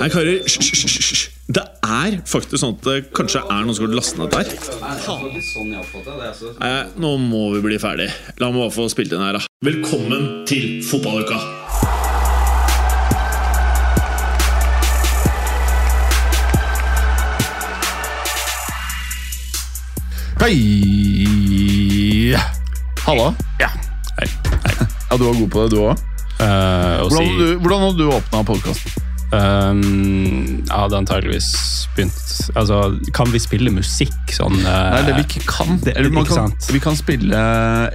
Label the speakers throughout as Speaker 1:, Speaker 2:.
Speaker 1: Nei, karer, hysj. Det er faktisk sånn at det kanskje er noen som har lastet ned der. Nei, nå må vi bli ferdig. La meg bare få spilt inn her, da. Velkommen til fotballuka!
Speaker 2: Hei! Halla.
Speaker 3: Ja. Hei. Hei.
Speaker 2: Ja, du var god på det, du òg.
Speaker 3: Eh, å
Speaker 2: Hvordan,
Speaker 3: si
Speaker 2: hadde du- hvordan hadde du åpna podkasten?
Speaker 3: Um, Jeg hadde antageligvis begynt Altså, kan vi spille musikk sånn uh,
Speaker 2: Nei, det vi ikke kan.
Speaker 3: det-
Speaker 2: Eller man
Speaker 3: ikke
Speaker 2: kan
Speaker 3: sant?
Speaker 2: vi kan spille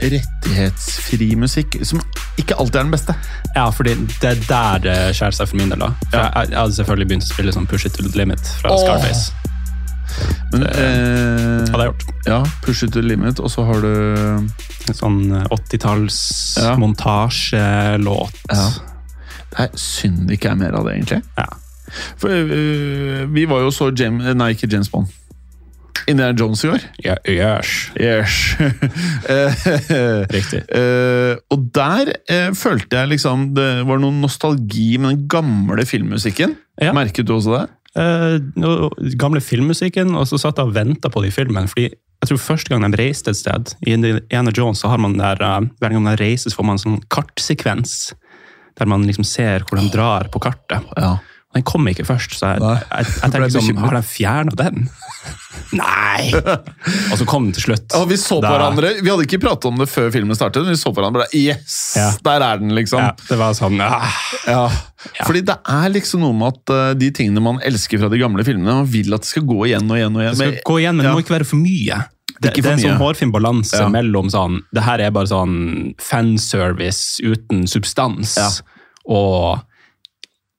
Speaker 2: rettighetsfri musikk, som ikke alltid er den beste.
Speaker 3: Ja, fordi det er der det skjærer seg for min del. da For
Speaker 2: Ja.
Speaker 3: jeg, jeg hadde selvfølgelig begynt å spille sånn Push It To The Limit fra
Speaker 2: oh.
Speaker 3: Scarface.
Speaker 2: Men eh,
Speaker 3: Hadde jeg gjort.
Speaker 2: Ja, Push it to the limit, og så har du
Speaker 3: En sånn eh, 80-talls
Speaker 2: Ja.
Speaker 3: montasjelåt.
Speaker 2: Ja. Det er synd det ikke er mer av det, egentlig.
Speaker 3: Ja.
Speaker 2: For uh, vi var jo så James, Nei, ikke James Bond. Indiana Jones i år.
Speaker 3: Ja, yes.
Speaker 2: Yes. Eh,
Speaker 3: Riktig.
Speaker 2: Uh, og der uh, følte jeg liksom det var noe nostalgi med den gamle filmmusikken.
Speaker 3: Ja.
Speaker 2: Merket du også det?
Speaker 3: Uh, no- gamle filmmusikken, og så satt jeg og venta på det i filmen. fordi jeg tror Første gang de reiste et sted, i Indiana Jones, så har man der, eh, hver gang de reiser, så får man en sånn kartsekvens. Der man liksom ser hvor de drar på kartet.
Speaker 2: Ja.
Speaker 3: Den kom ikke først, så jeg, jeg, jeg, tenker sånn. Har de fjerna den? Nei! Og så kom den til slutt.
Speaker 2: Og vi så på
Speaker 3: Da-
Speaker 2: hverandre, vi hadde ikke pratet om det før filmen startet, men vi så på hverandre bare, Yes!
Speaker 3: Ja.
Speaker 2: Der er den, liksom.
Speaker 3: Ja, det var sånn ah.
Speaker 2: Ja.
Speaker 3: Ja.
Speaker 2: Fordi det er liksom noe med at eh, de tingene man elsker fra de gamle filmene, man vil at det skal gå igjen og igjen og igjen.
Speaker 3: Det skal gå igjen, men
Speaker 2: ja.
Speaker 3: det må ikke være for mye. Det,
Speaker 2: Ikke
Speaker 3: det er en sånn hårfin balanse
Speaker 2: Ja.
Speaker 3: mellom sånn Det her er bare sånn fanservice uten substans.
Speaker 2: Ja.
Speaker 3: Og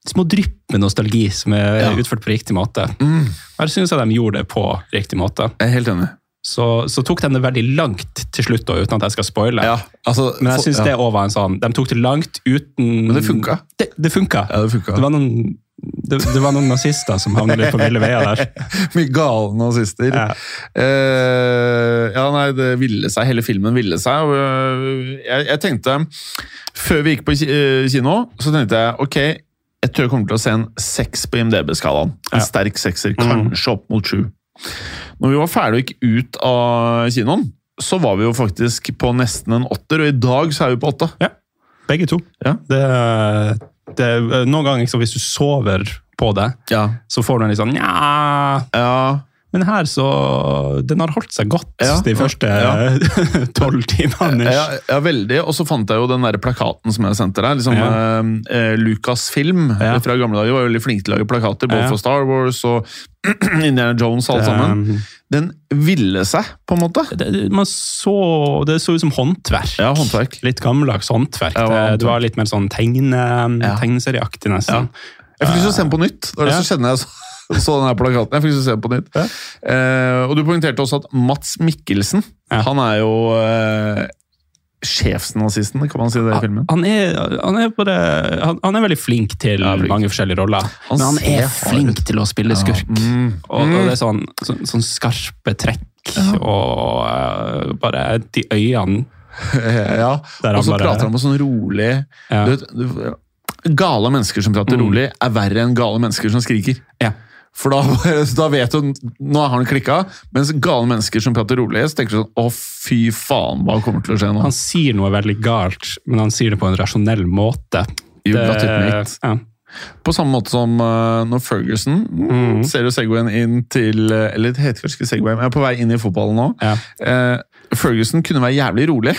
Speaker 3: små drypp med nostalgi som er
Speaker 2: Ja.
Speaker 3: utført på riktig måte.
Speaker 2: Mm,
Speaker 3: Her syns jeg de gjorde det på riktig måte.
Speaker 2: jeg er helt enig.
Speaker 3: Så, så tok de det veldig langt til slutt, da, uten at jeg skal spoile.
Speaker 2: Ja, altså,
Speaker 3: Men jeg syns
Speaker 2: ja.
Speaker 3: det òg var en sånn De tok det langt uten
Speaker 2: Men det funka.
Speaker 3: Det, det funka.
Speaker 2: Ja, det funka.
Speaker 3: Det var noen det, det var noen nazister som havnet litt på ville veier der.
Speaker 2: Mye gale nazister.
Speaker 3: Ja.
Speaker 2: Eh, ja, nei, det ville seg. Hele filmen ville seg. Og, øh, jeg, jeg tenkte Før vi gikk på øh, kino, så tenkte jeg ok, jeg tror jeg kommer til å se en seks på IMDb-skalaen. En
Speaker 3: Ja.
Speaker 2: sterk sekser,
Speaker 3: Mm.
Speaker 2: kanskje opp mot sju. Når vi var ferdige og gikk ut av kinoen, så var vi jo faktisk på nesten en åtter, og i dag så er vi på åtte.
Speaker 3: Begge to.
Speaker 2: Ja.
Speaker 3: Det, det, noen ganger liksom, hvis du sover på det,
Speaker 2: Ja.
Speaker 3: så får du en litt sånn Nja.
Speaker 2: ja.
Speaker 3: Men her så Den har holdt seg godt
Speaker 2: Ja,
Speaker 3: de første
Speaker 2: ja.
Speaker 3: tolv timene.
Speaker 2: Ja, ja, veldig. Og så fant jeg jo den der plakaten som jeg sendte deg. Liksom,
Speaker 3: Ja.
Speaker 2: eh, eh, Lucasfilm
Speaker 3: Ja.
Speaker 2: fra gamle dager var veldig flink til å lage plakater, både
Speaker 3: Ja.
Speaker 2: for Star Wars og Indiana Jones og alt sammen. Den ville seg, på en måte.
Speaker 3: Det, man så, det så ut som håndverk.
Speaker 2: Ja, håndverk.
Speaker 3: Litt gammeldags håndverk.
Speaker 2: Ja,
Speaker 3: det,
Speaker 2: håndverk.
Speaker 3: det var litt mer sånn tegne,
Speaker 2: Ja.
Speaker 3: tegneserieaktig, nesten.
Speaker 2: Jeg fikk lyst til å se den på nytt. Det var det
Speaker 3: Ja.
Speaker 2: som skjedde når jeg så, så den plakaten. Jeg fikk se den på nytt.
Speaker 3: Ja.
Speaker 2: Eh, og du poengterte også at Mats Mikkelsen,
Speaker 3: Ja.
Speaker 2: han er jo eh, sjefsnazisten, kan man si det i filmen?
Speaker 3: Han er, han, er bare, han, han er veldig flink til
Speaker 2: Ja, flink.
Speaker 3: mange forskjellige roller.
Speaker 2: Han
Speaker 3: men han er flink til å spille skurk.
Speaker 2: Mm.
Speaker 3: Og, og det er sånn, sånn, sånn skarpe trekk og uh, bare de øynene
Speaker 2: ja, og så prater han på sånn rolig
Speaker 3: Ja.
Speaker 2: du vet, du, Gale mennesker som prater
Speaker 3: Mm.
Speaker 2: rolig, er verre enn gale mennesker som skriker.
Speaker 3: Ja.
Speaker 2: For da, da vet du Nå har han klikka. Mens gale mennesker som prater rolig, så tenker du sånn Å, fy faen, hva kommer til å skje nå?
Speaker 3: Han sier noe veldig galt, men han sier det på en rasjonell måte. Det- ja.
Speaker 2: På samme måte som uh, når Ferguson
Speaker 3: Mm.
Speaker 2: ser du Segwayen inn til eh, Eller det heter kanskje ikke Segway, men jeg er på vei inn i fotballen nå.
Speaker 3: Ja.
Speaker 2: Uh, Ferguson kunne være jævlig rolig.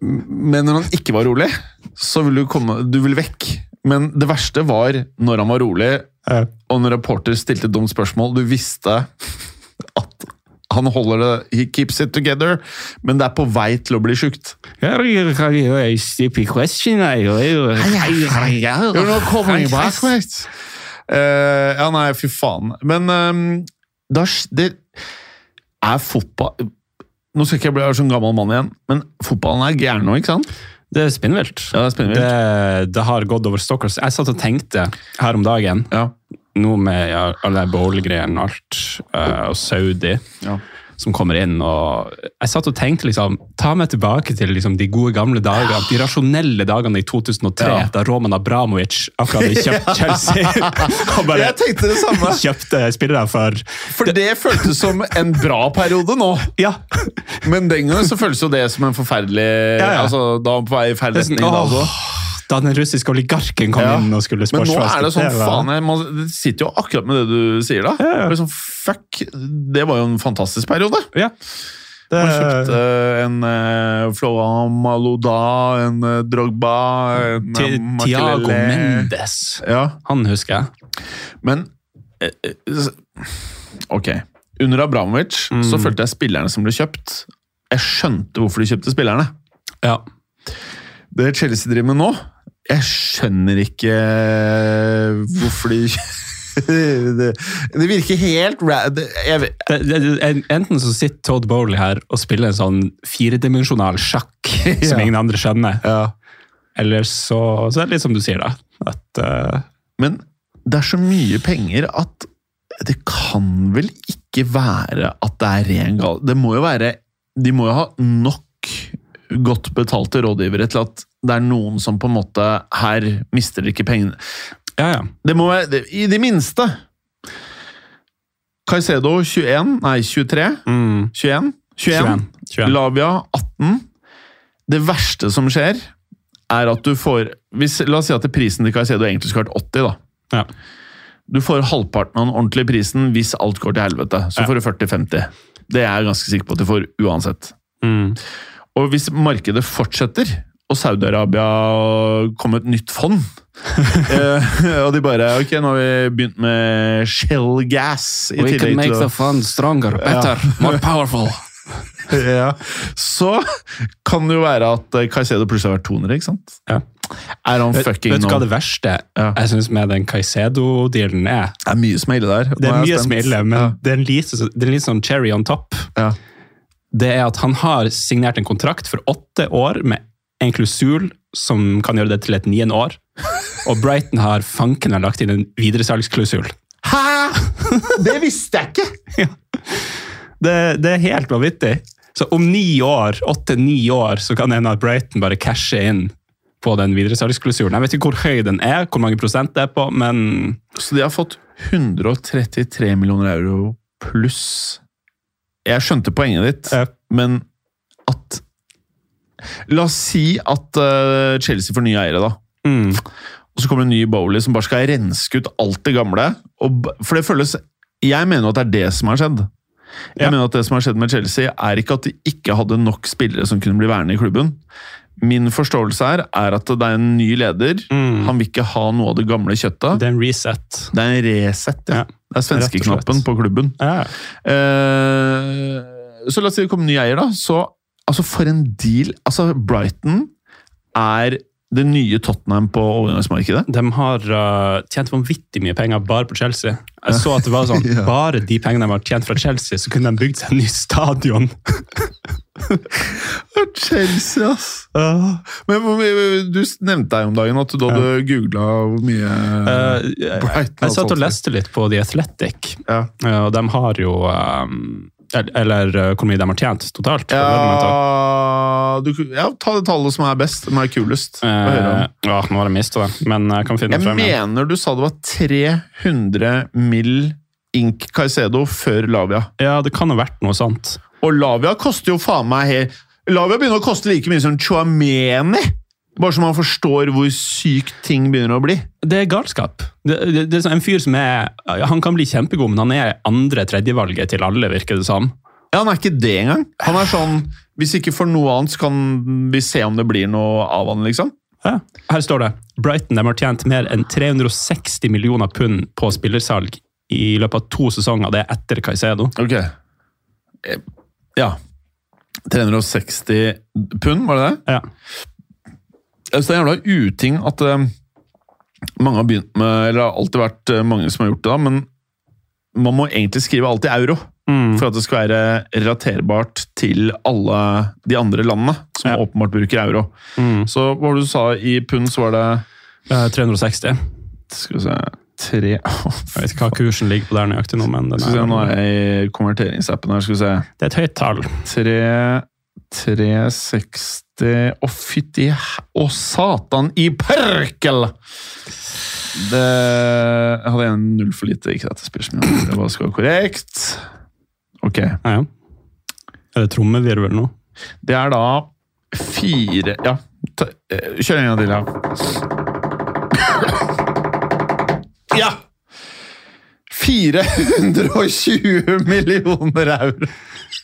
Speaker 2: Men når han ikke var rolig, så ville du komme Du ville vekk. Men det verste var når han var rolig,
Speaker 3: Ja.
Speaker 2: og når reporter stilte dumt spørsmål. Du visste at han holder det He keeps it together, men det er på vei til å bli sjukt. Eh, ja, nei, fy faen. Men um, da, det er fotball Nå skal ikke jeg bli sånn gammel mann igjen, men fotballen er gæren nå, ikke sant?
Speaker 3: Det er spinnvilt.
Speaker 2: Ja, det er spinnvilt.
Speaker 3: Det, det har gått over stokk. Jeg satt og tenkte her om dagen,
Speaker 2: Ja.
Speaker 3: nå med ja, alle bowl-greiene og alt, uh, og Saudi
Speaker 2: Ja.
Speaker 3: Som kommer inn. og Jeg satt og tenkte liksom, ta meg tilbake til liksom, de gode gamle dagene, de rasjonelle dagene i 2003,
Speaker 2: Ja.
Speaker 3: da Roman Abramovic akkurat hadde kjøpt Chelsea. og bare
Speaker 2: Jeg tenkte det samme,
Speaker 3: kjøpte spillere for
Speaker 2: for det føltes som en bra periode nå.
Speaker 3: Ja!
Speaker 2: Men den gangen så føltes jo det som en forferdelig
Speaker 3: Ja, ja.
Speaker 2: Altså, Da var på vei i feil
Speaker 3: i dag
Speaker 2: retning. Da
Speaker 3: den russiske oligarken kom
Speaker 2: Ja.
Speaker 3: inn og skulle
Speaker 2: Men nå er det sånn, faen, jeg, man sitter jo akkurat med det du sier da.
Speaker 3: Ja, ja.
Speaker 2: Sånn, fuck, det var jo en fantastisk periode.
Speaker 3: Ja. Det,
Speaker 2: Man kjøpte en eh, Florent Malouda, en eh, Drogba, en
Speaker 3: Ti-
Speaker 2: eh,
Speaker 3: Tiago Mendes.
Speaker 2: Ja,
Speaker 3: Han husker jeg.
Speaker 2: men Ok. Under Abramovic så
Speaker 3: Mm.
Speaker 2: følte jeg spillerne som ble kjøpt Jeg skjønte hvorfor de kjøpte spillerne.
Speaker 3: Ja.
Speaker 2: Det Chelsea driver med nå Jeg skjønner ikke eh, hvorfor de det, det virker helt det-
Speaker 3: enten så sitter Todd Bowley her og spiller en sånn firedimensjonal sjakk som
Speaker 2: Ja.
Speaker 3: ingen andre skjønner.
Speaker 2: ja.
Speaker 3: Eller så, så er det litt som du sier, da. At uh...
Speaker 2: Men det er så mye penger at det kan vel ikke være at det er ren gal... Det må jo være De må jo ha nok godt betalte rådgivere til at det er noen som på en måte Her mister dere ikke pengene.
Speaker 3: Ja, ja.
Speaker 2: Det må være det, I det minste! Caicedo 21, nei 23,
Speaker 3: Mm.
Speaker 2: 21, 21.
Speaker 3: 21. 21.
Speaker 2: Lavia 18. Det verste som skjer, er at du får hvis, La oss si at prisen til Caicedo egentlig skulle vært 80, da.
Speaker 3: Ja.
Speaker 2: Du får halvparten av den ordentlige prisen hvis alt går til helvete. Så får du 40-50. Det er jeg ganske sikker på at du får uansett.
Speaker 3: Mm.
Speaker 2: Og hvis markedet fortsetter, og Saudi-Arabia kommer et nytt fond eh, Og de bare Ok, nå har vi begynt med shell gas i can til the
Speaker 3: fund stronger,
Speaker 2: better,
Speaker 3: more powerful.
Speaker 2: ja. Så kan det jo være at eh, Caicedo plutselig har vært 200, ikke sant?
Speaker 3: Ja.
Speaker 2: Er han fucking
Speaker 3: vet du hva det verste
Speaker 2: Ja.
Speaker 3: jeg synes med den Caicedo-dealen er?
Speaker 2: Det er mye som er ille der.
Speaker 3: Det er mye som er ille, men
Speaker 2: Ja.
Speaker 3: det, er en liten litt sånn cherry on top.
Speaker 2: Ja.
Speaker 3: Det er at han har signert en kontrakt for åtte år med en klusul som kan gjøre det til et niende år. Og Brighton har fanken har lagt inn en videresalgsklausul.
Speaker 2: Hæ?! Det visste jeg ikke!
Speaker 3: Det, det er helt vanvittig. Så om ni år, åtte-ni år, så kan en av Brighton bare cashe inn på den videresalgsklausulen. Jeg vet ikke hvor høy den er, hvor mange prosent det er på, men
Speaker 2: Så de har fått 133 millioner euro pluss Jeg skjønte poenget ditt,
Speaker 3: Ja.
Speaker 2: men at La oss si at uh, Chelsea får nye eiere, da.
Speaker 3: mm,
Speaker 2: Og så kommer en ny Bowley som bare skal renske ut alt det gamle. Og, for det føles Jeg mener at det er det som har skjedd. Jeg
Speaker 3: Ja.
Speaker 2: mener at det som har skjedd med Chelsea, er ikke at de ikke hadde nok spillere som kunne bli værende i klubben. Min forståelse her er at det er en ny leder.
Speaker 3: Mm.
Speaker 2: Han vil ikke ha noe av det gamle kjøttet.
Speaker 3: det er en reset.
Speaker 2: Det er en reset, ja.
Speaker 3: Ja,
Speaker 2: Det er svenskeknappen på klubben.
Speaker 3: Ja.
Speaker 2: Eh, så la oss si det kommer ny eier, da. Så altså, for en deal Altså, Brighton er det nye Tottenham på overgangsmarkedet.
Speaker 3: De har uh, tjent vanvittig mye penger bare på Chelsea. Jeg så at det var sånn,
Speaker 2: Ja.
Speaker 3: bare de pengene de har tjent fra Chelsea, så kunne de bygd seg en ny stadion.
Speaker 2: Chelsea, ass! Men Du nevnte deg om dagen at du hadde googla hvor mye
Speaker 3: Uh, jeg, jeg satt og leste litt på The Athletic,
Speaker 2: Ja.
Speaker 3: uh, og de har jo um, el- Eller uh, hvor mye de har tjent totalt.
Speaker 2: Ja, du, ja, ta det tallet som er best, som er kulest.
Speaker 3: Uh, ja, nå har jeg mista det, men jeg kan finne
Speaker 2: Jeg
Speaker 3: det frem. Jeg
Speaker 2: mener du sa det var 300 mill. Ink Caicedo før Lavia.
Speaker 3: Ja, det kan ha vært noe sånt.
Speaker 2: Og Lavia koster jo faen meg helt Lavia begynner å koste like mye som Chouameni! Bare så man forstår hvor sykt ting begynner å bli.
Speaker 3: Det er galskap. Det, det, det er sånn en fyr som er Han kan bli kjempegod, men han er andre-tredjevalget til alle, virker det som.
Speaker 2: Ja, Han er ikke det engang. Han er sånn Hvis ikke for noe annet, så kan vi se om det blir noe av han, liksom.
Speaker 3: Ja. Her står det Brighton de har tjent mer enn 360 millioner pund på spillersalg i løpet av to sesonger. Det er etter Caicedo.
Speaker 2: Ok. Eh, Ja. 360 pund, var det det?
Speaker 3: Ja.
Speaker 2: Jeg synes det er en jævla uting at um, mange har begynt med Eller det har alltid vært eh, mange som har gjort det, da, men man må egentlig skrive alt i euro.
Speaker 3: Mm.
Speaker 2: for at det skal være relaterbart til alle de andre landene som
Speaker 3: Ja.
Speaker 2: åpenbart bruker euro.
Speaker 3: Mm.
Speaker 2: Så hva var det du sa i pund, så var det
Speaker 3: Eh, 360.
Speaker 2: Skal vi se Tre
Speaker 3: Jeg vet ikke hva kursen ligger på der nøyaktig nå, men den
Speaker 2: vi se, Nå
Speaker 3: er,
Speaker 2: er jeg i konverteringsappen her. Skal vi se
Speaker 3: det er et høyt tall.
Speaker 2: 3, 360 Å, fytti Å, satan i perkel! Det Jeg hadde en null for lite. Ikke at det spiller så mye, det bare skal være korrekt. Ok.
Speaker 3: Ja, ja. Er det trommevirvel nå?
Speaker 2: Det er da fire Ja, kjør en gang til, ja. Ja! 420 millioner euro!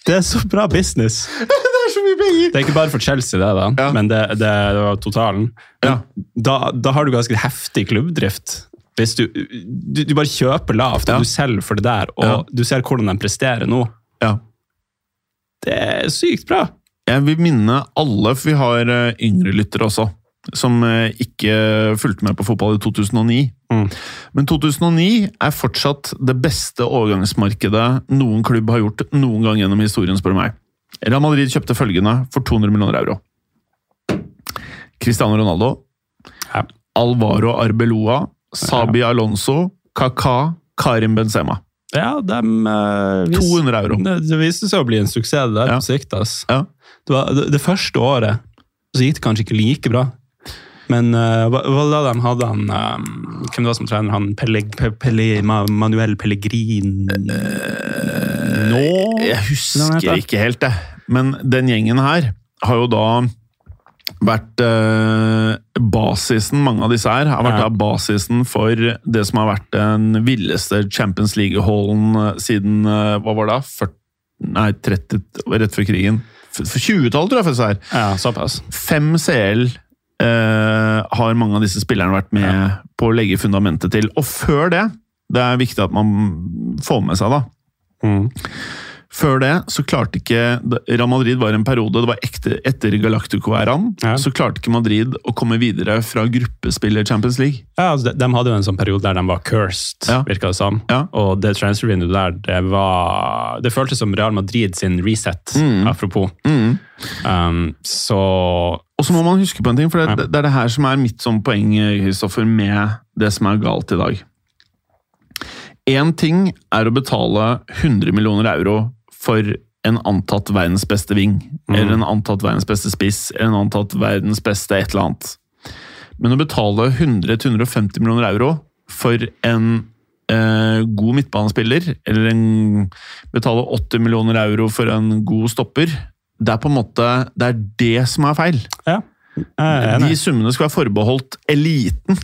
Speaker 3: Det er så bra business!
Speaker 2: Det er så mye penger!
Speaker 3: Det er ikke bare for Chelsea, det, da,
Speaker 2: Ja.
Speaker 3: men det, det, det var totalen.
Speaker 2: Ja.
Speaker 3: Da, da har du ganske heftig klubbdrift. Hvis du, du, du bare kjøper lavt, og
Speaker 2: Ja.
Speaker 3: du selger for det der, og
Speaker 2: Ja.
Speaker 3: du ser hvordan de presterer nå.
Speaker 2: Ja.
Speaker 3: Det er sykt bra!
Speaker 2: Jeg vil minne alle, for vi har eh, yngre lyttere også, som eh, ikke fulgte med på fotball i 2009.
Speaker 3: Mm.
Speaker 2: Men 2009 er fortsatt det beste overgangsmarkedet noen klubb har gjort noen gang gjennom historien, spør du meg. Real Madrid kjøpte følgende for 200 millioner euro. Cristiano Ronaldo,
Speaker 3: Ja.
Speaker 2: Alvaro Arbeloa, Sabi Alonso, Kaka, Karim Benzema.
Speaker 3: Ja, dem, eh, vis-
Speaker 2: 200 euro.
Speaker 3: Det, det viste seg å bli en suksess der
Speaker 2: Ja.
Speaker 3: på sikt. ass.
Speaker 2: Ja.
Speaker 3: Det, var, det, det første året så gikk det kanskje ikke like bra. Men uh, hva hva da de hadde han eh, Hvem det var som trener han? Pelle, Pe- Pelle, Manuel Pellegrin Nå?
Speaker 2: Jeg husker ikke helt, det. Men den gjengen her har jo da vært eh, basisen, mange av disse her, har vært
Speaker 3: Ja.
Speaker 2: basisen for det som har vært den villeste Champions League-hallen siden hva var det? da? 40, nei, 30, rett før krigen. For 20-tallet, tror jeg faktisk det er.
Speaker 3: Ja, såpass.
Speaker 2: Fem CL eh, har mange av disse spillerne vært med på å legge fundamentet til. Og før det, det er viktig at man får med seg, da.
Speaker 3: Mm.
Speaker 2: Før det så klarte ikke Real Madrid var en periode, det var ekte, etter Galactico-æraen,
Speaker 3: Ja.
Speaker 2: så klarte ikke Madrid å komme videre fra gruppespill i Champions League.
Speaker 3: Ja, altså, de, de hadde jo en sånn periode der de var cursed,
Speaker 2: Ja.
Speaker 3: virka det som.
Speaker 2: Ja.
Speaker 3: Og det transfer vinduet der, det var Det føltes som Real Madrid sin reset,
Speaker 2: Mm.
Speaker 3: apropos.
Speaker 2: Mm.
Speaker 3: Um, så
Speaker 2: Og så må man huske på en ting, for det,
Speaker 3: Ja.
Speaker 2: det er det her som er mitt sånn poeng Kristoffer, med det som er galt i dag. Én ting er å betale 100 millioner euro for en antatt verdens beste ving, eller en antatt verdens beste spiss, eller en antatt verdens beste et eller annet. Men å betale 100-150 millioner euro for en eh, god midtbanespiller, eller en, betale 80 millioner euro for en god stopper, det er på en måte det er det som er feil.
Speaker 3: ja.
Speaker 2: De summene skal være forbeholdt eliten.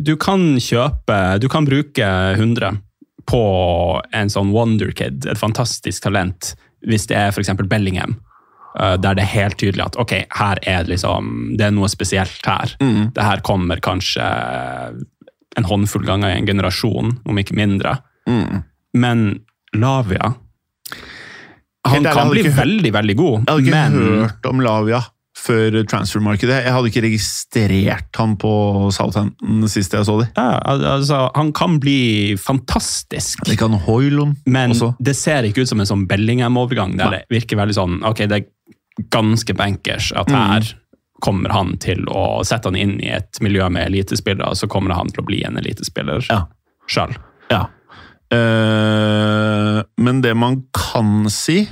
Speaker 3: Du kan kjøpe Du kan bruke 100 på en sånn wonderkid, et fantastisk talent, hvis det er f.eks. Bellingham. eh, Der det er helt tydelig at ok, her er det liksom, det er noe spesielt her.
Speaker 2: Mm.
Speaker 3: Det her kommer kanskje en håndfull ganger i en generasjon, om ikke mindre.
Speaker 2: Mm.
Speaker 3: Men Lavia Han
Speaker 2: ærlig,
Speaker 3: kan bli veldig, veldig god,
Speaker 2: Jeg hadde ikke
Speaker 3: men
Speaker 2: hørt om Lavia før transfermarkedet. Jeg hadde ikke registrert han på Southampton sist jeg så dem.
Speaker 3: ja, altså, han kan bli fantastisk.
Speaker 2: Det kan Hoylund
Speaker 3: Men
Speaker 2: også.
Speaker 3: det ser ikke ut som en sånn Bellingham-overgang, der
Speaker 2: Nei.
Speaker 3: det virker veldig sånn Ok, det er ganske bankers at
Speaker 2: Mm.
Speaker 3: her kommer han til å sette han inn i et miljø med elitespillere, og så kommer han til å bli en elitespiller
Speaker 2: Ja.
Speaker 3: sjøl.
Speaker 2: Ja. Uh, men det man kan si,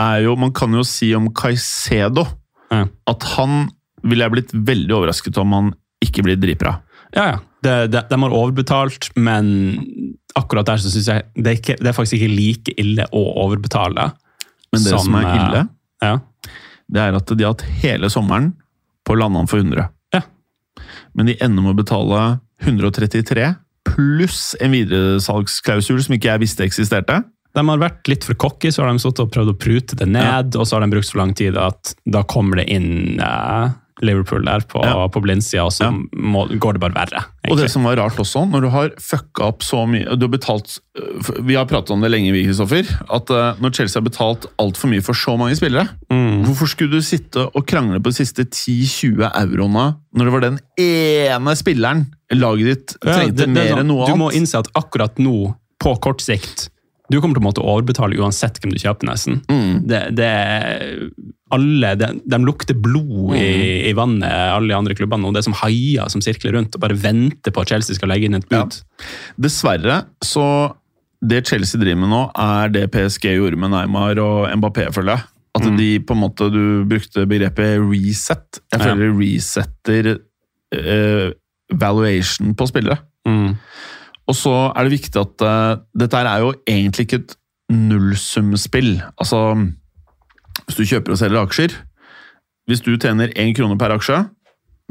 Speaker 2: er jo Man kan jo si om Caicedo
Speaker 3: Ja.
Speaker 2: at han ville jeg blitt veldig overrasket om han ikke blir dritbra.
Speaker 3: Ja, ja. Det, de, de har overbetalt, men akkurat der så syns jeg det er, ikke, det er faktisk ikke like ille å overbetale.
Speaker 2: Men det som, er
Speaker 3: eh,
Speaker 2: ille,
Speaker 3: Ja.
Speaker 2: det er at de har hatt hele sommeren på å lande han for 100.
Speaker 3: Ja.
Speaker 2: Men de ender med å betale 133 pluss en videresalgsklausul som ikke jeg visste eksisterte.
Speaker 3: De har vært litt for cocky, så har de stått og prøvd å prute det ned, og så har de brukt så lang tid at da kommer det inn eh, Liverpool der på,
Speaker 2: Ja.
Speaker 3: på blindsida, og så
Speaker 2: Ja.
Speaker 3: må, går det bare verre.
Speaker 2: Og det som var rart også, når du har fucka opp så mye Du har betalt øh, Vi har pratet om det lenge, vi, Kristoffer. At øh, når Chelsea har betalt altfor mye for så mange spillere
Speaker 3: Mm.
Speaker 2: Hvorfor skulle du sitte og krangle på de siste 10-20 euroene når det var den ene spilleren laget ditt
Speaker 3: Ja,
Speaker 2: trengte
Speaker 3: det- det er
Speaker 2: mer
Speaker 3: sånn,
Speaker 2: enn noe annet?
Speaker 3: Du må innse at akkurat nå, på kort sikt, Du kommer til å måtte overbetale uansett hvem du kjøper, nesten.
Speaker 2: Mm.
Speaker 3: Det, det alle, de, de lukter blod i,
Speaker 2: Mm.
Speaker 3: i vannet, alle de andre klubbene. Og det er som haier som sirkler rundt og bare venter på at Chelsea skal legge inn et bud.
Speaker 2: Dessverre, så det Chelsea driver med nå, er det PSG gjorde med Neymar og Mbappé, føler jeg. At
Speaker 3: Mm.
Speaker 2: de på en måte, Du brukte begrepet reset. Jeg
Speaker 3: Ja.
Speaker 2: føler de resetter eh, valuation på spillere.
Speaker 3: Mm.
Speaker 2: Og så er det viktig at uh, dette her er jo egentlig ikke et nullsumspill. Altså, hvis du kjøper og selger aksjer Hvis du tjener én krone per aksje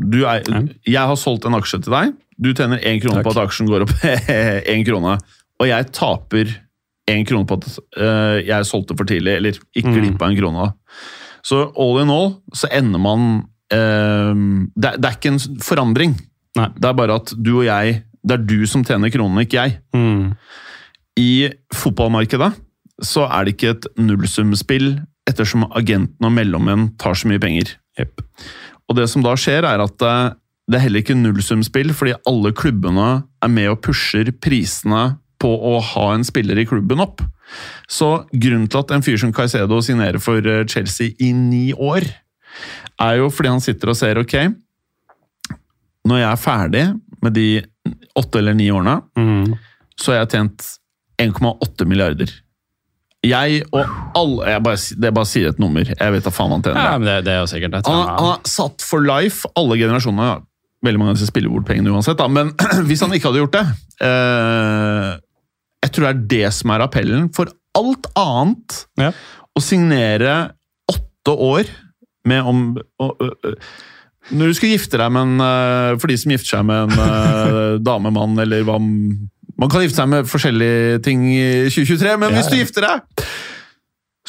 Speaker 2: du er. Jeg har solgt en aksje til deg. Du tjener én krone
Speaker 3: Takk.
Speaker 2: på at aksjen går opp én krone. Og jeg taper én krone på at uh, jeg solgte for tidlig, eller gikk
Speaker 3: Mm.
Speaker 2: glipp av en krone. Så all in all så ender man uh, det, det er ikke en forandring.
Speaker 3: Nei.
Speaker 2: Det er bare at du og jeg Det er du som tjener kronene, ikke jeg.
Speaker 3: Mm.
Speaker 2: I fotballmarkedet så er det ikke et nullsumspill, ettersom agentene og mellommenn tar så mye penger.
Speaker 3: Yep.
Speaker 2: Og det som da skjer, er at eh, det er heller ikke nullsumspill, fordi alle klubbene er med og pusher prisene på å ha en spiller i klubben opp. Så grunnen til at en fyr som Caicedo signerer for eh, Chelsea i ni år, er jo fordi han sitter og ser ok, når jeg er ferdig med de åtte eller ni årene,
Speaker 3: Mm.
Speaker 2: så har jeg tjent 1,8 milliarder. Jeg og alle jeg bare, Det bare sier et nummer. Jeg vet da faen hva han tjener.
Speaker 3: Ja, men det, det er jo sikkert et
Speaker 2: Han, har- han har satt for life alle generasjoner. Veldig mange av disse spiller bort pengene uansett, da. men hvis han ikke hadde gjort det eh, Jeg tror det er det som er appellen. For alt annet
Speaker 3: Ja.
Speaker 2: Å signere åtte år med om å- ø- Når du skal gifte deg med en eh, For de som gifter seg med en eh, dame, mann eller hva Man kan gifte seg med forskjellige ting i 2023, men
Speaker 3: Ja,
Speaker 2: hvis du gifter deg,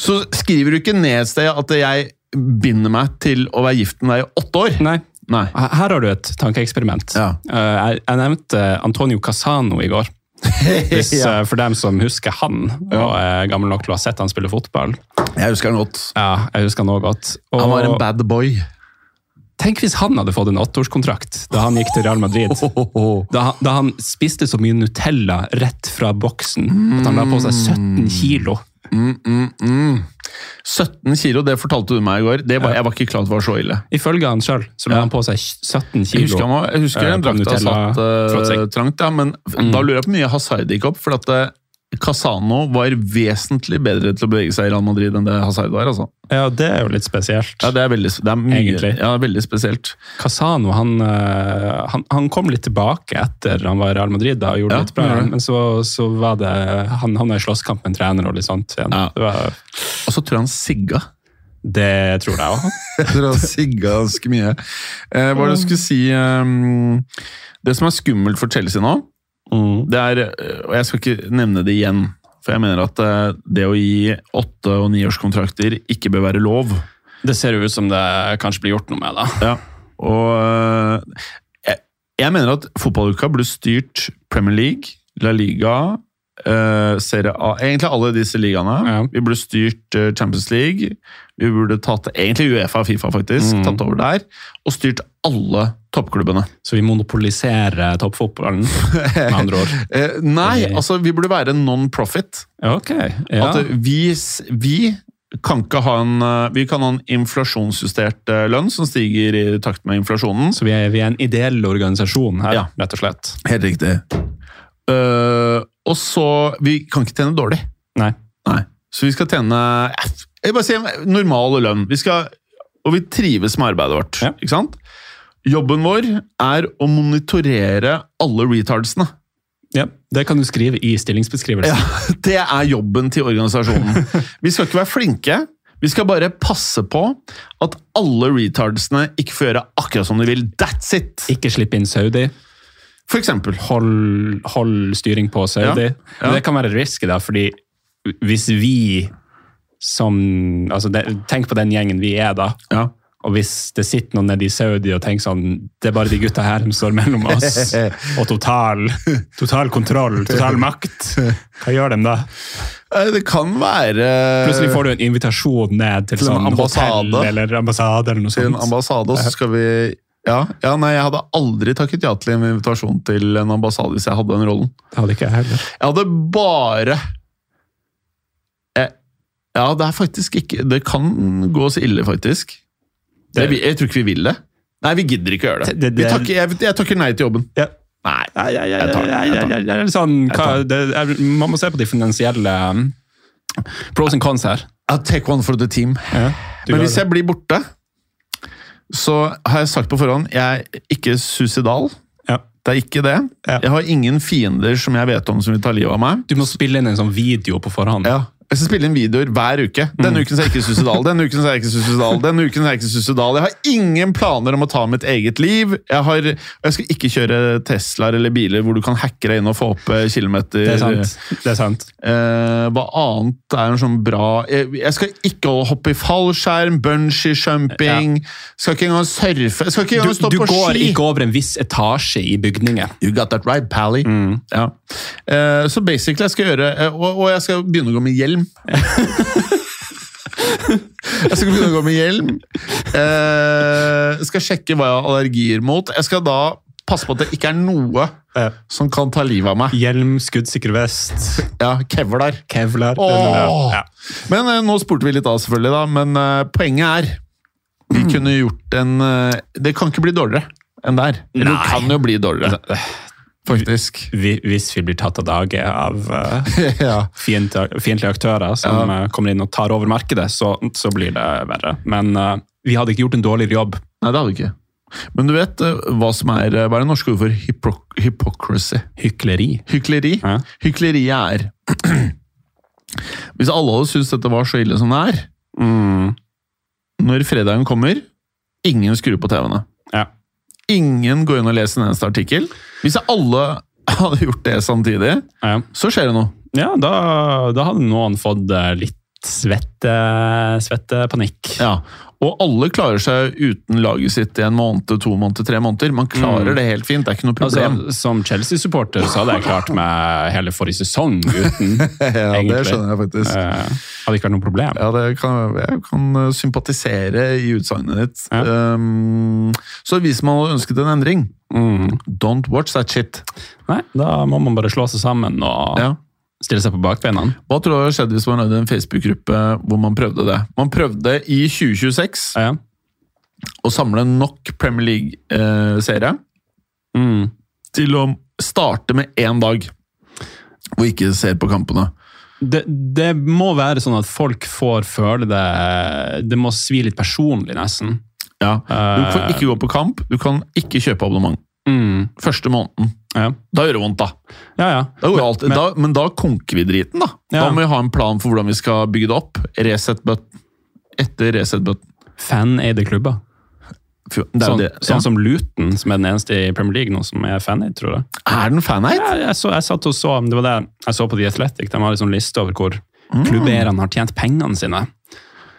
Speaker 2: så skriver du ikke ned et sted at jeg binder meg til å være gift med deg i åtte år.
Speaker 3: Nei,
Speaker 2: Nei.
Speaker 3: her har du et tankeeksperiment.
Speaker 2: Ja.
Speaker 3: Eh, jeg, jeg nevnte Antonio Casano i går. Hvis,
Speaker 2: Ja.
Speaker 3: For dem som husker han, og er gammel nok til å ha sett han spille fotball.
Speaker 2: Jeg husker han godt.
Speaker 3: Ja, jeg husker han også godt. Og
Speaker 2: Han var en bad boy.
Speaker 3: Tenk hvis han hadde fått en åtteårskontrakt da han gikk til Real Madrid. Da, han- da han spiste så mye Nutella rett fra boksen at han la på seg 17 kilo.
Speaker 2: Mm, mm, mm. 17 kilo, det fortalte du meg i går. Det var, jeg var ikke klar over at det var så ille.
Speaker 3: Ifølge han sjøl la
Speaker 2: Ja.
Speaker 3: han på seg 17 kilo.
Speaker 2: Jeg husker, han var, jeg husker
Speaker 3: eh,
Speaker 2: den drakta satt
Speaker 3: uh,
Speaker 2: trangt, ja, men da lurer jeg på hvor mye Hazard gikk opp. For at eh, Casano var vesentlig bedre til å bevege seg i Real Madrid enn det Hazard var. altså.
Speaker 3: Ja, det er jo litt spesielt.
Speaker 2: Ja, Det er veldig, det er mye,
Speaker 3: Egentlig.
Speaker 2: Ja, veldig spesielt.
Speaker 3: Casano han, eh, han, han kom litt tilbake etter han var i Real Madrid da, og gjorde
Speaker 2: Ja,
Speaker 3: det litt bra,
Speaker 2: ja.
Speaker 3: men så, så var det Han havna i slåsskamp med en trener og litt sånt igjen.
Speaker 2: Ja.
Speaker 3: Det, var,
Speaker 2: Og så tror jeg han sigga.
Speaker 3: det tror jeg òg.
Speaker 2: Jeg tror han sigga ganske mye. Eh, hva var det jeg skulle si um, Det som er skummelt for Chelsea nå,
Speaker 3: Mm.
Speaker 2: det er eh, Og jeg skal ikke nevne det igjen, for jeg mener at eh, det å gi åtte- og niårskontrakter ikke bør være lov.
Speaker 3: Det ser jo ut som det kanskje blir gjort noe med, da.
Speaker 2: Ja, og øh, jeg, jeg mener at fotballuka burde styrt Premier League, La Liga, øh, Serie A Egentlig alle disse ligaene.
Speaker 3: Ja.
Speaker 2: Vi burde styrt Champions League. Vi burde tatt Egentlig Uefa og Fifa, faktisk.
Speaker 3: Mm.
Speaker 2: Tatt over der. Og styrt alle toppklubbene.
Speaker 3: Så vi monopoliserer toppfotballen, med andre ord.
Speaker 2: Eh, nei, altså vi burde være non-profit.
Speaker 3: Okay, ja.
Speaker 2: At vi, vi kan en øh, Vi kan ha en inflasjonsjustert lønn som stiger i takt med inflasjonen.
Speaker 3: Så vi er, vi er en ideell organisasjon her,
Speaker 2: Ja.
Speaker 3: rett og slett.
Speaker 2: Helt riktig. Uh, og så Vi kan ikke tjene dårlig.
Speaker 3: Nei.
Speaker 2: Nei. Så vi skal tjene Jeg vil bare si normal lønn. Vi skal, og vi trives med arbeidet vårt.
Speaker 3: Ja.
Speaker 2: Ikke sant? Jobben vår er å monitorere alle retardsene.
Speaker 3: Ja, Det kan du skrive i stillingsbeskrivelsen.
Speaker 2: Ja, det er jobben til organisasjonen. Vi skal ikke være flinke. Vi skal bare passe på at alle retardsene ikke får gjøre akkurat som de vil. That's it!
Speaker 3: Ikke slippe inn Saudi.
Speaker 2: For eksempel.
Speaker 3: Hold, hold styring på Saudi.
Speaker 2: Ja, ja.
Speaker 3: Det kan være risky, da, fordi hvis vi som altså det, Tenk på den gjengen vi er, da.
Speaker 2: Ja.
Speaker 3: Og hvis det sitter noen nede i Saudi og tenker sånn Det er bare de gutta her som står mellom oss og total, total kontroll, total makt. Hva gjør de da?
Speaker 2: Det kan være
Speaker 3: Plutselig får du en invitasjon ned til,
Speaker 2: Til
Speaker 3: sånn
Speaker 2: ambassade.
Speaker 3: hotell eller ambassade eller noe sånt.
Speaker 2: til en ambassade, og så skal vi ja, ja, nei, jeg hadde aldri takket ja til en invitasjon til en ambassade hvis jeg hadde den rollen.
Speaker 3: Det hadde ikke jeg heller.
Speaker 2: Jeg hadde bare Ja, det er faktisk ikke Det kan gå så ille, faktisk. Det,
Speaker 3: jeg,
Speaker 2: jeg tror ikke vi vil det. Nei, vi gidder ikke å gjøre det.
Speaker 3: Det- det-
Speaker 2: takker, jeg, jeg takker nei til jobben.
Speaker 3: Ja.
Speaker 2: Nei. Jeg tar den, jeg
Speaker 3: sånn, hva, det Man må se på de finansielle um, pros and cons her.
Speaker 2: I'll take one for the team.
Speaker 3: Ja,
Speaker 2: Men hvis jeg blir borte, så har jeg sagt på forhånd jeg er ikke suicidal.
Speaker 3: Ja.
Speaker 2: Det er ikke det.
Speaker 3: Ja.
Speaker 2: Jeg har ingen fiender som jeg vet om som vil ta livet av meg.
Speaker 3: Du må spille inn en sånn video på forhånd.
Speaker 2: Ja. Jeg skal spille inn videoer hver uke. Denne uken så er jeg ikke suicidal. Denne uken så er jeg ikke suicidal. Denne uken så er jeg ikke suicidal. Jeg har ingen planer om å ta mitt eget liv. Jeg, har, jeg skal ikke kjøre Teslaer eller biler hvor du kan hacke deg inn og få opp eh, kilometer.
Speaker 3: Det er sant. Det er sant.
Speaker 2: Eh, hva annet er en sånn bra Jeg, jeg skal ikke hoppe i fallskjerm, bungee jumping Skal ikke engang surfe. Jeg skal ikke
Speaker 3: Du,
Speaker 2: engang stå
Speaker 3: du
Speaker 2: på
Speaker 3: går ikke over en viss etasje i bygninger.
Speaker 2: You got that right, Pally. Ja. Eh, så basically jeg skal gjøre og, og jeg skal begynne å gå med hjelm. jeg skal begynne å gå med hjelm. Eh, jeg skal sjekke hva jeg har allergier mot. Jeg skal da passe på at det ikke er noe som kan ta livet av meg.
Speaker 3: Hjelm, skudd, sikker vest,
Speaker 2: Ja, Kevlar.
Speaker 3: kevlar
Speaker 2: Åh!
Speaker 3: Ja.
Speaker 2: Men eh, nå spurte vi litt av, selvfølgelig, da. Men eh, poenget er Vi kunne gjort en eh, Det kan ikke bli dårligere enn der. Eller det kan jo bli dårligere, faktisk.
Speaker 3: Hvis vi blir tatt av dage av uh,
Speaker 2: ja.
Speaker 3: fiendtlige aktører som ja. kommer inn og tar over markedet, så, så blir det verre. Men uh, vi hadde ikke gjort en dårligere jobb.
Speaker 2: Nei, det hadde vi ikke. Men du vet eh, hva som er eh, Hva er det norske ord for hypro hypocrisy?
Speaker 3: Hykleri.
Speaker 2: Hykleri.
Speaker 3: Ja.
Speaker 2: Hykleri er Hvis alle hadde syntes dette var så ille som det er,
Speaker 3: Mm.
Speaker 2: når fredagen kommer, ingen skrur på TV-ene. Ingen går inn og leser en eneste artikkel. Hvis alle hadde gjort det samtidig,
Speaker 3: Ja.
Speaker 2: så skjer det noe.
Speaker 3: Ja, da, da hadde noen fått eh, litt svette, svettepanikk.
Speaker 2: Ja. Og alle klarer seg uten laget sitt i en måned, to måneder, tre måneder. Man klarer
Speaker 3: Mm.
Speaker 2: det helt fint, det er ikke noe problem.
Speaker 3: Altså, som Chelsea-supporter så hadde jeg klart meg hele forrige sesong uten.
Speaker 2: ja, det skjønner jeg faktisk.
Speaker 3: Eh, hadde ikke vært noe problem.
Speaker 2: Ja, det kan, jeg kan eh, sympatisere i utsagnet ditt.
Speaker 3: Ja.
Speaker 2: Um, så hvis man hadde ønsket en endring,
Speaker 3: Mm.
Speaker 2: don't watch that shit.
Speaker 3: Nei, da må man bare slå seg sammen og
Speaker 2: Ja.
Speaker 3: Stille seg på bakbeina.
Speaker 2: Hva tror du hadde skjedd hvis man lagde en Facebook-gruppe hvor man prøvde det? Man prøvde i 2026
Speaker 3: Ja.
Speaker 2: å samle nok Premier League-seere
Speaker 3: Mm.
Speaker 2: til å starte med én dag hvor ikke ser på kampene.
Speaker 3: Det, det må være sånn at folk får føle det Det må svi litt personlig, nesten.
Speaker 2: Ja. Du får
Speaker 3: Eh.
Speaker 2: ikke gå på kamp, du kan ikke kjøpe abonnement.
Speaker 3: Mm.
Speaker 2: Første måneden.
Speaker 3: Ja,
Speaker 2: Da gjør det vondt, da.
Speaker 3: ja. ja.
Speaker 2: Da alt,
Speaker 3: men-
Speaker 2: da, men da konker vi driten, da. Da må vi ha en plan for hvordan vi skal bygge det opp. Reset button. Etter reset button.
Speaker 3: Faneide klubber.
Speaker 2: Fy- Det er,
Speaker 3: Sånn,
Speaker 2: det.
Speaker 3: sånn som Luton, som er den eneste i Premier League nå som er faneid, tror jeg.
Speaker 2: Er den faneid?
Speaker 3: Ja, jeg, så, jeg satt og så, det var det jeg så på The Athletic, de har en sånn liste over hvor
Speaker 2: Mm.
Speaker 3: klubbeierne har tjent pengene sine.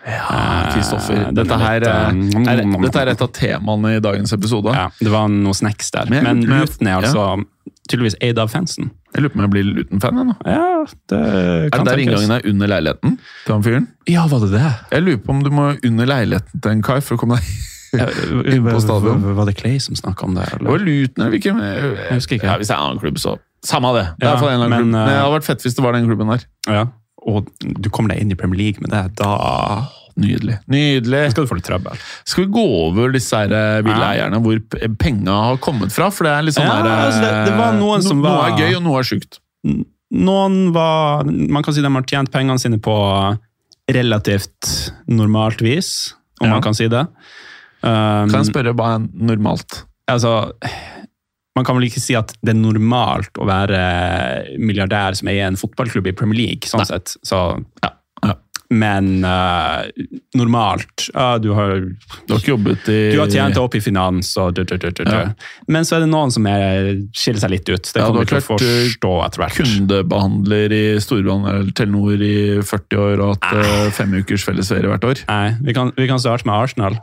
Speaker 2: Ja, Kristoffer.
Speaker 3: Eh, er
Speaker 2: Dette, her, eh,
Speaker 3: eh,
Speaker 2: er, dette er et av temaene i dagens episode.
Speaker 3: Ja, det var noe snacks der.
Speaker 2: Men-
Speaker 3: Men, Luton er altså tydeligvis eid av fansen.
Speaker 2: Jeg lurer på om jeg blir Luton-fan.
Speaker 3: Ja, det
Speaker 2: Er det der inngangen er under leiligheten til han fyren?
Speaker 3: Ja, var det det?
Speaker 2: Jeg lurer på om du må under leiligheten til en kar for å komme deg inn på stadion.
Speaker 3: Var det Clay som snakka om det?
Speaker 2: Det var Luton eller hvilken Jeg
Speaker 3: husker ikke.
Speaker 2: Ja, hvis det er en annen klubb, så Samme det. Det
Speaker 3: Ja,
Speaker 2: en
Speaker 3: men,
Speaker 2: klubb. Men det hadde vært fett hvis det var den klubben der.
Speaker 3: Ja. Og du kom deg inn i Premier League med det, da
Speaker 2: Nydelig. Nydelig.
Speaker 3: skal du få litt trøbbel.
Speaker 2: Skal vi gå over disse her eh, hvor p- penga har kommet fra? For det er litt sånn
Speaker 3: Ja,
Speaker 2: der,
Speaker 3: altså, det- det var noen som var, Noe
Speaker 2: er gøy, og noe er sjukt.
Speaker 3: Noen var Man kan si de har tjent pengene sine på relativt normalt vis, om
Speaker 2: Ja.
Speaker 3: man kan si det. Um,
Speaker 2: Kan jeg spørre hva er normalt?
Speaker 3: altså, man kan vel ikke si at det er normalt å være milliardær som eier en fotballklubb i Premier League, sånn
Speaker 2: Nei.
Speaker 3: sett. Så, ja.
Speaker 2: Ja.
Speaker 3: Men uh, normalt uh, du, har,
Speaker 2: Du har i
Speaker 3: du har tjent opp i finans og du, du, du, du, du.
Speaker 2: Ja.
Speaker 3: Men så er det noen som er, skiller seg litt ut. Det kommer
Speaker 2: du
Speaker 3: vi til å
Speaker 2: eh,
Speaker 3: forstå etter hvert.
Speaker 2: kundebehandler i Storbrann eller Telenor i 40 år og hatt eh, fem ukers fellesferie hvert år.
Speaker 3: Nei, vi kan, vi kan starte med Arsenal.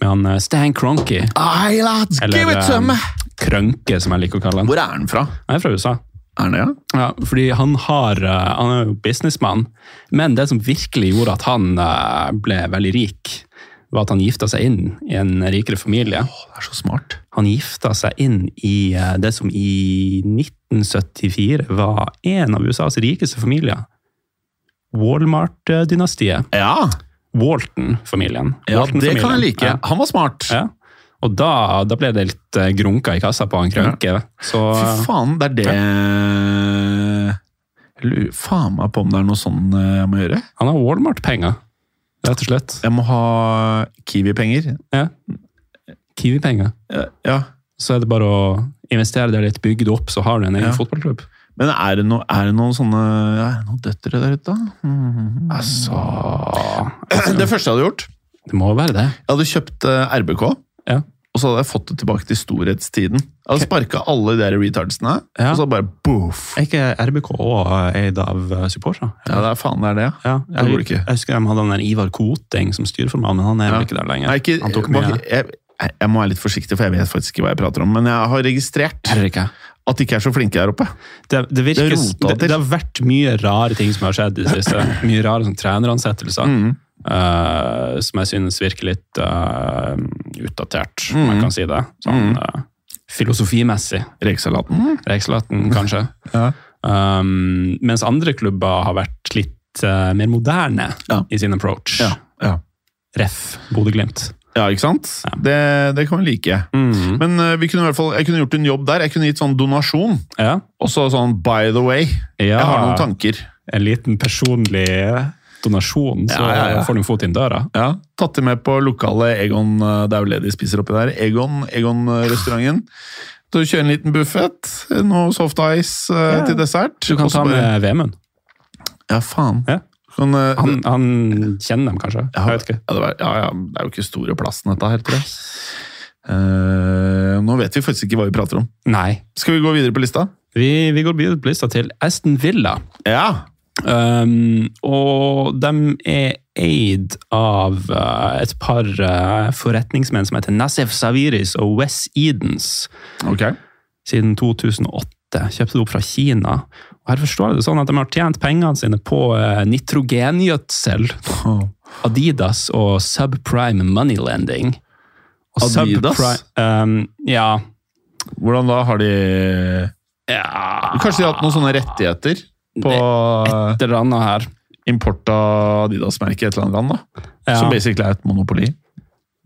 Speaker 3: Med han eh, Stan Kroenke.
Speaker 2: Aye, lads,
Speaker 3: Eller
Speaker 2: give it to me!
Speaker 3: eh, Krønke, som jeg liker å kalle han.
Speaker 2: Hvor er han fra?
Speaker 3: Han er fra USA.
Speaker 2: Er det, ja?
Speaker 3: Ja, fordi han har eh, Han er jo businessmann, men det som virkelig gjorde at han ble veldig rik, var at han gifta seg inn i en rikere familie.
Speaker 2: Åh, det er så smart.
Speaker 3: Han gifta seg inn i det som i 1974 var en av USAs rikeste familier. Walmart-dynastiet.
Speaker 2: Ja,
Speaker 3: Walton-familien.
Speaker 2: ja det kan jeg like.
Speaker 3: Ja.
Speaker 2: Han var smart.
Speaker 3: Ja. Og da, da ble det litt eh, grunka i kassa på han Krønke. Så
Speaker 2: Fy faen, det er det Jeg lurer faen meg på om det er noe sånn eh, jeg må gjøre.
Speaker 3: han har Walmart-penger, rett og slett.
Speaker 2: Jeg må ha Kiwi-penger.
Speaker 3: Ja. Kiwi-penger.
Speaker 2: Ja, Ja.
Speaker 3: Så er det bare å investere det litt, bygge det opp, så har du en egen fotballklubb.
Speaker 2: Men er det, no, er det noen sånne ja, det noen døtre der ute, da? Mm.
Speaker 3: Altså,
Speaker 2: Det første jeg hadde gjort
Speaker 3: Det må være det.
Speaker 2: Jeg hadde kjøpt eh, RBK,
Speaker 3: Ja.
Speaker 2: og så hadde jeg fått det tilbake til storhetstiden. Jeg hadde sparka alle de der retardsene,
Speaker 3: Ja.
Speaker 2: og så bare boof!
Speaker 3: Er ikke RBK også eid av eh, supportere?
Speaker 2: Ja, det er faen det er det, ja.
Speaker 3: Ja, jeg,
Speaker 2: jeg,
Speaker 3: jeg husker de hadde den der Ivar Koting som styreformann, men han er ikke der lenger.
Speaker 2: Nei, ikke,
Speaker 3: han tok mye.
Speaker 2: jeg, jeg må være litt forsiktig, for jeg vet faktisk ikke hva jeg prater om. Men jeg har registrert
Speaker 3: Er det ikke.
Speaker 2: At de ikke er så flinke her oppe.
Speaker 3: Det, det, virker,
Speaker 2: Det
Speaker 3: det, har vært mye rare ting som har skjedd i det siste. Mye rare sånn, treneransettelser.
Speaker 2: Mm.
Speaker 3: Uh, som jeg synes virker litt uh, utdatert, om
Speaker 2: Mm.
Speaker 3: jeg kan si det. Sånn
Speaker 2: Mm.
Speaker 3: eh, filosofimessig.
Speaker 2: Rekesalaten.
Speaker 3: Rekesalaten, kanskje.
Speaker 2: Ja.
Speaker 3: Um, mens andre klubber har vært litt mer moderne
Speaker 2: Ja.
Speaker 3: i sin approach.
Speaker 2: Ja. Ja.
Speaker 3: Ref. Bodø-Glimt.
Speaker 2: Ja, ikke sant? Det, det kan vi like.
Speaker 3: Mm.
Speaker 2: Men uh, vi kunne i hvert fall, jeg kunne gjort en jobb der. Jeg kunne gitt sånn donasjon.
Speaker 3: Ja.
Speaker 2: Og så sånn by the way.
Speaker 3: ja.
Speaker 2: Jeg har noen tanker.
Speaker 3: En liten personlig donasjon, så
Speaker 2: Ja, ja, ja.
Speaker 3: får du en fot inn døra.
Speaker 2: Ja, Tatt dem med på lokale Egon eh, Det er jo det de spiser oppi der. Egon, Egon-restauranten. Så kjøre en liten buffet, noe soft ice eh,
Speaker 3: Ja.
Speaker 2: til dessert.
Speaker 3: Du kan ta med Vemund.
Speaker 2: Ja, faen.
Speaker 3: Ja.
Speaker 2: Kan, eh,
Speaker 3: Han, han kjenner dem kanskje?
Speaker 2: ja,
Speaker 3: Jeg vet ikke.
Speaker 2: Ja, det, var, ja, ja, det er jo ikke store plassen, dette her, tror jeg. Uh, nå vet vi faktisk ikke hva vi prater om.
Speaker 3: Nei.
Speaker 2: Skal vi gå videre på lista?
Speaker 3: Vi, vi går videre på lista til Aston Villa.
Speaker 2: Ja.
Speaker 3: Um, og de er eid av uh, et par uh, forretningsmenn som heter Nasif Saviris og Wes Edens
Speaker 2: Ok.
Speaker 3: siden 2008. Kjøpte det opp fra Kina. Her forstår jeg det sånn at de har tjent pengene sine på eh, nitrogengjødsel, Adidas og subprime moneylending. Og
Speaker 2: Adidas?
Speaker 3: Um, ja.
Speaker 2: Hvordan da? Har de
Speaker 3: ja
Speaker 2: Kanskje de har hatt noen sånne rettigheter på
Speaker 3: Et eller annet her.
Speaker 2: import av Adidas-merket i et eller annet land? da?
Speaker 3: Ja.
Speaker 2: Som basically er et monopoli?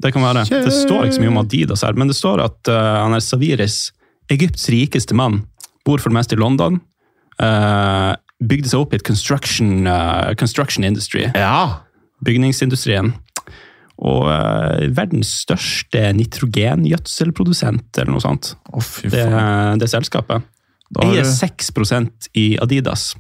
Speaker 3: Det kan være.
Speaker 2: Kjør!
Speaker 3: Det står ikke så mye om Adidas her, men det står at uh, han er Saviris, Egypts rikeste mann, bor for det meste i London. Eh, bygde seg opp i et construction, uh, construction industry,
Speaker 2: Ja!
Speaker 3: bygningsindustrien. Og uh, verdens største nitrogengjødselprodusent, eller noe sånt.
Speaker 2: Fy
Speaker 3: Det, det selskapet.
Speaker 2: Da
Speaker 3: Eier
Speaker 2: du-
Speaker 3: 6 i Adidas.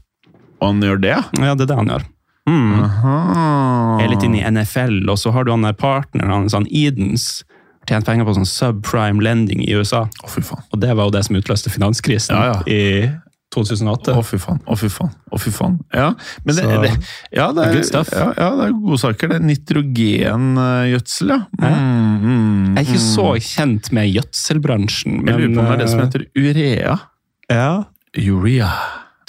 Speaker 2: Og han gjør det?
Speaker 3: Ja, det er det han gjør. Mm. Er litt inne i NFL, og så har du han der partneren hans, han Edens, tjent penger på sånn subprime lending i USA.
Speaker 2: Faen.
Speaker 3: Og det var jo det som utløste finanskrisen
Speaker 2: Ja, ja.
Speaker 3: i 2008.
Speaker 2: Å, fy faen. Å, fy faen. Å, fy faen. Ja, men det, det, ja, det, er, ja, ja, det er gode saker. Det er nitrogengjødsel, ja. Mm, mm,
Speaker 3: Jeg er ikke
Speaker 2: mm.
Speaker 3: så kjent med gjødselbransjen,
Speaker 2: Jeg lurer på om det er det som
Speaker 3: eh,
Speaker 2: heter urea.
Speaker 3: Ja,
Speaker 2: Urea.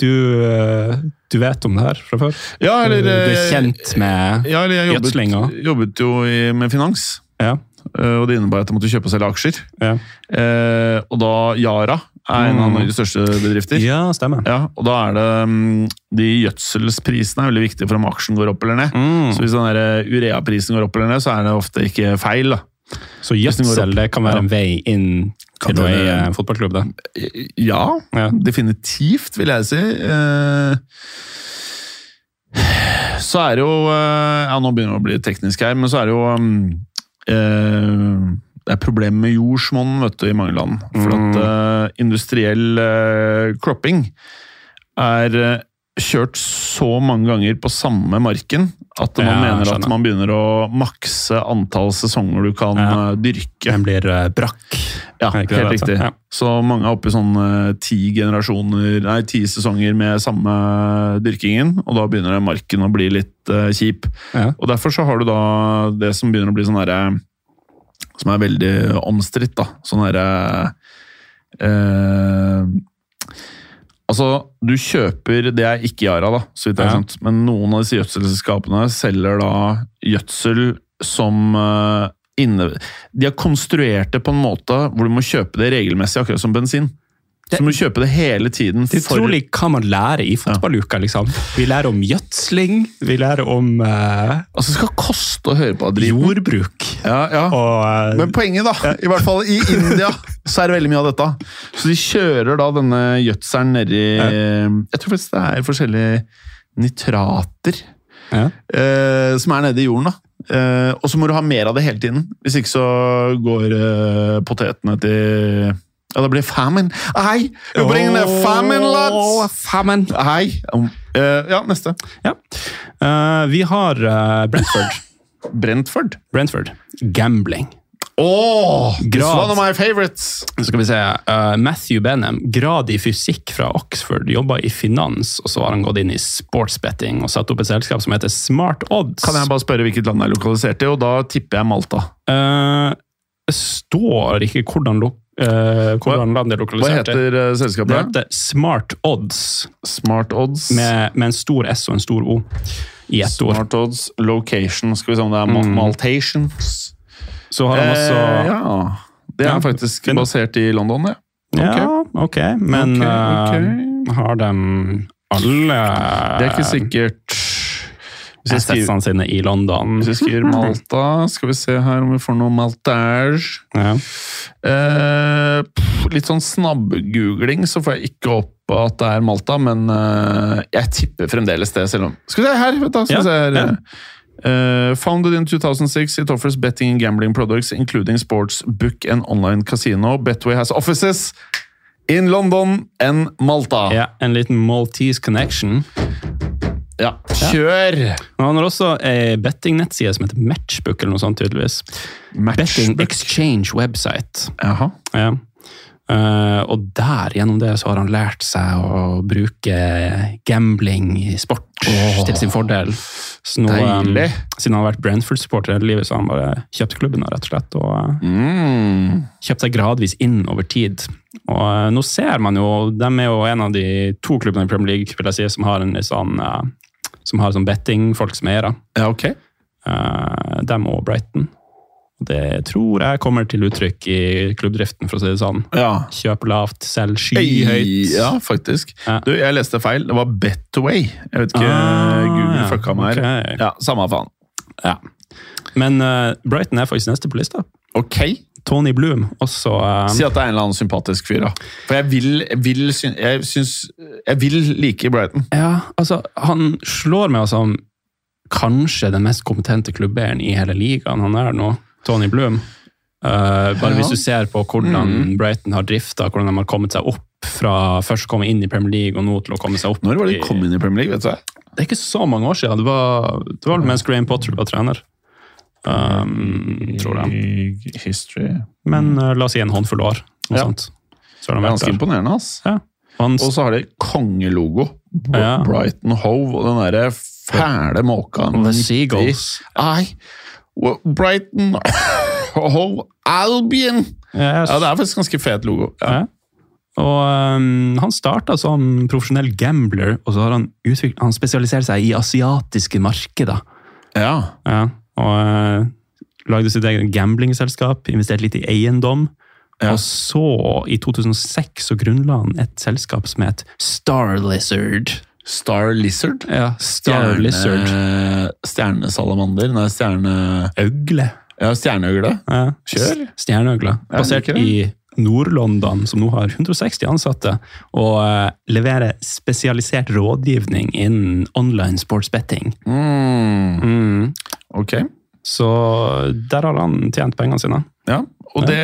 Speaker 3: du, eh, du vet om det her fra før?
Speaker 2: Ja, eller
Speaker 3: du er kjent med
Speaker 2: ja, eller jeg jobbet,
Speaker 3: også.
Speaker 2: jobbet jo i, med finans.
Speaker 3: Ja.
Speaker 2: eh, Og det innebar at jeg måtte kjøpe og selge aksjer.
Speaker 3: Ja,
Speaker 2: Eh, og da Yara er en av
Speaker 3: Mm.
Speaker 2: Norges største bedrifter.
Speaker 3: ja stemmer.
Speaker 2: Ja, og da er det mm, De gjødselsprisene er veldig viktige for om aksjen går opp eller ned.
Speaker 3: Mm.
Speaker 2: Så hvis den der ureaprisen går opp eller ned, så er det ofte ikke feil. da.
Speaker 3: Så gjødsel det kan være en vei inn til en fotballklubb? Det.
Speaker 2: Ja,
Speaker 3: Ja.
Speaker 2: definitivt, vil jeg si. Eh, Så er det jo eh, Ja, nå begynner det å bli teknisk her, men så er det jo mm, eh, Det er problemer med jordsmonn vet du, i mange land. For at eh, industriell uh, cropping er uh, kjørt så mange ganger på samme marken at man
Speaker 3: Ja,
Speaker 2: mener at man begynner å makse antall sesonger du kan
Speaker 3: Ja.
Speaker 2: eh, dyrke.
Speaker 3: Den blir eh, brakk.
Speaker 2: Ja, helt
Speaker 3: det,
Speaker 2: riktig.
Speaker 3: altså? Ja.
Speaker 2: Så mange er oppe i sånn eh, ti generasjoner, nei, ti sesonger med samme dyrkingen, og da begynner marken å bli litt eh, kjip. Og derfor så har du da det som begynner å bli sånn derre Som er veldig omstridt, da. Sånn derre eh, Altså, du kjøper Det er ikke Yara, da, så vidt jeg
Speaker 3: Ja.
Speaker 2: skjønt. Men noen av disse gjødselselskapene selger da gjødsel som eh, inne... De har konstruert det på en måte hvor du må kjøpe det regelmessig, akkurat som bensin. Så må du kjøpe det hele tiden.
Speaker 3: Det er
Speaker 2: for-
Speaker 3: utrolig hva man lærer i fotballuka. liksom. Vi lærer om gjødsling, vi lærer om uh...
Speaker 2: Altså, det skal koste å høre på driten.
Speaker 3: jordbruk.
Speaker 2: Ja, ja.
Speaker 3: Og uh...
Speaker 2: Men poenget, da, i hvert fall i India, så er det veldig mye av dette. Så de kjører da denne gjødselen nedi Jeg tror faktisk det er forskjellige nitrater
Speaker 3: ja.
Speaker 2: uh, som er nedi i jorden. da. Og så må du ha mer av det hele tiden. Hvis ikke så går potetene til Ja, det blir famine. Hei! Vi bringer ned famine, lads!
Speaker 3: famine.
Speaker 2: Hei! Um, uh, ja, neste.
Speaker 3: Ja. Uh, vi har uh, Brentford.
Speaker 2: Brentford.
Speaker 3: Brentford. Gambling.
Speaker 2: Oh, this
Speaker 3: Grad.
Speaker 2: one of my favorites!
Speaker 3: Så skal vi se. Uh, Matthew Benham, grad i fysikk fra Oxford, jobba i finans, og så har han gått inn i sportsbetting og satt opp et selskap som heter Smart Odds.
Speaker 2: Kan jeg bare spørre hvilket land det er lokalisert i, og da tipper jeg Malta.
Speaker 3: Uh, det står ikke hvordan, lo eh, hvordan landet er
Speaker 2: Hva
Speaker 3: lokalisert i.
Speaker 2: heter selskapet
Speaker 3: Det heter Smart Odds,
Speaker 2: Smart Odds.
Speaker 3: med, med en stor S og en stor O i ett ord.
Speaker 2: Smart Odds Location. Skal vi se om det er
Speaker 3: Mm.
Speaker 2: Maltations.
Speaker 3: Så har han også
Speaker 2: Eh, ja. Det er
Speaker 3: Ja,
Speaker 2: faktisk
Speaker 3: finn-
Speaker 2: basert i London, det.
Speaker 3: Ja, ok, men
Speaker 2: okay,
Speaker 3: eh, har de alle
Speaker 2: Det er ikke sikkert Skriver,
Speaker 3: sine i London?
Speaker 2: hvis vi skriver Malta, skal vi se her om vi får noe maltage.
Speaker 3: Ja.
Speaker 2: Eh, pff, litt sånn snabb-googling, så får jeg ikke opp at det er Malta, men eh, jeg tipper fremdeles det, selv om Skal vi se her, vet du! Skal vi se her.
Speaker 3: ja.
Speaker 2: Uh, founded in 2006, it offers betting and gambling products, including sports, book and online casino. Betway has offices in London and Malta.
Speaker 3: ja, en liten Maltese connection.
Speaker 2: Ja, kjør!
Speaker 3: Ja. han har også ei bettingnettside som heter Matchbook, eller noe sånt, tydeligvis. Betting
Speaker 2: Matchbook.
Speaker 3: Exchange Website.
Speaker 2: Jaha.
Speaker 3: Ja. Uh, og der, gjennom det, så har han lært seg å bruke gambling i sport
Speaker 2: oh,
Speaker 3: til sin fordel. Så nå,
Speaker 2: um,
Speaker 3: siden han har vært Brentford-supporter hele livet, så har han bare kjøpt klubben, rett og slett. Og eh,
Speaker 2: Mm.
Speaker 3: kjøpt seg gradvis inn over tid. Og uh, nå ser man jo, de er jo en av de to klubbene i Premier League vil jeg si, som har en litt sånn eh, som har sånn bettingfolk som eiere.
Speaker 2: Ja, ok.
Speaker 3: Uh, dem og Brighton. Det tror jeg kommer til uttrykk i klubbdriften, for å si det sånn.
Speaker 2: Ja.
Speaker 3: Kjøp lavt, selg skyhøyt.
Speaker 2: Ja, faktisk.
Speaker 3: Ja.
Speaker 2: Du, jeg leste feil. Det var Betway. Jeg vet ikke,
Speaker 3: Ah,
Speaker 2: Google
Speaker 3: ja.
Speaker 2: fucka meg her.
Speaker 3: Ok.
Speaker 2: Ja, Samme faen.
Speaker 3: Ja. Men uh, Brighton er faktisk neste på lista.
Speaker 2: Ok.
Speaker 3: Tony Bloom, også uh,
Speaker 2: Si at det er en eller annen sympatisk fyr, da. For jeg vil, jeg vil, jeg syns Jeg vil like Brighton.
Speaker 3: Ja, altså, han slår meg som kanskje den mest kompetente klubbeieren i hele ligaen. Han er nå, Tony Bloom. Uh, bare
Speaker 2: Ja.
Speaker 3: hvis du ser på hvordan
Speaker 2: mm.
Speaker 3: Brighton har drifta, hvordan de har kommet seg opp fra først å komme inn i Premier League og nå til å komme seg opp
Speaker 2: Når var det de kom inn i Premier League? vet du?
Speaker 3: Det er ikke så mange år siden. Det var, det var mens Graham Potter var trener. Um, tror jeg.
Speaker 2: History.
Speaker 3: Men uh, la oss si en håndfull år. Noe
Speaker 2: Ja.
Speaker 3: sånt. Så er
Speaker 2: Det
Speaker 3: de
Speaker 2: ganske
Speaker 3: der.
Speaker 2: imponerende, ass.
Speaker 3: Ja. Hans.
Speaker 2: Og så har de kongelogo.
Speaker 3: Ja.
Speaker 2: Brighton Hove og den derre fæle måka.
Speaker 3: The Seagulls.
Speaker 2: i. Brighton Hove Albion!
Speaker 3: Yes.
Speaker 2: Ja, det er faktisk ganske fet logo. Ja.
Speaker 3: Ja. Og um, han starta som profesjonell gambler, og så har han, utviklet, han spesialisert seg i asiatiske markeder.
Speaker 2: ja.
Speaker 3: Ja. Og uh, lagde sitt eget gamblingselskap, investerte litt i eiendom.
Speaker 2: Ja.
Speaker 3: Og så, i 2006, så grunnla han et selskap som het Star Lizard.
Speaker 2: Star Lizard.
Speaker 3: Ja, Star Lizard.
Speaker 2: Stjernesalamander. Nei, stjerne...
Speaker 3: Øgle.
Speaker 2: Ja, stjerneøgle.
Speaker 3: Ja.
Speaker 2: Kjør. Stjerneøgle.
Speaker 3: Basert i Nord-London, som nå har 160 ansatte, og uh, leverer spesialisert rådgivning innen online sportsbetting.
Speaker 2: Mm.
Speaker 3: Mm.
Speaker 2: Ok.
Speaker 3: Så der har han tjent pengene sine.
Speaker 2: Ja, og det,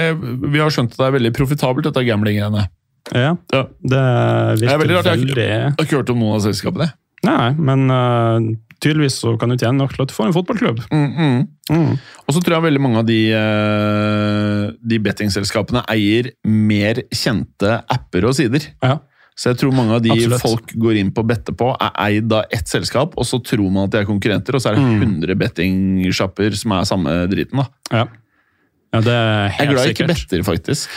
Speaker 2: vi har skjønt at det er veldig profitabelt, dette gambling-greiene.
Speaker 3: Ja,
Speaker 2: Ja.
Speaker 3: det
Speaker 2: Det
Speaker 3: virker
Speaker 2: er veldig rart. Jeg har ikke hørt om noen av selskapene.
Speaker 3: Nei, men eh, tydeligvis så kan du tjene nok til at du får en fotballklubb.
Speaker 2: Mm, mm.
Speaker 3: Mm.
Speaker 2: Og så tror jeg veldig mange av de, eh, de bettingselskapene eier mer kjente apper og sider.
Speaker 3: Ja.
Speaker 2: Så jeg tror mange av de
Speaker 3: Absolutt.
Speaker 2: folk går inn på å bette på, er eid av ett selskap, og så tror man at de er konkurrenter, og så er det
Speaker 3: Mm.
Speaker 2: 100 bettingsjapper som er samme driten. da.
Speaker 3: Ja. ja, det er
Speaker 2: Jeg er glad jeg ikke better, faktisk.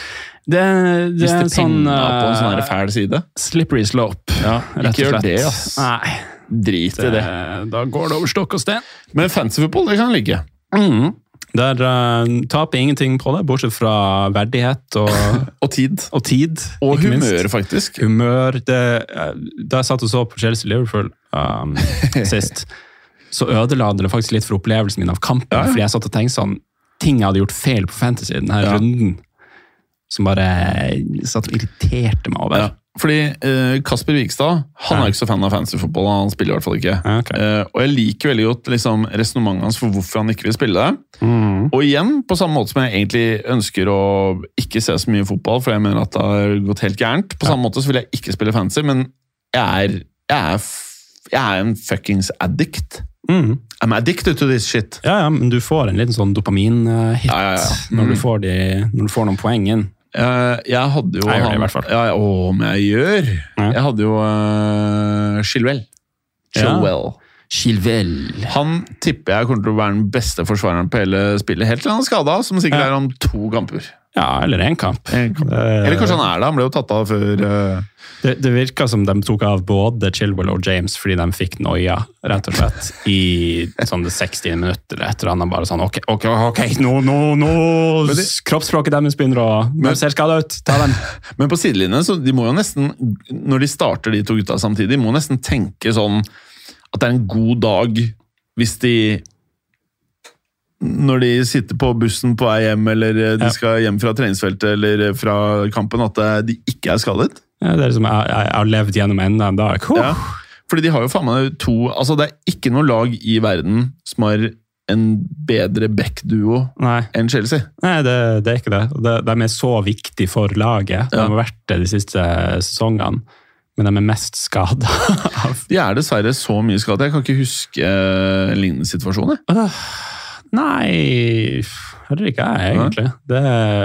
Speaker 3: Det, det
Speaker 2: Hvis
Speaker 3: er
Speaker 2: det
Speaker 3: en sånn
Speaker 2: på en sånn
Speaker 3: eh,
Speaker 2: fæl side.
Speaker 3: slippery slope.
Speaker 2: Ja,
Speaker 3: rett og
Speaker 2: ikke gjør det, ass.
Speaker 3: Nei,
Speaker 2: Drit i
Speaker 3: det,
Speaker 2: det.
Speaker 3: da går det over stokk og sten.
Speaker 2: Men fancy football, det kan jeg like.
Speaker 3: Mm. Der uh, taper ingenting på det, bortsett fra verdighet og,
Speaker 2: Og tid.
Speaker 3: og tid.
Speaker 2: Og humør, faktisk.
Speaker 3: Humør. Det, eh, da jeg satt og så på Chelsea-Liverpool um, sist, så ødela det faktisk litt for opplevelsen min av kampen.
Speaker 2: Ja.
Speaker 3: Fordi jeg satt og tenkte sånn Ting jeg hadde gjort feil på Fantasy denne
Speaker 2: Ja.
Speaker 3: runden. Som bare satt og irriterte meg over.
Speaker 2: Ja. Fordi eh, Kasper Wikstad han
Speaker 3: Ja.
Speaker 2: er ikke så fan av fantasyfotball. Han spiller i hvert fall ikke.
Speaker 3: Ja, okay.
Speaker 2: Eh, og jeg liker veldig godt liksom, resonnementet hans for hvorfor han ikke vil spille det.
Speaker 3: Mm.
Speaker 2: Og igjen, på samme måte som jeg egentlig ønsker å ikke se så mye fotball, for jeg mener at det har gått helt gærent. På samme måte så vil jeg ikke spille fantasy, men jeg er, jeg er, jeg er en fuckings addict.
Speaker 3: Mm.
Speaker 2: I'm addicted to this shit.
Speaker 3: Ja, ja, men du får en liten sånn dopamin-hit
Speaker 2: Ja, ja, ja.
Speaker 3: når,
Speaker 2: Mm.
Speaker 3: du får de, når du får noen poeng inn.
Speaker 2: Eh, jeg hadde jo
Speaker 3: Jeg gjør det i hvert fall.
Speaker 2: Ja, ja, å, om jeg gjør!
Speaker 3: Ja.
Speaker 2: Jeg hadde jo uh, Chilwell.
Speaker 3: Ja.
Speaker 2: Chilwell.
Speaker 3: Chilwell.
Speaker 2: Han tipper jeg kommer til å være den beste forsvareren på hele spillet, helt til han er skada, som sikkert
Speaker 3: Ja.
Speaker 2: er om to kamper.
Speaker 3: Ja, eller én kamp.
Speaker 2: En kamp. Eller kanskje han er det, han ble jo tatt av før uh...
Speaker 3: Det, det virka som de tok av både Chilwell og James fordi de fikk noia, rett og slett, i sånn det 60 minutter etter han bare sånn Ok, ok, ok, nå, nå, nå Kroppsspråket deres begynner å De ser skada ut. Ta dem.
Speaker 2: Men på sidelinjen, så de må jo nesten, når de starter de to gutta samtidig, de må nesten tenke sånn at det er en god dag hvis de når de sitter på bussen på vei hjem, eller eh, de
Speaker 3: Ja.
Speaker 2: skal hjem fra treningsfeltet eller eh, fra kampen, at eh, de ikke er skadet.
Speaker 3: Ja, det er liksom, jeg, har levd gjennom enda en dag.
Speaker 2: Ja. Fordi de har jo faen meg to Altså, det er ikke noe lag i verden som har en bedre back-duo enn Chelsea.
Speaker 3: nei det, det er ikke det. De, de er så viktige for laget. De har vært det de siste sesongene, men de er mest skada.
Speaker 2: De er dessverre så mye skada. Jeg kan ikke huske eh, en lignende situasjon. jeg.
Speaker 3: Nei, heller ikke jeg, egentlig. Det,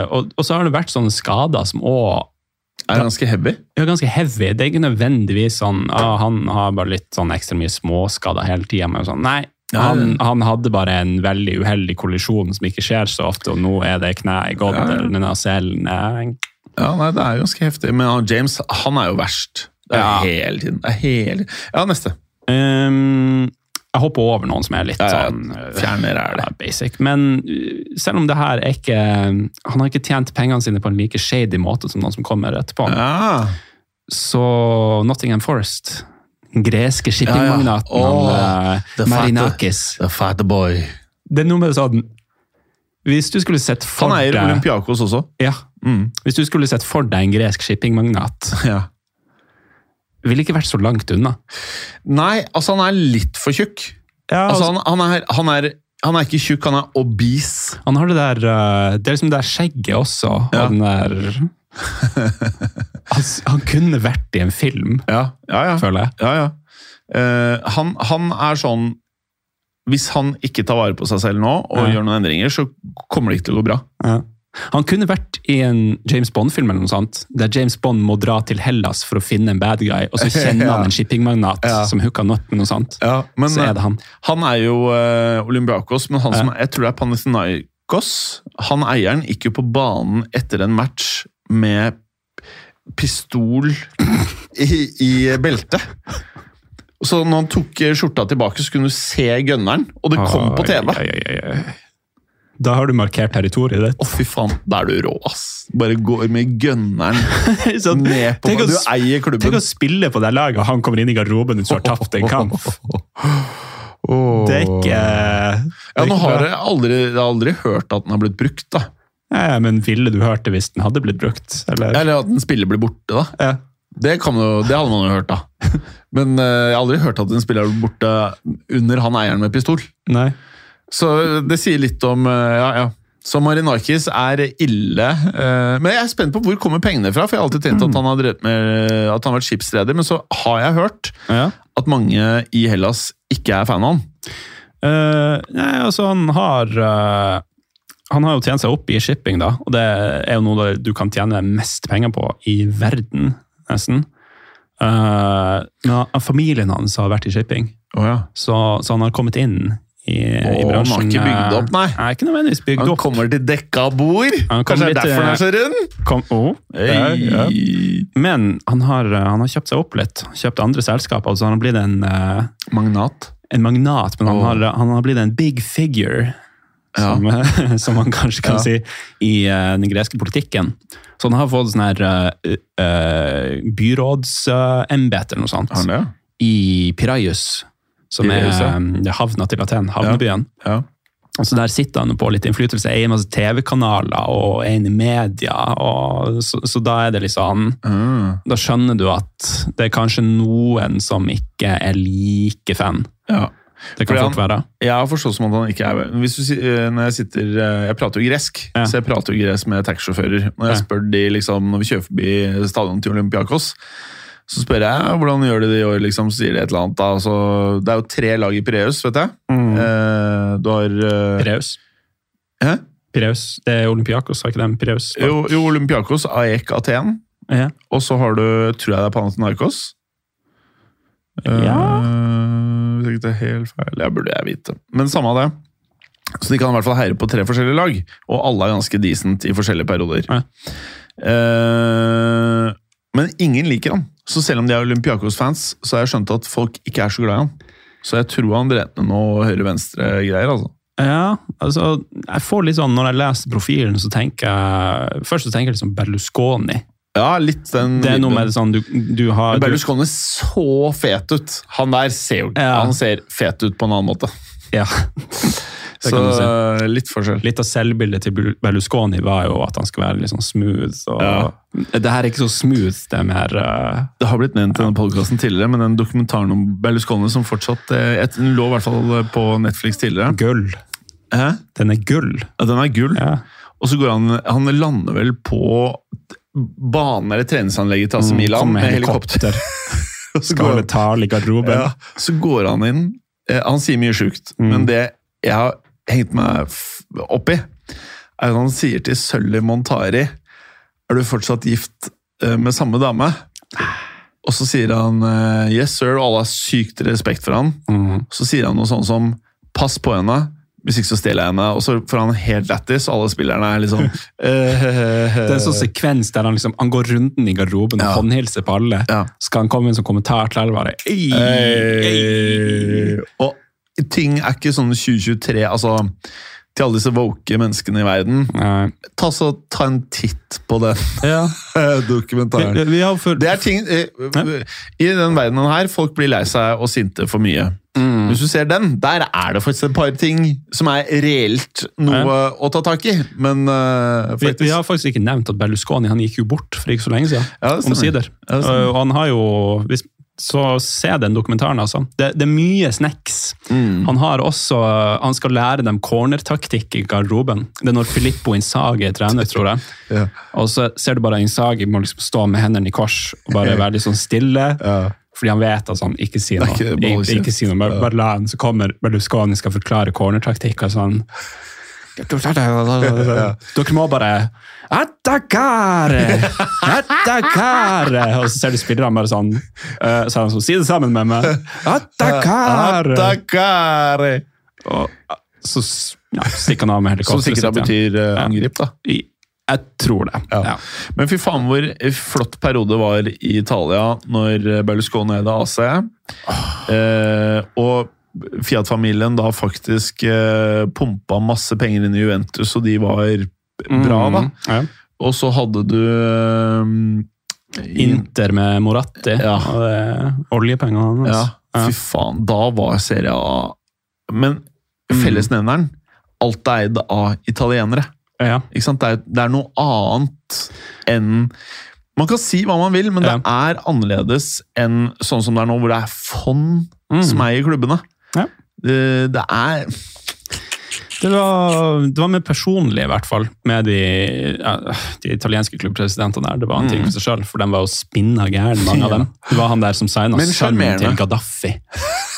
Speaker 3: og, og så har det vært sånne skader som òg
Speaker 2: Er ganske heavy.
Speaker 3: Ja, ganske heavy. Det er ikke nødvendigvis sånn ah, han har bare litt sånn ekstra mye småskader hele tida. Sånn. Nei, han, han hadde bare en veldig uheldig kollisjon som ikke skjer så ofte, og nå er det kneet gått,
Speaker 2: Ja, ja.
Speaker 3: eller denne selen
Speaker 2: Ja, nei, det er ganske heftig. Men James, han er jo verst. Det er
Speaker 3: Ja.
Speaker 2: hele tiden. Det er hele... Ja, neste.
Speaker 3: Um, Jeg hopper over noen som er litt sånn uh,
Speaker 2: Fjerner er det.
Speaker 3: basic. Men uh, selv om det her er ikke Han har ikke tjent pengene sine på en like shady måte som noen som kommer etterpå.
Speaker 2: Ja.
Speaker 3: Så Nottingham Forest, den greske shippingmagnaten
Speaker 2: Ja, ja.
Speaker 3: oh, eh, Marinakis
Speaker 2: The fat boy.
Speaker 3: Det er noe med det sånn Hvis du skulle sett for
Speaker 2: Han eier Olympiakos også.
Speaker 3: ja,
Speaker 2: Mm.
Speaker 3: Hvis du skulle sett for deg en gresk shippingmagnat,
Speaker 2: Ja.
Speaker 3: Ville ikke vært så langt unna.
Speaker 2: Nei, altså han er litt for tjukk.
Speaker 3: Ja,
Speaker 2: Altså han, han, er, han, er, han er ikke tjukk, han er obese.
Speaker 3: Han har det der uh, Det er liksom det der skjegget også.
Speaker 2: Ja.
Speaker 3: Og den der han, han kunne vært i en film,
Speaker 2: Ja, ja, ja.
Speaker 3: føler jeg.
Speaker 2: ja, ja. Eh, han, han er sånn Hvis han ikke tar vare på seg selv nå og
Speaker 3: Ja.
Speaker 2: gjør noen endringer, så kommer det ikke til å gå bra.
Speaker 3: Ja. Han kunne vært i en James Bond-film, eller noe sånt, der James Bond må dra til Hellas for å finne en bad guy, og så kjenner han en shippingmagnat
Speaker 2: Ja.
Speaker 3: som hooka han opp med noe sånt.
Speaker 2: Ja, men,
Speaker 3: så er det han.
Speaker 2: Han er jo uh, Olympiakos, men han
Speaker 3: Ja.
Speaker 2: som jeg tror det er Panathinaikos Han eieren gikk jo på banen etter en match med pistol i, i beltet. Så når han tok skjorta tilbake, så kunne du se gønneren, og det kom på TV.
Speaker 3: Oi, oi, oi. Da har du markert territoriet ditt.
Speaker 2: Å, fy faen, da er du rå, ass. Bare går med gunneren
Speaker 3: Sånn,
Speaker 2: ned på
Speaker 3: å
Speaker 2: Du eier klubben.
Speaker 3: Tenk å spille på det laget, og han kommer inn i garderoben og du har tapt en kamp. Det er ikke
Speaker 2: Ja, nå har jeg aldri, jeg har aldri hørt at den har blitt brukt, da.
Speaker 3: ja, Men ville du hørt det hvis den hadde blitt brukt? Eller?
Speaker 2: Eller at en spiller blir borte, da.
Speaker 3: Ja.
Speaker 2: Det, kan jo, det hadde man jo hørt, da. Men uh, jeg har aldri hørt at en spiller blir borte under han eieren med pistol.
Speaker 3: Nei.
Speaker 2: Så det sier litt om eh, Ja, ja. Så Marinakis er ille. eh, Men jeg er spent på hvor kommer pengene fra, for jeg har alltid tenkt at han har med at han har vært skipsreder, men så har jeg hørt
Speaker 3: Ja.
Speaker 2: at mange i Hellas ikke er fan av han.
Speaker 3: Uh, nei, altså han har uh, Han har jo tjent seg opp i shipping, da, og det er jo noe du kan tjene mest penger på i verden, nesten. Uh, men familien hans har vært i shipping,
Speaker 2: Oh, ja.
Speaker 3: så, så han har kommet inn i, i
Speaker 2: Åh, han har ikke bygd
Speaker 3: eh,
Speaker 2: opp, nei.
Speaker 3: Nei, ikke nødvendigvis bygd
Speaker 2: Han
Speaker 3: opp.
Speaker 2: kommer til dekka bord!
Speaker 3: Han
Speaker 2: Kanskje det er derfor han er så rund?
Speaker 3: Kom, oh, ja, ja. Men han har, eh, han har kjøpt seg opp litt. Kjøpt andre selskaper. altså Han har blitt en, uh,
Speaker 2: Magnat.
Speaker 3: en magnat, men han, har, han har blitt en big figure. som, som man kanskje kan
Speaker 2: Ja.
Speaker 3: si, i uh, den greske politikken. Så han har fått sånn her uh, uh, byrådsembete eller noe sånt
Speaker 2: han det?
Speaker 3: i Piraius, som er um, er havna til Aten, havnebyen.
Speaker 2: Ja.
Speaker 3: Så Der sitter han på litt innflytelse, eier masse TV-kanaler og er inne i media. Så, så da er det liksom
Speaker 2: Mm.
Speaker 3: Da skjønner du at det er kanskje noen som ikke er like fan.
Speaker 2: ja.
Speaker 3: Det kan
Speaker 2: Fordi
Speaker 3: fort være.
Speaker 2: Jeg har forstått som at han ikke er Hvis du, eh, når Jeg sitter, eh, jeg prater jo gresk,
Speaker 3: Ja.
Speaker 2: så jeg prater jo gresk med taxisjåfører. Når jeg spør de liksom, når vi kjører forbi stadionet til Olympiakos, så spør jeg hvordan gjør de det i år, liksom, så sier de et eller annet. Da. Så, det er jo tre lag i Pireus, vet jeg. Eh, du har eh,
Speaker 3: Pireus.
Speaker 2: Hæ?
Speaker 3: Pireus. Det er Olympiakos, har ikke de Pireus?
Speaker 2: Jo, jo, Olympiakos, AEK Aten.
Speaker 3: Ja.
Speaker 2: Og så har du, tror jeg det er Panathinaikos.
Speaker 3: Ja.
Speaker 2: Eh, hvis ikke det er helt feil. Jeg burde jeg vite. Men samme av det. Så de kan i hvert fall heie på tre forskjellige lag, og alle er ganske decent i forskjellige perioder.
Speaker 3: Ja.
Speaker 2: Eh, men ingen liker han. Så selv om de er Olympiakos-fans, så har jeg skjønt at folk ikke er så glad i han. Så jeg tror han drev med noe høyre-venstre-greier. altså.
Speaker 3: Ja, altså, jeg får litt sånn, Når jeg leser profilen, så tenker jeg først så tenker jeg liksom Berlusconi.
Speaker 2: Ja, litt den
Speaker 3: Det er noe med det sånn, du, du har
Speaker 2: Berlusconi så fet ut. Han der ser jo
Speaker 3: Ja.
Speaker 2: Han ser fet ut på en annen måte.
Speaker 3: ja.
Speaker 2: Så
Speaker 3: si.
Speaker 2: litt forskjell.
Speaker 3: Litt av selvbildet til Berlusconi var jo at han skulle være litt sånn smooth. Og
Speaker 2: Ja.
Speaker 3: Det her er ikke så smooth, det er mer uh,
Speaker 2: Det har blitt nevnt i denne podkasten tidligere, men den dokumentaren om Berlusconi som fortsatt eh, Den lå i hvert fall på Netflix tidligere.
Speaker 3: gull.
Speaker 2: Hæ?
Speaker 3: Den er gull.
Speaker 2: Ja, den er gull.
Speaker 3: Ja.
Speaker 2: Og så går han Han lander vel på banen eller treningsanlegget til AC
Speaker 3: Mm,
Speaker 2: Milan med helikopter. helikopter.
Speaker 3: Skal
Speaker 2: han-
Speaker 3: i garderoben.
Speaker 2: Ja, så går han inn eh, Han sier mye sjukt,
Speaker 3: Mm.
Speaker 2: men det jeg har hengt meg opp i, er at han sier til Sølvi Montari Er du fortsatt gift eh, med samme dame? Og så sier han eh, yes sir, og alle har sykt respekt for han.
Speaker 3: Mm.
Speaker 2: Så sier han noe sånn som pass på henne, hvis ikke så stjeler jeg henne. Og så får han helt lættis, og alle spillerne er liksom
Speaker 3: Det er en sånn sekvens der han liksom han går runden i garderoben og
Speaker 2: Ja.
Speaker 3: håndhilser på alle.
Speaker 2: Ja.
Speaker 3: Skal han komme med en sånn kommentar til alle bare «Ei, ei».
Speaker 2: Og ting er ikke sånn 2023 Altså, til alle disse woke menneskene i verden
Speaker 3: Nei.
Speaker 2: Ta, så, ta en titt på den
Speaker 3: Ja.
Speaker 2: Dokumentaren.
Speaker 3: vi har for,
Speaker 2: Det er ting eh, I den verdenen her, folk blir lei seg og sinte for mye.
Speaker 3: Mm.
Speaker 2: Hvis du ser den, der er det faktisk et par ting som er reelt noe å ta tak i. Men uh,
Speaker 3: vi, vi har faktisk ikke nevnt at Berlusconi han gikk jo bort for ikke så lenge siden.
Speaker 2: Ja.
Speaker 3: Omsider.
Speaker 2: Ja, det
Speaker 3: og han har jo hvis, Så se den dokumentaren, altså. Det, det er mye snacks.
Speaker 2: Mm.
Speaker 3: Han har også Han skal lære dem cornertaktikk i garderoben. Det er når Filippo Insagi er trener, tror jeg.
Speaker 2: Ja.
Speaker 3: Og så ser du bare Insagi må liksom stå med hendene i kors og bare være litt sånn stille.
Speaker 2: Ja.
Speaker 3: Fordi han vet at han ikke sier
Speaker 2: er
Speaker 3: noe.
Speaker 2: ikke-
Speaker 3: Ikke, ikke sier noe. Bare, bare la han, så kommer Berlusconi skal forklare cornertaktikk og sånn. Dere må bare Attakare! Attakare! Og så ser du spillerne bare sånn eh, Så er han sånn, Si det sammen med meg! Attakare!
Speaker 2: Attakare!
Speaker 3: Og eh, så ja, stikker han av med
Speaker 2: Som sikkert betyr uh, angrip, da.
Speaker 3: I- Jeg tror det.
Speaker 2: Ja.
Speaker 3: Ja.
Speaker 2: Men fy faen hvor flott periode var i Italia når Berlusconi eide AC. Eh, og Fiat-familien da faktisk eh, pumpa masse penger inn i Juventus, og de var bra, da.
Speaker 3: Mm, Ja.
Speaker 2: Og så hadde du eh,
Speaker 3: Inter med Moratti
Speaker 2: Ja.
Speaker 3: og det, oljepengene
Speaker 2: Ja,
Speaker 3: ja.
Speaker 2: fy faen. Da var Serie A Men fellesnevneren Alt er eid av italienere.
Speaker 3: Ja.
Speaker 2: Ikke sant? Det, er, det er noe annet enn Man kan si hva man vil, men det er annerledes enn sånn som det er nå, hvor det er fond
Speaker 3: Mm.
Speaker 2: som eier klubbene.
Speaker 3: Ja.
Speaker 2: Det, det er
Speaker 3: Det var, det var mer personlig, i hvert fall, med de, ja, de italienske klubbpresidentene der. Det var en ting for seg selv, for de var jo spinna gærne, mange av
Speaker 2: Mm.
Speaker 3: Dem. Det var han der som signa sønnen til Gaddafi,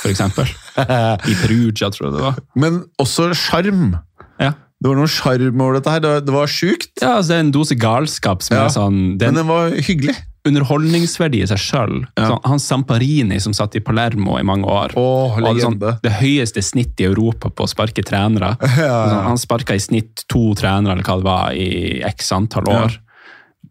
Speaker 3: eksempel. I Perugia, tror jeg det var.
Speaker 2: Men også sjarm.
Speaker 3: Ja.
Speaker 2: Det var noe sjarm over dette her. Det var, det var sjukt,
Speaker 3: Ja, altså Det er en dose galskap som
Speaker 2: Ja,
Speaker 3: er sånn Det er
Speaker 2: men den var hyggelig.
Speaker 3: Underholdningsverdi i seg sjøl.
Speaker 2: Ja.
Speaker 3: Han Samparini som satt i Palermo i mange år. Oh, sånn, det høyeste snittet i Europa på å sparke trenere. Sånn, Han sparka i snitt to trenere eller hva det var, i x antall år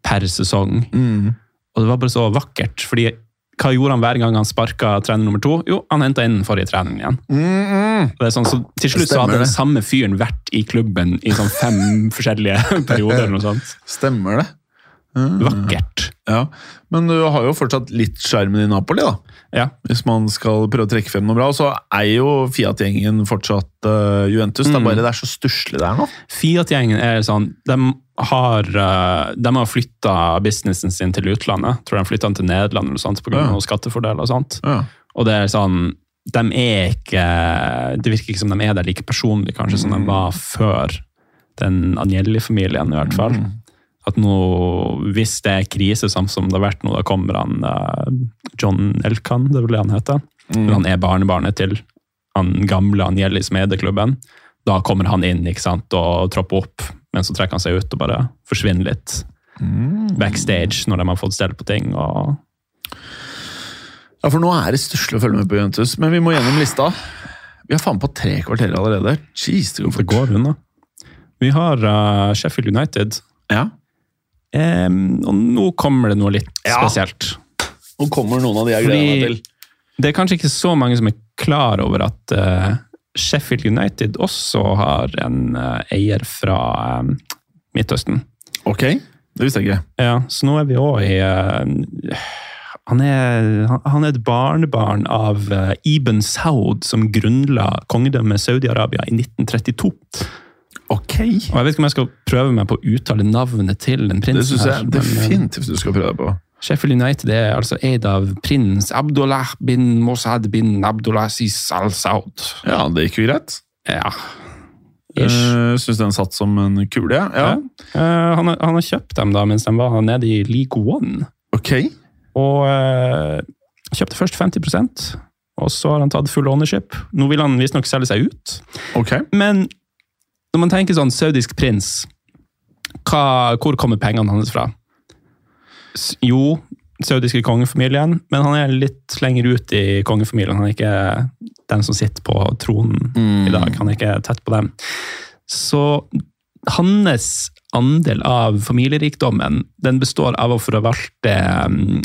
Speaker 3: per sesong.
Speaker 2: Mm.
Speaker 3: Og det var bare så vakkert, fordi hva gjorde han hver gang han sparka trener nummer to? Jo, han henta inn forrige treneren igjen. Mm, Det er sånn, så til slutt så hadde den samme fyren vært i klubben i sånn fem forskjellige perioder. eller noe sånt.
Speaker 2: Stemmer det?
Speaker 3: Vakkert.
Speaker 2: Ja, Men du har jo fortsatt litt skjermen i Napoli, da.
Speaker 3: Ja.
Speaker 2: Hvis man skal prøve å trekke frem noe bra. Og så er jo Fiat-gjengen fortsatt uh, Juventus. Det er
Speaker 3: Mm.
Speaker 2: bare det er så stusslig der nå.
Speaker 3: Fiat-gjengen er sånn De har, eh, de har flytta businessen sin til utlandet. Tror de flytta den til Nederland eller noe sånt pga.
Speaker 2: Ja.
Speaker 3: skattefordeler. og sånt.
Speaker 2: Ja.
Speaker 3: Og det er sånn De er ikke Det virker ikke som de er der like personlig kanskje som de var før den Agnelli-familien, i hvert fall. At nå, hvis det er krise, sånn som det har vært nå, da kommer han uh, John Elkan, det er vel det han heter.
Speaker 2: Mm.
Speaker 3: Han er barnebarnet til han gamle han gjelder i smedeklubben, Da kommer han inn ikke sant, og tropper opp, men så trekker han seg ut og bare forsvinner litt
Speaker 2: Mm.
Speaker 3: backstage når de har fått stell på ting. og
Speaker 2: Ja, for nå er det stusslig å følge med på Juventus, men vi må gjennom lista. Vi har faen på tre kvarter allerede. Jeez, det går
Speaker 3: Det
Speaker 2: fort.
Speaker 3: går unna. Vi har uh, Sheffield United,
Speaker 2: Ja.
Speaker 3: Em, og nå kommer det noe litt
Speaker 2: Ja.
Speaker 3: spesielt.
Speaker 2: Nå kommer noen av de jeg gleder meg til.
Speaker 3: Det er kanskje ikke så mange som er klar over at uh, Sheffield United også har en uh, eier fra eh, Midtøsten.
Speaker 2: Ok, det visste jeg ikke.
Speaker 3: Ja, så nå er vi òg i uh, han, er, han- han er et barnebarn av eh, Ibn Saud, som grunnla kongedømmet Saudi-Arabia i 1932.
Speaker 2: Ok.
Speaker 3: Og Jeg vet ikke om jeg skal prøve meg på å uttale navnet til den
Speaker 2: Det
Speaker 3: prinsen.
Speaker 2: syns
Speaker 3: synes
Speaker 2: jeg
Speaker 3: men, eh,
Speaker 2: definitivt du skal prøve deg på.
Speaker 3: Sheffield United er altså eid av prins Abdullah bin Mossad bin Abdulaziz al-Saud.
Speaker 2: Ja, det gikk jo greit.
Speaker 3: Ja.
Speaker 2: Uh, syns den satt som en kule, ja. ja.
Speaker 3: Uh, han, har, han har kjøpt dem da mens de var nede i League One.
Speaker 2: Ok.
Speaker 3: Og uh, kjøpte først 50 og så har han tatt full ownership. Nå vil han visstnok selge seg ut.
Speaker 2: ok.
Speaker 3: Men når man tenker sånn saudisk prins, hva, hvor kommer pengene hans fra? Jo, saudiske kongefamilien, men han er litt lenger ut i kongefamilien. Han er ikke den som sitter på tronen i dag. Han er ikke tett på dem. Så hans andel av familierikdommen den består av å forvalte um,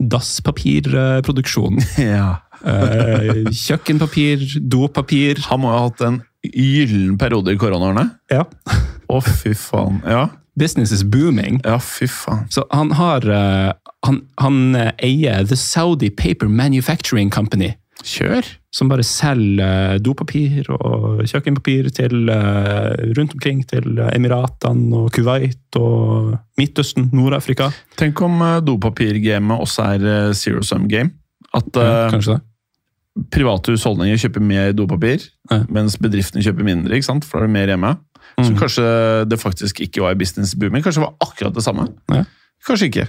Speaker 3: dasspapirproduksjon.
Speaker 2: Ja.
Speaker 3: Eh, kjøkkenpapir, dopapir.
Speaker 2: Han må jo ha hatt en gyllen periode i koronaårene.
Speaker 3: Ja.
Speaker 2: Å, fy faen. Ja.
Speaker 3: Business is booming.
Speaker 2: ja, fy faen.
Speaker 3: Så han har eh, Han, han eh, eier The Saudi Paper Manufacturing Company,
Speaker 2: Kjør.
Speaker 3: som bare selger eh, dopapir og kjøkkenpapir til rundt omkring til Emiratene og Kuwait og Midtøsten, Nord-Afrika.
Speaker 2: Tenk om uh, dopapirgamet også er zero sum game. At
Speaker 3: Ja, kanskje det.
Speaker 2: Private husholdninger kjøper mer dopapir,
Speaker 3: Ja.
Speaker 2: mens bedriftene kjøper mindre, ikke sant? for da er det mer hjemme. Så
Speaker 3: Mm.
Speaker 2: kanskje det faktisk ikke var business booming. Kanskje det var akkurat det samme.
Speaker 3: Ja.
Speaker 2: Kanskje ikke.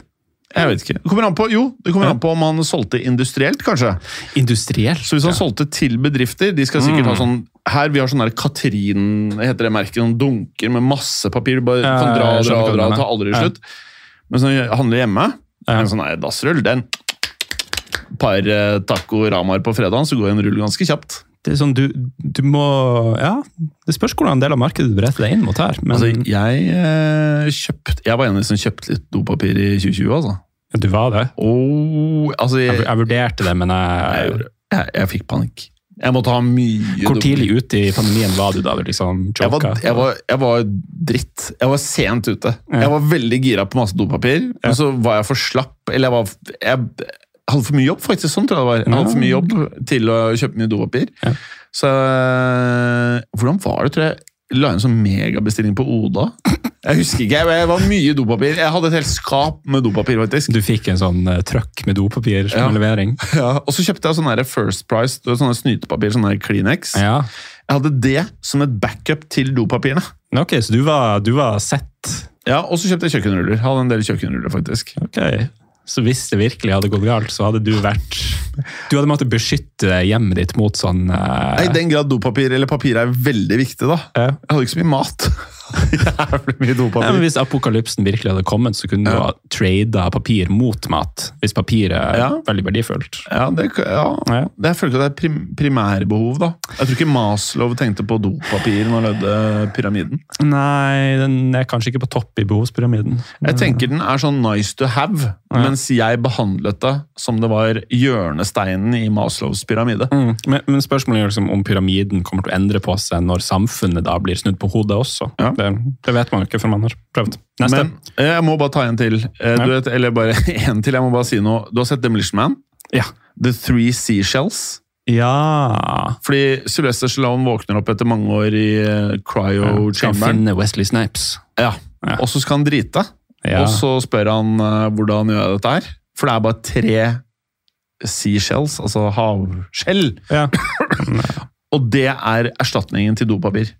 Speaker 2: Jeg vet ikke. Det kommer an på, jo, det kommer an på om han solgte industrielt, kanskje.
Speaker 3: Industrielt.
Speaker 2: Så hvis han
Speaker 3: ja.
Speaker 2: solgte til bedrifter De skal sikkert
Speaker 3: Mm.
Speaker 2: ha sånn Her vi har sånn Katrin heter det merket, noen dunker med masse papir. Du bare kan dra og dra og
Speaker 3: dra,
Speaker 2: dra,
Speaker 3: mener.
Speaker 2: tar aldri slutt. Men så handler hjemme,
Speaker 3: Ja.
Speaker 2: en sånn der dassrull, den par eh, taco ramar på fredagen, så går en rull ganske kjapt.
Speaker 3: Det er sånn, du, du må Ja, det spørs hvordan del av markedet du bretter deg inn mot her. Men
Speaker 2: Altså, jeg eh, kjøpt, Jeg var en av de som kjøpte litt dopapir i 2020, altså.
Speaker 3: du var det.
Speaker 2: Oh, altså
Speaker 3: Jeg,
Speaker 2: jeg,
Speaker 3: jeg vurderte det, men
Speaker 2: jeg,
Speaker 3: jeg,
Speaker 2: jeg, jeg fikk panikk. Jeg måtte ha mye
Speaker 3: Hvor tidlig ute i pandemien var du da du liksom
Speaker 2: Jeg var,
Speaker 3: choka?
Speaker 2: jeg, var, jeg var dritt. Jeg var sent ute.
Speaker 3: Ja.
Speaker 2: Jeg var veldig gira på masse dopapir,
Speaker 3: Ja.
Speaker 2: men så var jeg for slapp. Eller jeg var Jeg hadde for mye jobb, faktisk. Sånn tror jeg det var. Jeg hadde for mye jobb til å kjøpe mye dopapir.
Speaker 3: Ja.
Speaker 2: Så eh, Hvordan var det, tror jeg? La inn sånn megabestilling på Oda. Jeg husker ikke. Jeg, var mye dopapir. Jeg hadde et helt skap med dopapir, faktisk.
Speaker 3: Du fikk en sånn uh, trøkk med dopapir
Speaker 2: Ja.
Speaker 3: levering?
Speaker 2: Ja, og så kjøpte jeg sånn der First Price, sånne snytepapir, sånn der Kleenex.
Speaker 3: Ja.
Speaker 2: Jeg hadde det som et backup til dopapirene.
Speaker 3: Ok, så du var, du var sett.
Speaker 2: Ja, Og så kjøpte jeg kjøkkenruller. Jeg hadde en del kjøkkenruller, faktisk.
Speaker 3: Ok. Så hvis det virkelig hadde gått galt, så hadde du vært Du hadde måttet beskytte hjemmet ditt mot sånn uh,
Speaker 2: Nei, I den grad dopapir eller papir er veldig viktig, da.
Speaker 3: ja.
Speaker 2: Jeg hadde ikke så mye mat Jævlig mye
Speaker 3: Ja, men hvis apokalypsen virkelig hadde kommet, så kunne du ha trada papir mot mat. Hvis papir er
Speaker 2: Ja.
Speaker 3: veldig verdifullt.
Speaker 2: Ja, det, ja.
Speaker 3: Ja.
Speaker 2: det jeg føler ikke det er prim primærbehov, da. Jeg tror ikke Maslow tenkte på dopapir når han lagde pyramiden.
Speaker 3: Nei, den er kanskje ikke på topp i behovspyramiden.
Speaker 2: Jeg tenker den er sånn nice to have, mens jeg behandlet det som det var hjørnesteinen i Maslows pyramide.
Speaker 3: Mm. Men, men spørsmålet er liksom om pyramiden kommer til å endre på seg når samfunnet da blir snudd på hodet også.
Speaker 2: Ja.
Speaker 3: Det, det vet man jo ikke før man har prøvd. Neste.
Speaker 2: Men eh, jeg må bare ta en til. Eh, Du vet, eller bare en til. Jeg må bare si noe. Du har sett Demolition Man?
Speaker 3: Ja.
Speaker 2: The Three Seashells?
Speaker 3: Ja
Speaker 2: Fordi Sylvester Stallone våkner opp etter mange år i eh,
Speaker 3: Skal han
Speaker 2: cryo-chamberen.
Speaker 3: finne Wesley Snipes?
Speaker 2: Ja.
Speaker 3: Ja.
Speaker 2: Og så skal han drite.
Speaker 3: Ja.
Speaker 2: Og så spør han uh, hvordan gjør jeg dette her. For det er bare tre seashells, altså havskjell.
Speaker 3: Ja.
Speaker 2: Og det er erstatningen til dopapir.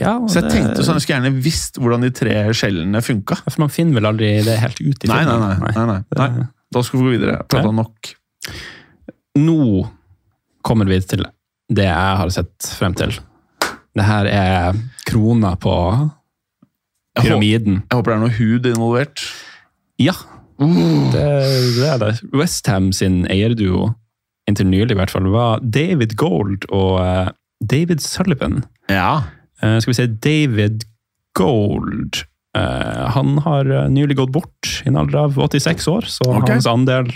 Speaker 3: Ja
Speaker 2: Så jeg
Speaker 3: det-
Speaker 2: tenkte sånn, jeg skulle gjerne visst hvordan de tre skjellene funka.
Speaker 3: For man finner vel aldri det helt ut i
Speaker 2: Nei, nei, nei. nei, nei, nei. Da skal vi gå videre. Jeg Prata nok.
Speaker 3: Nå kommer vi til det jeg har sett frem til. Det her er krona på
Speaker 2: Jeg håper,
Speaker 3: pyramiden.
Speaker 2: jeg håper det er noe hud involvert.
Speaker 3: Ja, det, det er det. Westham sin eierduo, inntil nylig i hvert fall, var David Gold og eh, David Sullivan.
Speaker 2: Ja.
Speaker 3: Eh, skal vi se, David Gold eh, Han har eh, nylig gått bort i en alder av 86 år, så
Speaker 2: okay.
Speaker 3: hans andel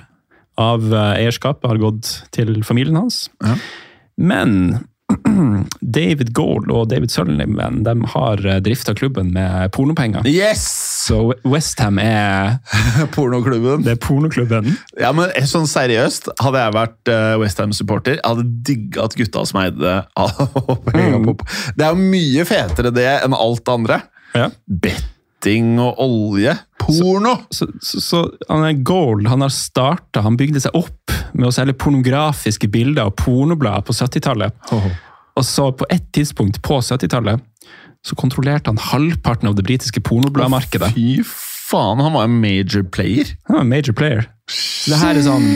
Speaker 3: av eierskapet har gått til familien hans.
Speaker 2: Ja.
Speaker 3: Men David Gold og David Sullivan de har drifta klubben med pornopenger.
Speaker 2: Yes!
Speaker 3: Så Westham er,
Speaker 2: Pornoklubben.
Speaker 3: det er pornoklubben.
Speaker 2: Ja, men sånn seriøst, hadde jeg vært uh, Westham-supporter, hadde digga at gutta som eide
Speaker 3: Mm.
Speaker 2: Det er jo mye fetere det enn alt det andre.
Speaker 3: Ja.
Speaker 2: Betting og olje. Porno!
Speaker 3: Så, så, så han er Gold han har starta, han bygde seg opp med å selge pornografiske bilder og pornoblader på 70-tallet. Og så på et tidspunkt på 70-tallet så kontrollerte han halvparten av det britiske pornobladmarkedet.
Speaker 2: Fy faen, han var en major player.
Speaker 3: Han var en major player. Shit. det her er sånn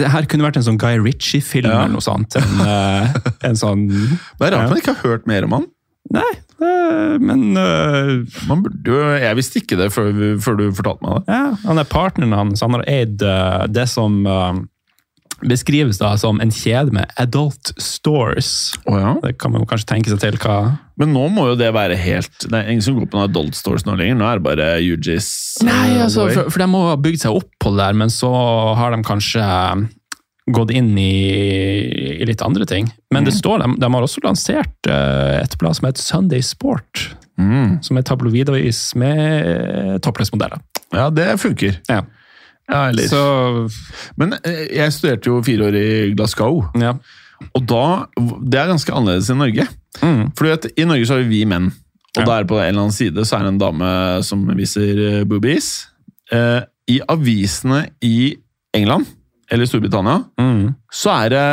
Speaker 3: det her kunne vært en sånn Guy Ritchie-film
Speaker 2: Ja.
Speaker 3: eller noe sånt. En, eh, en sånn
Speaker 2: Det er rart
Speaker 3: Ja.
Speaker 2: man ikke har hørt mer om han.
Speaker 3: Nei, men eh,
Speaker 2: Man burde jo, Jeg visste ikke det før, før du fortalte meg det.
Speaker 3: ja, han er partneren hans. Han har eid eh, det som eh, beskrives da som en kjede med adult stores.
Speaker 2: Oh, ja.
Speaker 3: Det kan man kanskje tenke seg til hva
Speaker 2: Men nå må jo det være helt Det er ingen som går på noen adult stores nå lenger. Nå er det bare UGs.
Speaker 3: Nei,
Speaker 2: eh,
Speaker 3: altså, for, for de må ha bygd seg opp på det der, men så har de kanskje gått inn i, i litt andre ting. Men det står, de, de har også lansert eh, et blad som heter Sunday Sport,
Speaker 2: mm.
Speaker 3: som er tabloidavis med toppløsmodeller.
Speaker 2: Ja, det funker.
Speaker 3: Ja.
Speaker 2: Ja, eller.
Speaker 3: Så,
Speaker 2: Men eh, jeg studerte jo fire år i Glasgow,
Speaker 3: ja.
Speaker 2: og da Det er ganske annerledes i Norge.
Speaker 3: Mm.
Speaker 2: For du vet, I Norge så har vi menn, og
Speaker 3: Ja.
Speaker 2: der på en eller annen side så er det en dame som viser eh, boobies. Eh, I avisene i England, eller Storbritannia,
Speaker 3: Mm.
Speaker 2: så er det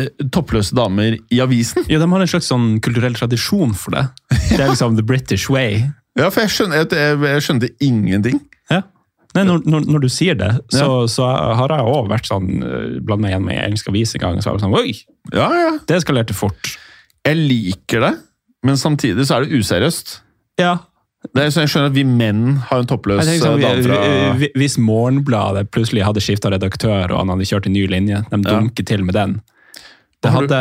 Speaker 2: eh, toppløse damer i avisen.
Speaker 3: Ja, de har en slags sånn kulturell tradisjon for det. Det er liksom the British way.
Speaker 2: Ja, for jeg skjønte, jeg, jeg skjønte ingenting.
Speaker 3: Ja. Nei, når, når, når du sier det, så, så har jeg òg vært sånn eh, blant meg igjen med engelsk avis en gang. Så var det sånn, Oi,
Speaker 2: Ja, ja.
Speaker 3: det eskalerte fort.
Speaker 2: Jeg liker det, men samtidig så er det useriøst.
Speaker 3: Ja,
Speaker 2: Det er, så jeg skjønner at vi menn har en toppløs
Speaker 3: sånn,
Speaker 2: dame fra
Speaker 3: vi- vi- Hvis Morgenbladet plutselig hadde skifta redaktør, og han hadde kjørt en ny linje, de dunker til med den Det hadde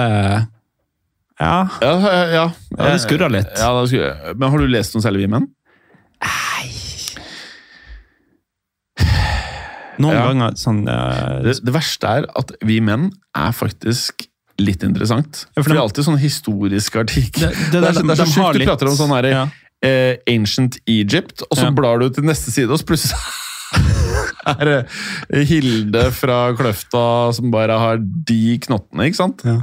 Speaker 3: Ja,
Speaker 2: Ja, ja, ja.
Speaker 3: Ja, det skurra litt.
Speaker 2: Ja, det skurra. Men har du lest noe særlig Vi menn?
Speaker 3: Nei noen
Speaker 2: Ja.
Speaker 3: ganger sånn uh...
Speaker 2: Det, det verste er at Vi menn er faktisk litt interessant.
Speaker 3: Ja, for
Speaker 2: det er alltid sånne historiske artikkel.
Speaker 3: Det- det-
Speaker 2: Det, er det,
Speaker 3: de-
Speaker 2: det er så sjukt du prater om sånn her,
Speaker 3: ja.
Speaker 2: Eh, Ancient Egypt, og så
Speaker 3: Ja.
Speaker 2: blar du til neste side, og så plutselig er det Hilde fra Kløfta som bare har de knottene, ikke sant?
Speaker 3: Ja.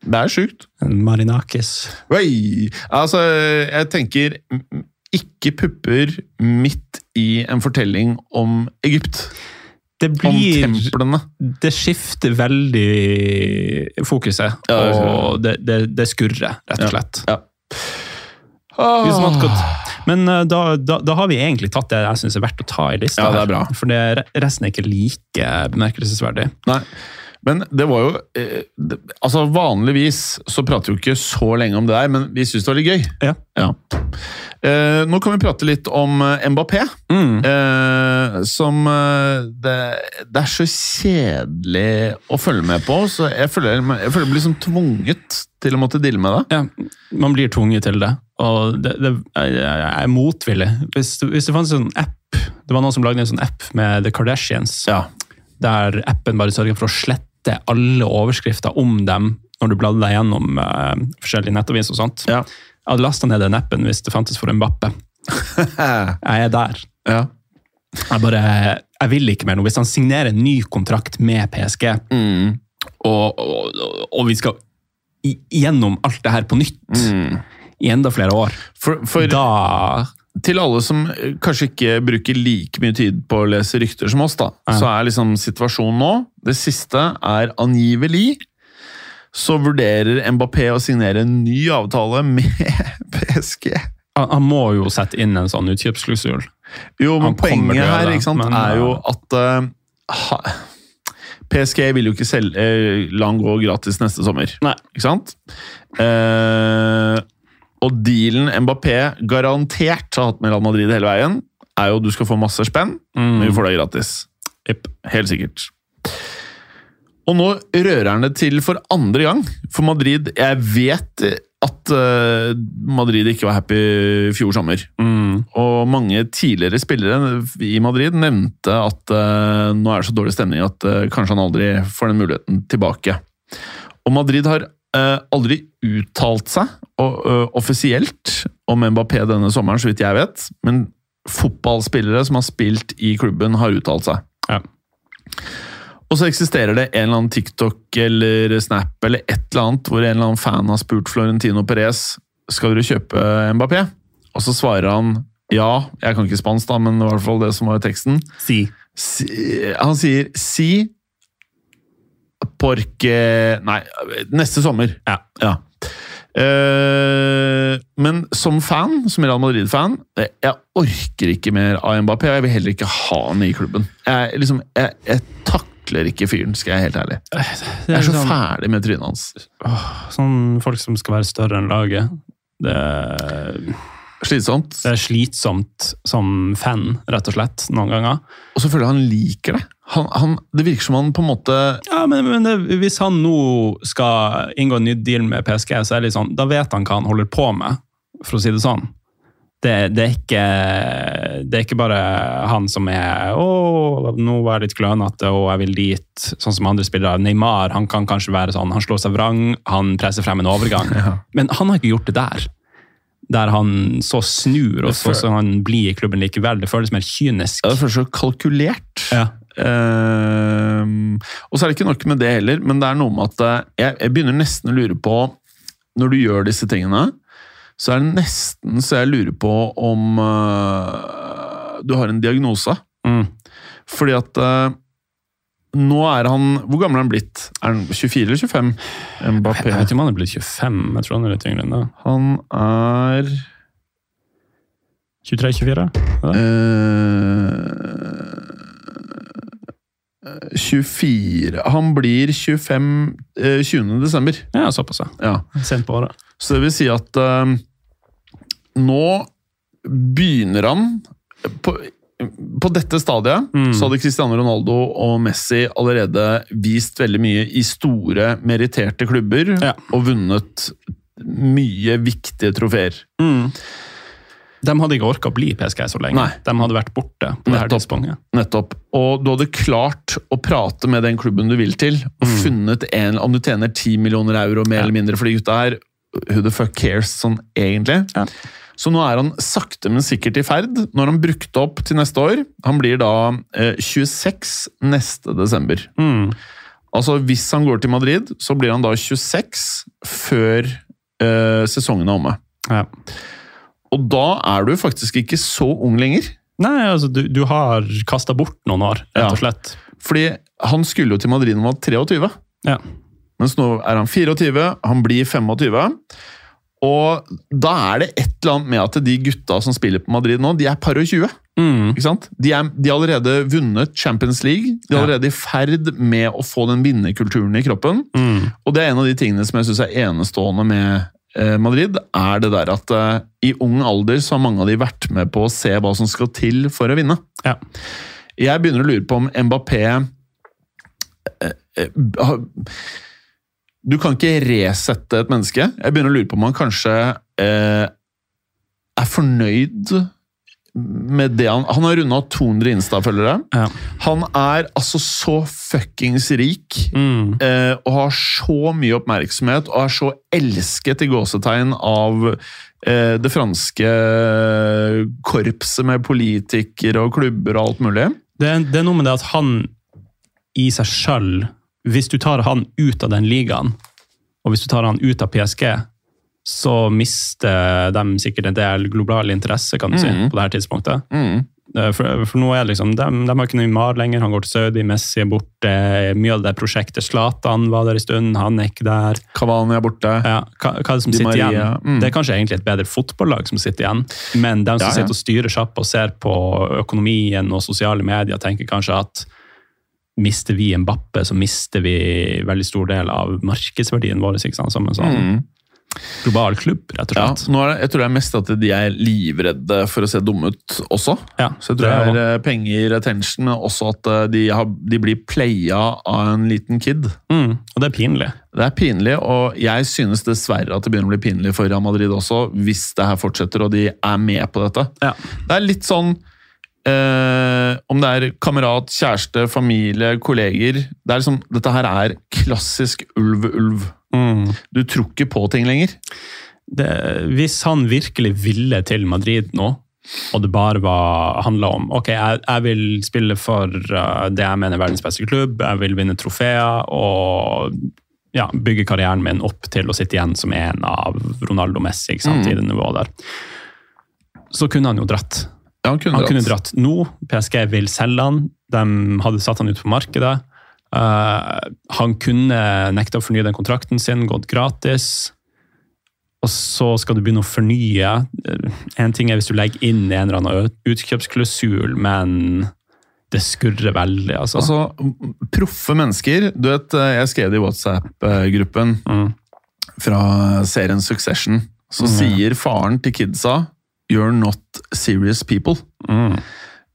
Speaker 2: Det er sjukt.
Speaker 3: En Marinakis.
Speaker 2: Oi! Altså, jeg tenker ikke pupper midt i en fortelling om Egypt.
Speaker 3: Det
Speaker 2: Om
Speaker 3: blir
Speaker 2: templene.
Speaker 3: Det skifter veldig fokuset,
Speaker 2: Ja, det
Speaker 3: og det, det, det skurrer, rett og slett.
Speaker 2: Ja.
Speaker 3: Vi som
Speaker 2: man
Speaker 3: hadde gått- Men eh, da, da, da har vi egentlig tatt det jeg syns er verdt å ta i lista.
Speaker 2: Ja, det er bra.
Speaker 3: For det, resten er ikke like bemerkelsesverdig.
Speaker 2: Nei. Men det var jo eh, det, Altså, vanligvis så prater vi jo ikke så lenge om det der, men vi syns det var litt gøy.
Speaker 3: Ja.
Speaker 2: Ja. Eh, nå kan vi prate litt om eh, Mbappé.
Speaker 3: Mm.
Speaker 2: Eh, som eh, det, det er så kjedelig å følge med på, så jeg føler jeg føler blir sånn tvunget til å måtte deale med det.
Speaker 3: Ja, man blir tvunget til det. Og det, det, er motvillig. Hvis, hvis det fantes en app Det var noen som lagde en sånn app med The Kardashians,
Speaker 2: Ja.
Speaker 3: der appen bare sørger for å slette alle overskrifter om dem når du bladde deg gjennom uh, forskjellige nettaviser og sånt.
Speaker 2: Ja.
Speaker 3: Jeg hadde lasta ned den appen hvis det fantes for en bappe. Jeg er der.
Speaker 2: ja.
Speaker 3: Jeg bare, jeg vil ikke mer nå. Hvis han signerer en ny kontrakt med PSG,
Speaker 2: Mm.
Speaker 3: og, og, og vi skal gjennom alt det her på nytt
Speaker 2: Mm.
Speaker 3: i enda flere år,
Speaker 2: For, for
Speaker 3: da
Speaker 2: til alle som eh, kanskje ikke bruker like mye tid på å lese rykter som oss, da,
Speaker 3: Ja.
Speaker 2: så er liksom situasjonen nå Det siste er angivelig så vurderer Mbappé å signere en ny avtale med PSG.
Speaker 3: han, han må jo sette inn en sånn utkjøpsklusul.
Speaker 2: Jo, men
Speaker 3: Han
Speaker 2: poenget her ikke sant,
Speaker 3: men,
Speaker 2: er jo
Speaker 3: uh,
Speaker 2: at uh, ha, PSG vil jo ikke selge, eh, la han gå gratis neste sommer.
Speaker 3: Nei.
Speaker 2: Ikke sant? Eh, og dealen Mbappé garantert har hatt med Real Madrid hele veien, er jo at du skal få masse spenn, men vi får det gratis.
Speaker 3: Yep.
Speaker 2: Helt sikkert. Og nå rører han det til for andre gang. For Madrid Jeg vet at eh, Madrid ikke var happy i fjor sommer.
Speaker 3: Mm.
Speaker 2: Og mange tidligere spillere i Madrid nevnte at eh, nå er det så dårlig stemning at eh, kanskje han aldri får den muligheten tilbake. Og Madrid har aldri uttalt seg og, offisielt om Mbappé denne sommeren, så vidt jeg vet. Men fotballspillere som har spilt i klubben, har uttalt seg.
Speaker 3: Ja.
Speaker 2: Og så eksisterer det en eller annen TikTok eller Snap eller et eller annet hvor en eller annen fan har spurt Florentino Perez skal dere kjøpe Mbappé. Og så svarer han ja, jeg kan ikke spansk, da, men i hvert fall det som var i teksten.
Speaker 3: Si.
Speaker 2: Si, han sier si porque Nei, neste sommer.
Speaker 3: Ja.
Speaker 2: Eh, men som fan, som Real Madrid-fan, eh, jeg orker ikke mer av Mbappé. og Jeg vil heller ikke ha han i klubben. Jeg, liksom, jeg, jeg takler ikke fyren, skal jeg helt ærlig. Jeg er så
Speaker 3: sånn,
Speaker 2: ferdig med trynet hans.
Speaker 3: sånn folk som skal være større enn laget. Det,
Speaker 2: Slitsomt.
Speaker 3: det er slitsomt som fan, rett og slett, noen ganger.
Speaker 2: Og så føler jeg han liker det. Han, han, det virker som han på en måte
Speaker 3: Ja, men, men det, Hvis han nå skal inngå en ny deal med PSG, så er det litt sånn, da vet han hva han holder på med, for å si det sånn. Det, det, er, ikke, det er ikke bare han som er 'Å, nå var jeg litt klønete, og jeg vil dit', sånn som andre spillere. Neymar han kan kanskje være sånn, han slår seg vrang, han presser frem en overgang.
Speaker 2: Ja.
Speaker 3: Men han har ikke gjort det der. Der han så snur, og så, så han blir i klubben likevel. Det føles mer kynisk.
Speaker 2: ja, Det føles så kalkulert.
Speaker 3: Ja.
Speaker 2: Ehm, og så er det ikke nok med det heller, men det er noe med at eh, jeg, jeg begynner nesten å lure på Når du gjør disse tingene, så er det nesten så jeg lurer på om uh, du har en diagnose.
Speaker 3: Mm.
Speaker 2: Fordi at uh, nå er han Hvor gammel er han blitt? Er han 24 eller 25? Mbappé.
Speaker 3: Jeg vet ikke om han er blitt 25. Jeg tror han er litt yngre enn det.
Speaker 2: Han er
Speaker 3: 23-24?
Speaker 2: eh, 24 Han blir 25 eh, 20. desember.
Speaker 3: Ja, såpass, ja.
Speaker 2: Ja.
Speaker 3: Sent på året.
Speaker 2: Så det vil si at eh, nå begynner han på, på dette stadiet
Speaker 3: Mm.
Speaker 2: så hadde Cristiano Ronaldo og Messi allerede vist veldig mye i store, meritterte klubber
Speaker 3: Ja.
Speaker 2: og vunnet mye viktige trofeer.
Speaker 3: De hadde ikke orka å bli PSG så lenge.
Speaker 2: Nei.
Speaker 3: De hadde vært borte på det her tidspunktet.
Speaker 2: Nettopp. Og du hadde klart å prate med den klubben du vil til, og funnet en Om du tjener 10 millioner euro mer
Speaker 3: Mm. Ja.
Speaker 2: eller mindre for de gutta her, who the fuck cares, sånn egentlig.
Speaker 3: Ja.
Speaker 2: Så nå er han sakte, men sikkert i ferd. Når han brukte opp til neste år. Han blir da eh, 26 neste desember.
Speaker 3: Mm.
Speaker 2: Altså Hvis han går til Madrid, så blir han da 26 før eh, sesongen er omme.
Speaker 3: Ja.
Speaker 2: Og da er du faktisk ikke så ung lenger.
Speaker 3: Nei, altså, du, du har kasta bort noen år, rett og slett.
Speaker 2: Fordi han skulle jo til Madrid da han var 23.
Speaker 3: Ja.
Speaker 2: Mens nå er han 24, han blir 25. Og da er det et eller annet med at de gutta som spiller på Madrid nå, de er par og 20.
Speaker 3: Mm.
Speaker 2: Ikke sant? De, er, de har allerede vunnet Champions League. De er allerede i ferd med å få den vinnerkulturen i kroppen.
Speaker 3: Mm.
Speaker 2: Og det er en av de tingene som jeg syns er enestående med Madrid, er det der at uh, i ung alder så har mange av de vært med på å se hva som skal til for å vinne.
Speaker 3: Ja.
Speaker 2: Jeg begynner å lure på om Mbappé uh, uh, Du kan ikke resette et menneske. Jeg begynner å lure på om han kanskje eh, er fornøyd med det han Han har runda 200 Insta-følgere.
Speaker 3: Ja.
Speaker 2: Han er altså så fuckings rik
Speaker 3: Mm.
Speaker 2: eh, og har så mye oppmerksomhet og er så elsket i gåsetegn av eh, det franske korpset med politikere og klubber og alt mulig.
Speaker 3: Det, det er noe med det at han i seg sjøl Hvis du tar han ut av den ligaen, og hvis du tar han ut av PSG, så mister de sikkert en del global interesse, kan du si,
Speaker 2: mm.
Speaker 3: på det her tidspunktet.
Speaker 2: Mm.
Speaker 3: Eh, For, for nå er det liksom, de, de har ikke Neymar lenger, han går til Saudi, Messi er borte. Mye av det prosjektet Zlatan var der en stund, han er ikke der.
Speaker 2: Kavani er borte.
Speaker 3: Ja, hva, hva er det som
Speaker 2: Di
Speaker 3: sitter
Speaker 2: Maria,
Speaker 3: igjen?
Speaker 2: mm.
Speaker 3: Det er kanskje egentlig et bedre fotballag som sitter igjen, men de som
Speaker 2: Ja, ja.
Speaker 3: sitter og styrer sjappa og ser på økonomien og sosiale medier, tenker kanskje at mister vi en bappe, så mister vi veldig stor del av markedsverdien vår ikke sant? som en sånn
Speaker 2: Mm.
Speaker 3: Global klubb, rett og
Speaker 2: Ja,
Speaker 3: slett.
Speaker 2: er det, jeg tror det er mest at de er livredde for å se dumme ut også.
Speaker 3: Ja,
Speaker 2: Så jeg tror
Speaker 3: det
Speaker 2: det
Speaker 3: er
Speaker 2: er eh, penger, attention, men også at eh, de, har, de blir playa av en liten kid.
Speaker 3: Mm, og det er pinlig.
Speaker 2: Det er pinlig, og jeg synes dessverre at det begynner å bli pinlig for Real Madrid også, hvis det her fortsetter og de er med på dette.
Speaker 3: Ja.
Speaker 2: Det er litt sånn eh, Om det er kamerat, kjæreste, familie, kolleger det er liksom, Dette her er klassisk ulv-ulv.
Speaker 3: Mm.
Speaker 2: Du tror ikke på ting lenger.
Speaker 3: det, hvis han virkelig ville til Madrid nå, og det bare var, handla om ok, jeg, jeg vil spille for uh, det jeg mener er verdens beste klubb, jeg vil vinne trofeer og ja, bygge karrieren min opp til å sitte igjen som en av Ronaldo Messi sant,
Speaker 2: Mm.
Speaker 3: nivået der, så kunne han jo dratt.
Speaker 2: Ja, han kunne
Speaker 3: Han
Speaker 2: dratt.
Speaker 3: kunne dratt nå. PSG vil selge han. De hadde satt han ut på markedet. Eh, han kunne nekta å fornye den kontrakten sin, gått gratis. Og så skal du begynne å fornye. Eh, En ting er hvis du legger inn en eller annen utkjøpsklausul, men det skurrer veldig, altså.
Speaker 2: Altså, proffe mennesker Du vet, eh, jeg skrev det i WhatsApp-gruppen
Speaker 3: Mm.
Speaker 2: fra serien Succession. Så sier faren til kidsa You're not serious people.
Speaker 3: Mm.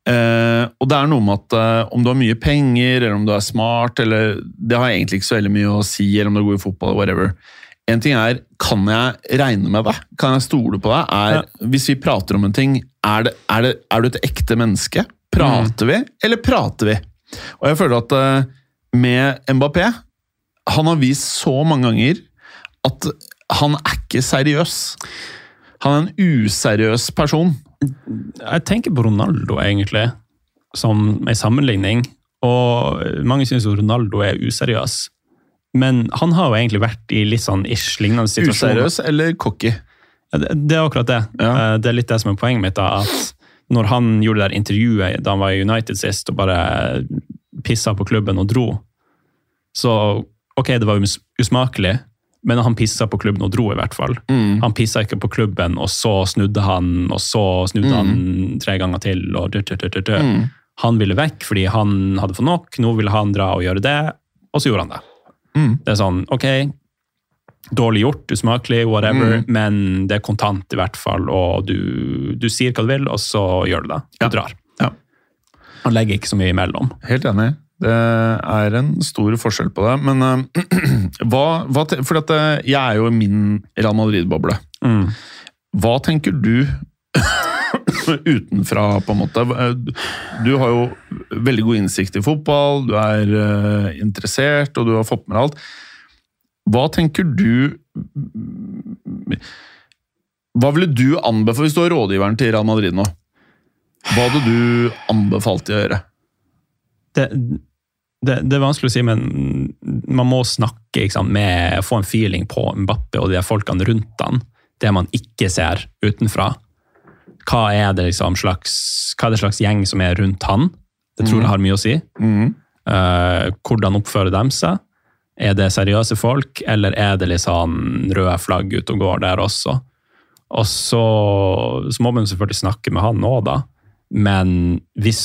Speaker 2: Eh, og det er noe med at eh, om du har mye penger, eller om du er smart, eller Det har egentlig ikke så veldig mye å si, eller om du er god i fotball, whatever. En ting er, kan jeg regne med deg? Kan jeg stole på deg? Er, Hvis vi prater om en ting, er, det, er, det, er du et ekte menneske? Prater vi, eller prater vi? Og jeg føler at eh, med Mbappé Han har vist så mange ganger at han er ikke seriøs. Han er en useriøs person.
Speaker 3: Jeg tenker på Ronaldo, egentlig, som en sammenligning. Og mange syns jo Ronaldo er useriøs. Men han har jo egentlig vært i litt sånn ish lignende situasjoner.
Speaker 2: Useriøs eller cocky?
Speaker 3: Ja, det, det er akkurat det.
Speaker 2: Ja.
Speaker 3: Eh, Det er litt det som er poenget mitt. da, at Når han gjorde det der intervjuet da han var i United sist og bare pissa på klubben og dro, så ok, det var usmakelig, men han pissa på klubben og dro, i hvert fall.
Speaker 2: Mm.
Speaker 3: Han pissa ikke på klubben, og så snudde han, og så snudde
Speaker 2: Mm.
Speaker 3: han tre ganger til. og dø, dø, dø.
Speaker 2: Mm.
Speaker 3: Han ville vekk fordi han hadde fått nok, nå ville han dra og gjøre det, og så gjorde han det.
Speaker 2: Mm.
Speaker 3: Det er sånn, ok, dårlig gjort, usmakelig, whatever,
Speaker 2: Mm.
Speaker 3: men det er kontant i hvert fall, og du, du sier hva du vil, og så gjør du det. Du
Speaker 2: Ja.
Speaker 3: drar.
Speaker 2: Ja.
Speaker 3: Han legger ikke så mye imellom.
Speaker 2: Helt enig. Det er en stor forskjell på det. Men uh, hva, hva For at, eh, jeg er jo i min Real Madrid-boble.
Speaker 3: Mm.
Speaker 2: Hva tenker du utenfra, på en måte? Du har jo veldig god innsikt i fotball, du er uh, interessert, og du har fått med deg alt. Hva tenker du Hva ville du anbefalt hvis du var rådgiveren til Real Madrid nå? Hva hadde du anbefalt å gjøre?
Speaker 3: Det, det, det er vanskelig å si, men man må snakke med, få en feeling på Mbappe og de folkene rundt han. Det man ikke ser utenfra. Hva er det liksom slags, hva er det slags gjeng som er rundt han? Det tror jeg har mye å si.
Speaker 2: Mm.
Speaker 3: Uh, hvordan oppfører de seg? Er det seriøse folk, eller er det liksom røde flagg ute og går der også? Og så, så må man selvfølgelig snakke med han nå, da. Men hvis,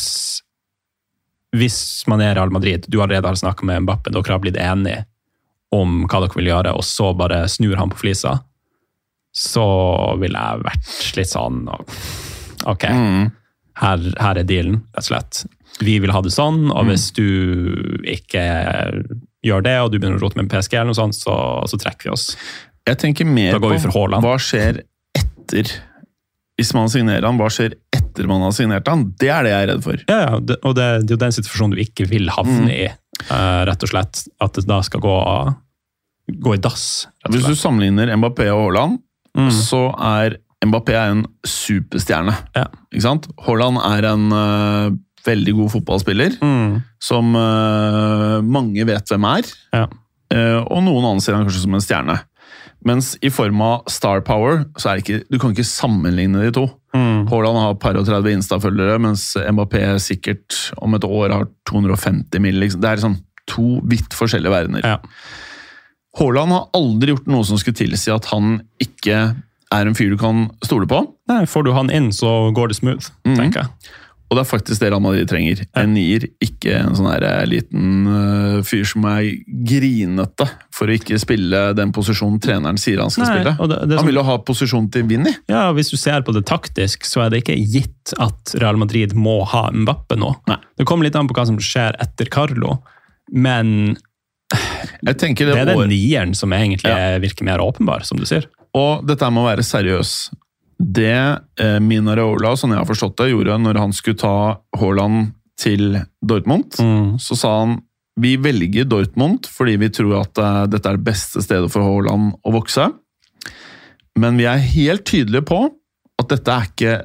Speaker 3: hvis man er Real Madrid, du allerede har snakka med Mbappe, dere har blitt enige om hva dere vil gjøre, og så bare snur han på flisa, så ville jeg vært litt sånn Ok,
Speaker 2: Mm.
Speaker 3: her, her er dealen, rett og slett. Vi vil ha det sånn,
Speaker 2: Mm.
Speaker 3: og hvis du ikke gjør det, og du begynner å rote med PSG, eller noe sånt, så, så trekker vi oss.
Speaker 2: Jeg tenker mer på hva skjer etter Hvis man signerer han, hva skjer etter man har signert han? Det er det jeg er redd for.
Speaker 3: Ja, ja, og det, det er jo den situasjonen du ikke vil havne
Speaker 2: Mm.
Speaker 3: i, eh, rett og slett. At det da skal gå, gå i dass,
Speaker 2: Hvis du sammenligner Mbappé og Haaland,
Speaker 3: Mm.
Speaker 2: så er Mbappé er en superstjerne.
Speaker 3: Ja.
Speaker 2: Ikke sant? Haaland er en uh, veldig god fotballspiller
Speaker 3: Mm.
Speaker 2: som uh, mange vet hvem er.
Speaker 3: Ja.
Speaker 2: Og noen anser han kanskje som en stjerne. Mens i form av star power, så er det ikke, du kan ikke sammenligne de to.
Speaker 3: Mm.
Speaker 2: Haaland har par og 30 Insta-følgere, mens Mbappé sikkert om et år har 250 mill. Liksom. Det er liksom to vidt forskjellige verdener.
Speaker 3: Ja.
Speaker 2: Haaland har aldri gjort noe som skulle tilsi at han ikke er en fyr du kan stole på.
Speaker 3: Nei, får du han inn, så går det smooth,
Speaker 2: mm.
Speaker 3: tenker jeg.
Speaker 2: Og det er faktisk det Real Madrid trenger. En nier, ikke en sånn her eh, liten øh, fyr som er grinete for å ikke spille den posisjonen treneren sier han skal
Speaker 3: Nei,
Speaker 2: spille.
Speaker 3: det- det
Speaker 2: han
Speaker 3: sånn-
Speaker 2: vil jo ha posisjon til Vinni.
Speaker 3: Ja, Hvis du ser på det taktisk, så er det ikke gitt at Real Madrid må ha Mbappe nå.
Speaker 2: Nei.
Speaker 3: Det kommer litt an på hva som skjer etter Carlo, men
Speaker 2: det,
Speaker 3: det er den nieren som egentlig
Speaker 2: Ja.
Speaker 3: virker mer åpenbar, som du sier.
Speaker 2: Og dette må være seriøs. Det eh, Mina Raola, sånn jeg har forstått det, gjorde når han skulle ta Haaland til Dortmund, så sa han vi velger Dortmund fordi vi tror at eh, dette er det beste stedet for Haaland å vokse. Men vi er helt tydelige på at dette er ikke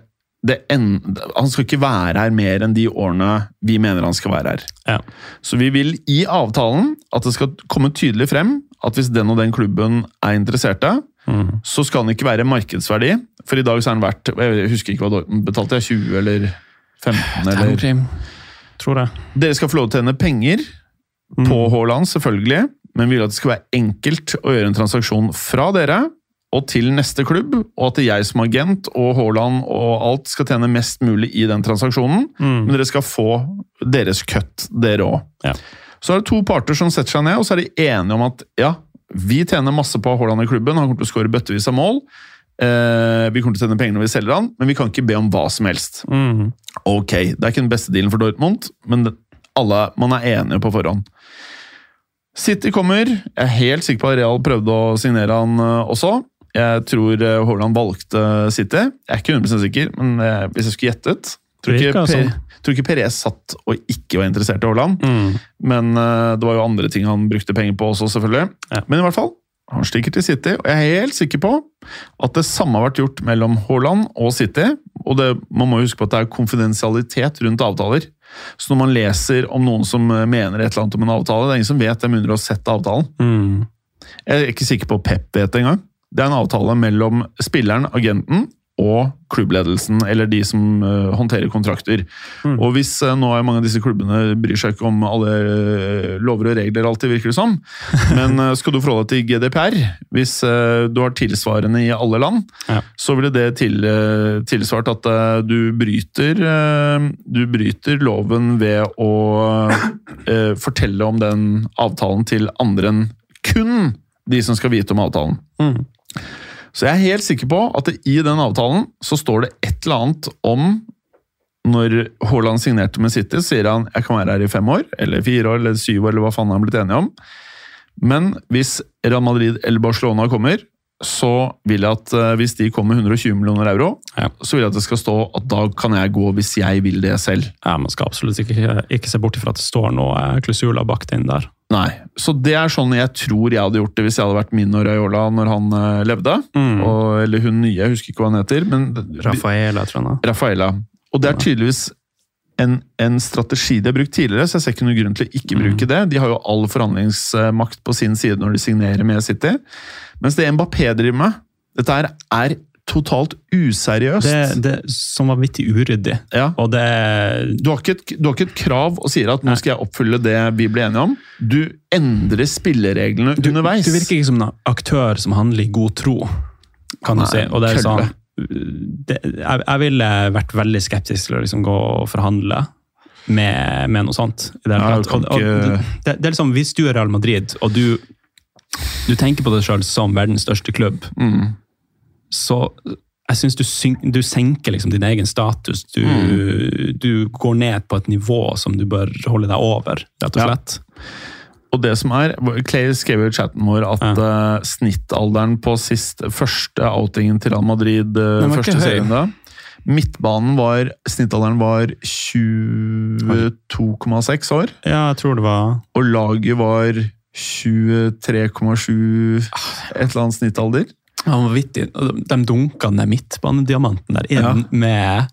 Speaker 2: det en, Han skal ikke være her mer enn de årene vi mener han skal være her.
Speaker 3: Ja.
Speaker 2: Så vi vil i avtalen at det skal komme tydelig frem at hvis den og den klubben er interesserte,
Speaker 3: Mm.
Speaker 2: så skal den ikke være markedsverdi. For i dag så er den verdt Jeg husker ikke hva Dortmund betalte, jeg, 20 eller 15 eller
Speaker 3: Termokrim, tror jeg.
Speaker 2: Dere skal få lov til å tjene penger på
Speaker 3: Mm.
Speaker 2: Haaland, selvfølgelig, men vi vil at det skal være enkelt å gjøre en transaksjon fra dere og til neste klubb, og at jeg som agent og Haaland og alt skal tjene mest mulig i den transaksjonen,
Speaker 3: Mm.
Speaker 2: men dere skal få deres cut, dere òg.
Speaker 3: Ja.
Speaker 2: Så er det to parter som setter seg ned, og så er de enige om at ja, vi tjener masse på Haaland i klubben, han kommer til å skåre bøttevis av mål. Eh, vi kommer til å tjene penger når vi selger han, men vi kan ikke be om hva som helst.
Speaker 3: Mm.
Speaker 2: Ok, det er ikke den beste dealen for Dortmund, men det- alle, man er enige på forhånd. City kommer. Jeg er helt sikker på at Real prøvde å signere han eh, også. Jeg tror eh, Haaland valgte City. Jeg er ikke 100 sikker, men eh, hvis jeg skulle gjettet tror ikke, per. Tror ikke Perez satt og ikke var interessert i Haaland.
Speaker 3: Mm.
Speaker 2: Men uh, det var jo andre ting han brukte penger på også, selvfølgelig.
Speaker 3: Ja.
Speaker 2: Men i hvert fall, han stikker til City, og jeg er helt sikker på at det samme har vært gjort mellom Haaland og City. Og det, man må huske på at det er konfidensialitet rundt avtaler. Så når man leser om noen som eh, mener et eller annet om en avtale, det er ingen som vet det med mindre å ha sett avtalen.
Speaker 3: Mm.
Speaker 2: Jeg er ikke sikker på Pep vet det engang. Det er en avtale mellom spilleren, agenten, og klubbledelsen, eller de som eh, håndterer kontrakter.
Speaker 3: Mm.
Speaker 2: Og hvis eh, nå er mange av disse klubbene bryr seg ikke om alle eh, lover og regler, alltid virker det som, men skal du forholde deg til GDPR, hvis du har tilsvarende i alle land,
Speaker 3: Ja.
Speaker 2: så ville det til, tilsvart at du bryter, du bryter loven ved å fortelle om den avtalen til andre enn kun de som skal vite om avtalen.
Speaker 3: Mm.
Speaker 2: Så jeg er helt sikker på at det, i den avtalen så står det et eller annet om når Haaland signerte med City, sier han jeg kan være her i fem år, eller fire år, eller syv år, eller hva faen han er blitt enige om. Men hvis Real Madrid eller Barcelona kommer, så vil jeg at eh, hvis de kommer med 120 millioner euro,
Speaker 3: Ja.
Speaker 2: så vil jeg at det skal stå at da kan jeg gå hvis jeg vil det selv.
Speaker 3: Ja, Man skal absolutt ikke, ikke se bort ifra at det står noe klusula bakt inn der.
Speaker 2: Nei, Så det er sånn jeg tror jeg hadde gjort det hvis jeg hadde vært min og Raiola når han eh, levde.
Speaker 3: Mm.
Speaker 2: Og, eller hun nye, jeg husker ikke hva han heter. men
Speaker 3: Rafaela, tror jeg.
Speaker 2: Rafaela. Og det er tydeligvis en, en strategi de har brukt tidligere, så jeg ser ikke noen grunn til å ikke bruke det. De har jo all forhandlingsmakt på sin side når de signerer med City. Mens det Mbappé driver med, dette her er totalt useriøst.
Speaker 3: Det, det som var vanvittig uryddig.
Speaker 2: ja.
Speaker 3: Og det
Speaker 2: du, har et, du har ikke et krav og sier at nå skal jeg oppfylle det vi ble enige om. Du endrer spillereglene
Speaker 3: du,
Speaker 2: underveis.
Speaker 3: du virker ikke som en aktør som handler i god tro, kan
Speaker 2: Nei,
Speaker 3: du si. Og det er sånn det, jeg, jeg ville vært veldig skeptisk til å liksom gå og forhandle med, med noe sånt. Det,
Speaker 2: Ja,
Speaker 3: tatt. og, og, det, det er liksom, Hvis du er Real Madrid, og du, du tenker på deg sjøl som verdens største klubb,
Speaker 2: Mm.
Speaker 3: så jeg syns du, du senker liksom din egen status. Du,
Speaker 2: Mm.
Speaker 3: du går ned på et nivå som du bør holde deg over, rett og
Speaker 2: Ja. Og det som er, Clay skrev jo i chatten vår at
Speaker 3: Ja.
Speaker 2: uh, snittalderen på sist, første outingen til Real Madrid
Speaker 3: ikke
Speaker 2: første serien da, Midtbanen var Snittalderen var 22,6 år.
Speaker 3: Ja, jeg tror det var
Speaker 2: Og laget var 23,7 Et eller annet snittalder.
Speaker 3: Han var vittig. De dunka ned midtbanediamanten der inn
Speaker 2: Ja.
Speaker 3: med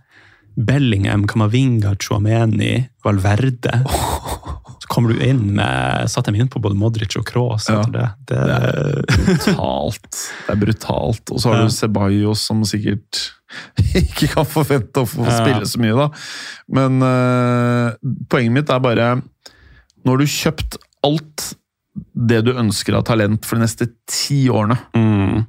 Speaker 3: Bellingham, Kamavinga, Chuameni, Valverde. Så kommer du inn med Satt dem inn på både Modric og Kroos
Speaker 2: Ja.
Speaker 3: etter det. det,
Speaker 2: Brutalt. Det er brutalt. Og så har
Speaker 3: Ja.
Speaker 2: du Ceballos, som sikkert ikke kan forvente å få spille så mye, da. Men uh, poenget mitt er bare Når du kjøpt alt det du ønsker av talent for de neste ti årene
Speaker 3: mm.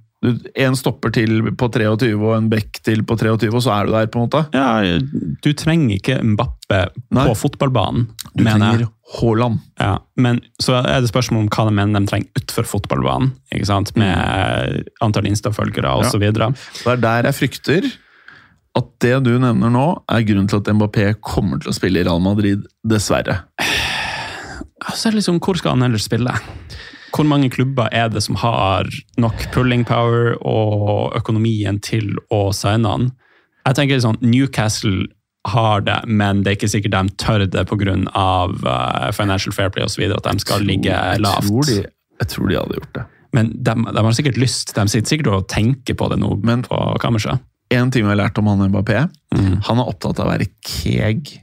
Speaker 2: En stopper til på 23 og en back til på 23, og så er du der, på en måte.
Speaker 3: Ja, du trenger ikke Mbappe
Speaker 2: Nei.
Speaker 3: på fotballbanen,
Speaker 2: Du trenger Haaland.
Speaker 3: Ja, men så er det spørsmål om hva de mener de trenger utenfor fotballbanen. ikke sant? Med antall Insta-følgere
Speaker 2: Ja.
Speaker 3: osv. videre.
Speaker 2: Det er der jeg frykter at det du nevner nå, er grunnen til at Mbappé kommer til å spille i Real Madrid, dessverre.
Speaker 3: Så er det liksom, hvor skal han ellers spille? Hvor mange klubber er det som har nok pulling power og økonomien til å signe han? Jeg tenker sånn, Newcastle har det, men det er ikke sikkert de tør det pga. Uh, financial fair play osv. At de skal ligge
Speaker 2: Jeg
Speaker 3: lavt.
Speaker 2: tror de, jeg tror de hadde gjort det.
Speaker 3: Men de, de har sikkert lyst. De sitter sikkert og tenker på det nå
Speaker 2: Men-
Speaker 3: på kammerset.
Speaker 2: En ting vi har lært om han Mbappé,
Speaker 3: Mm.
Speaker 2: han er opptatt av å være keg.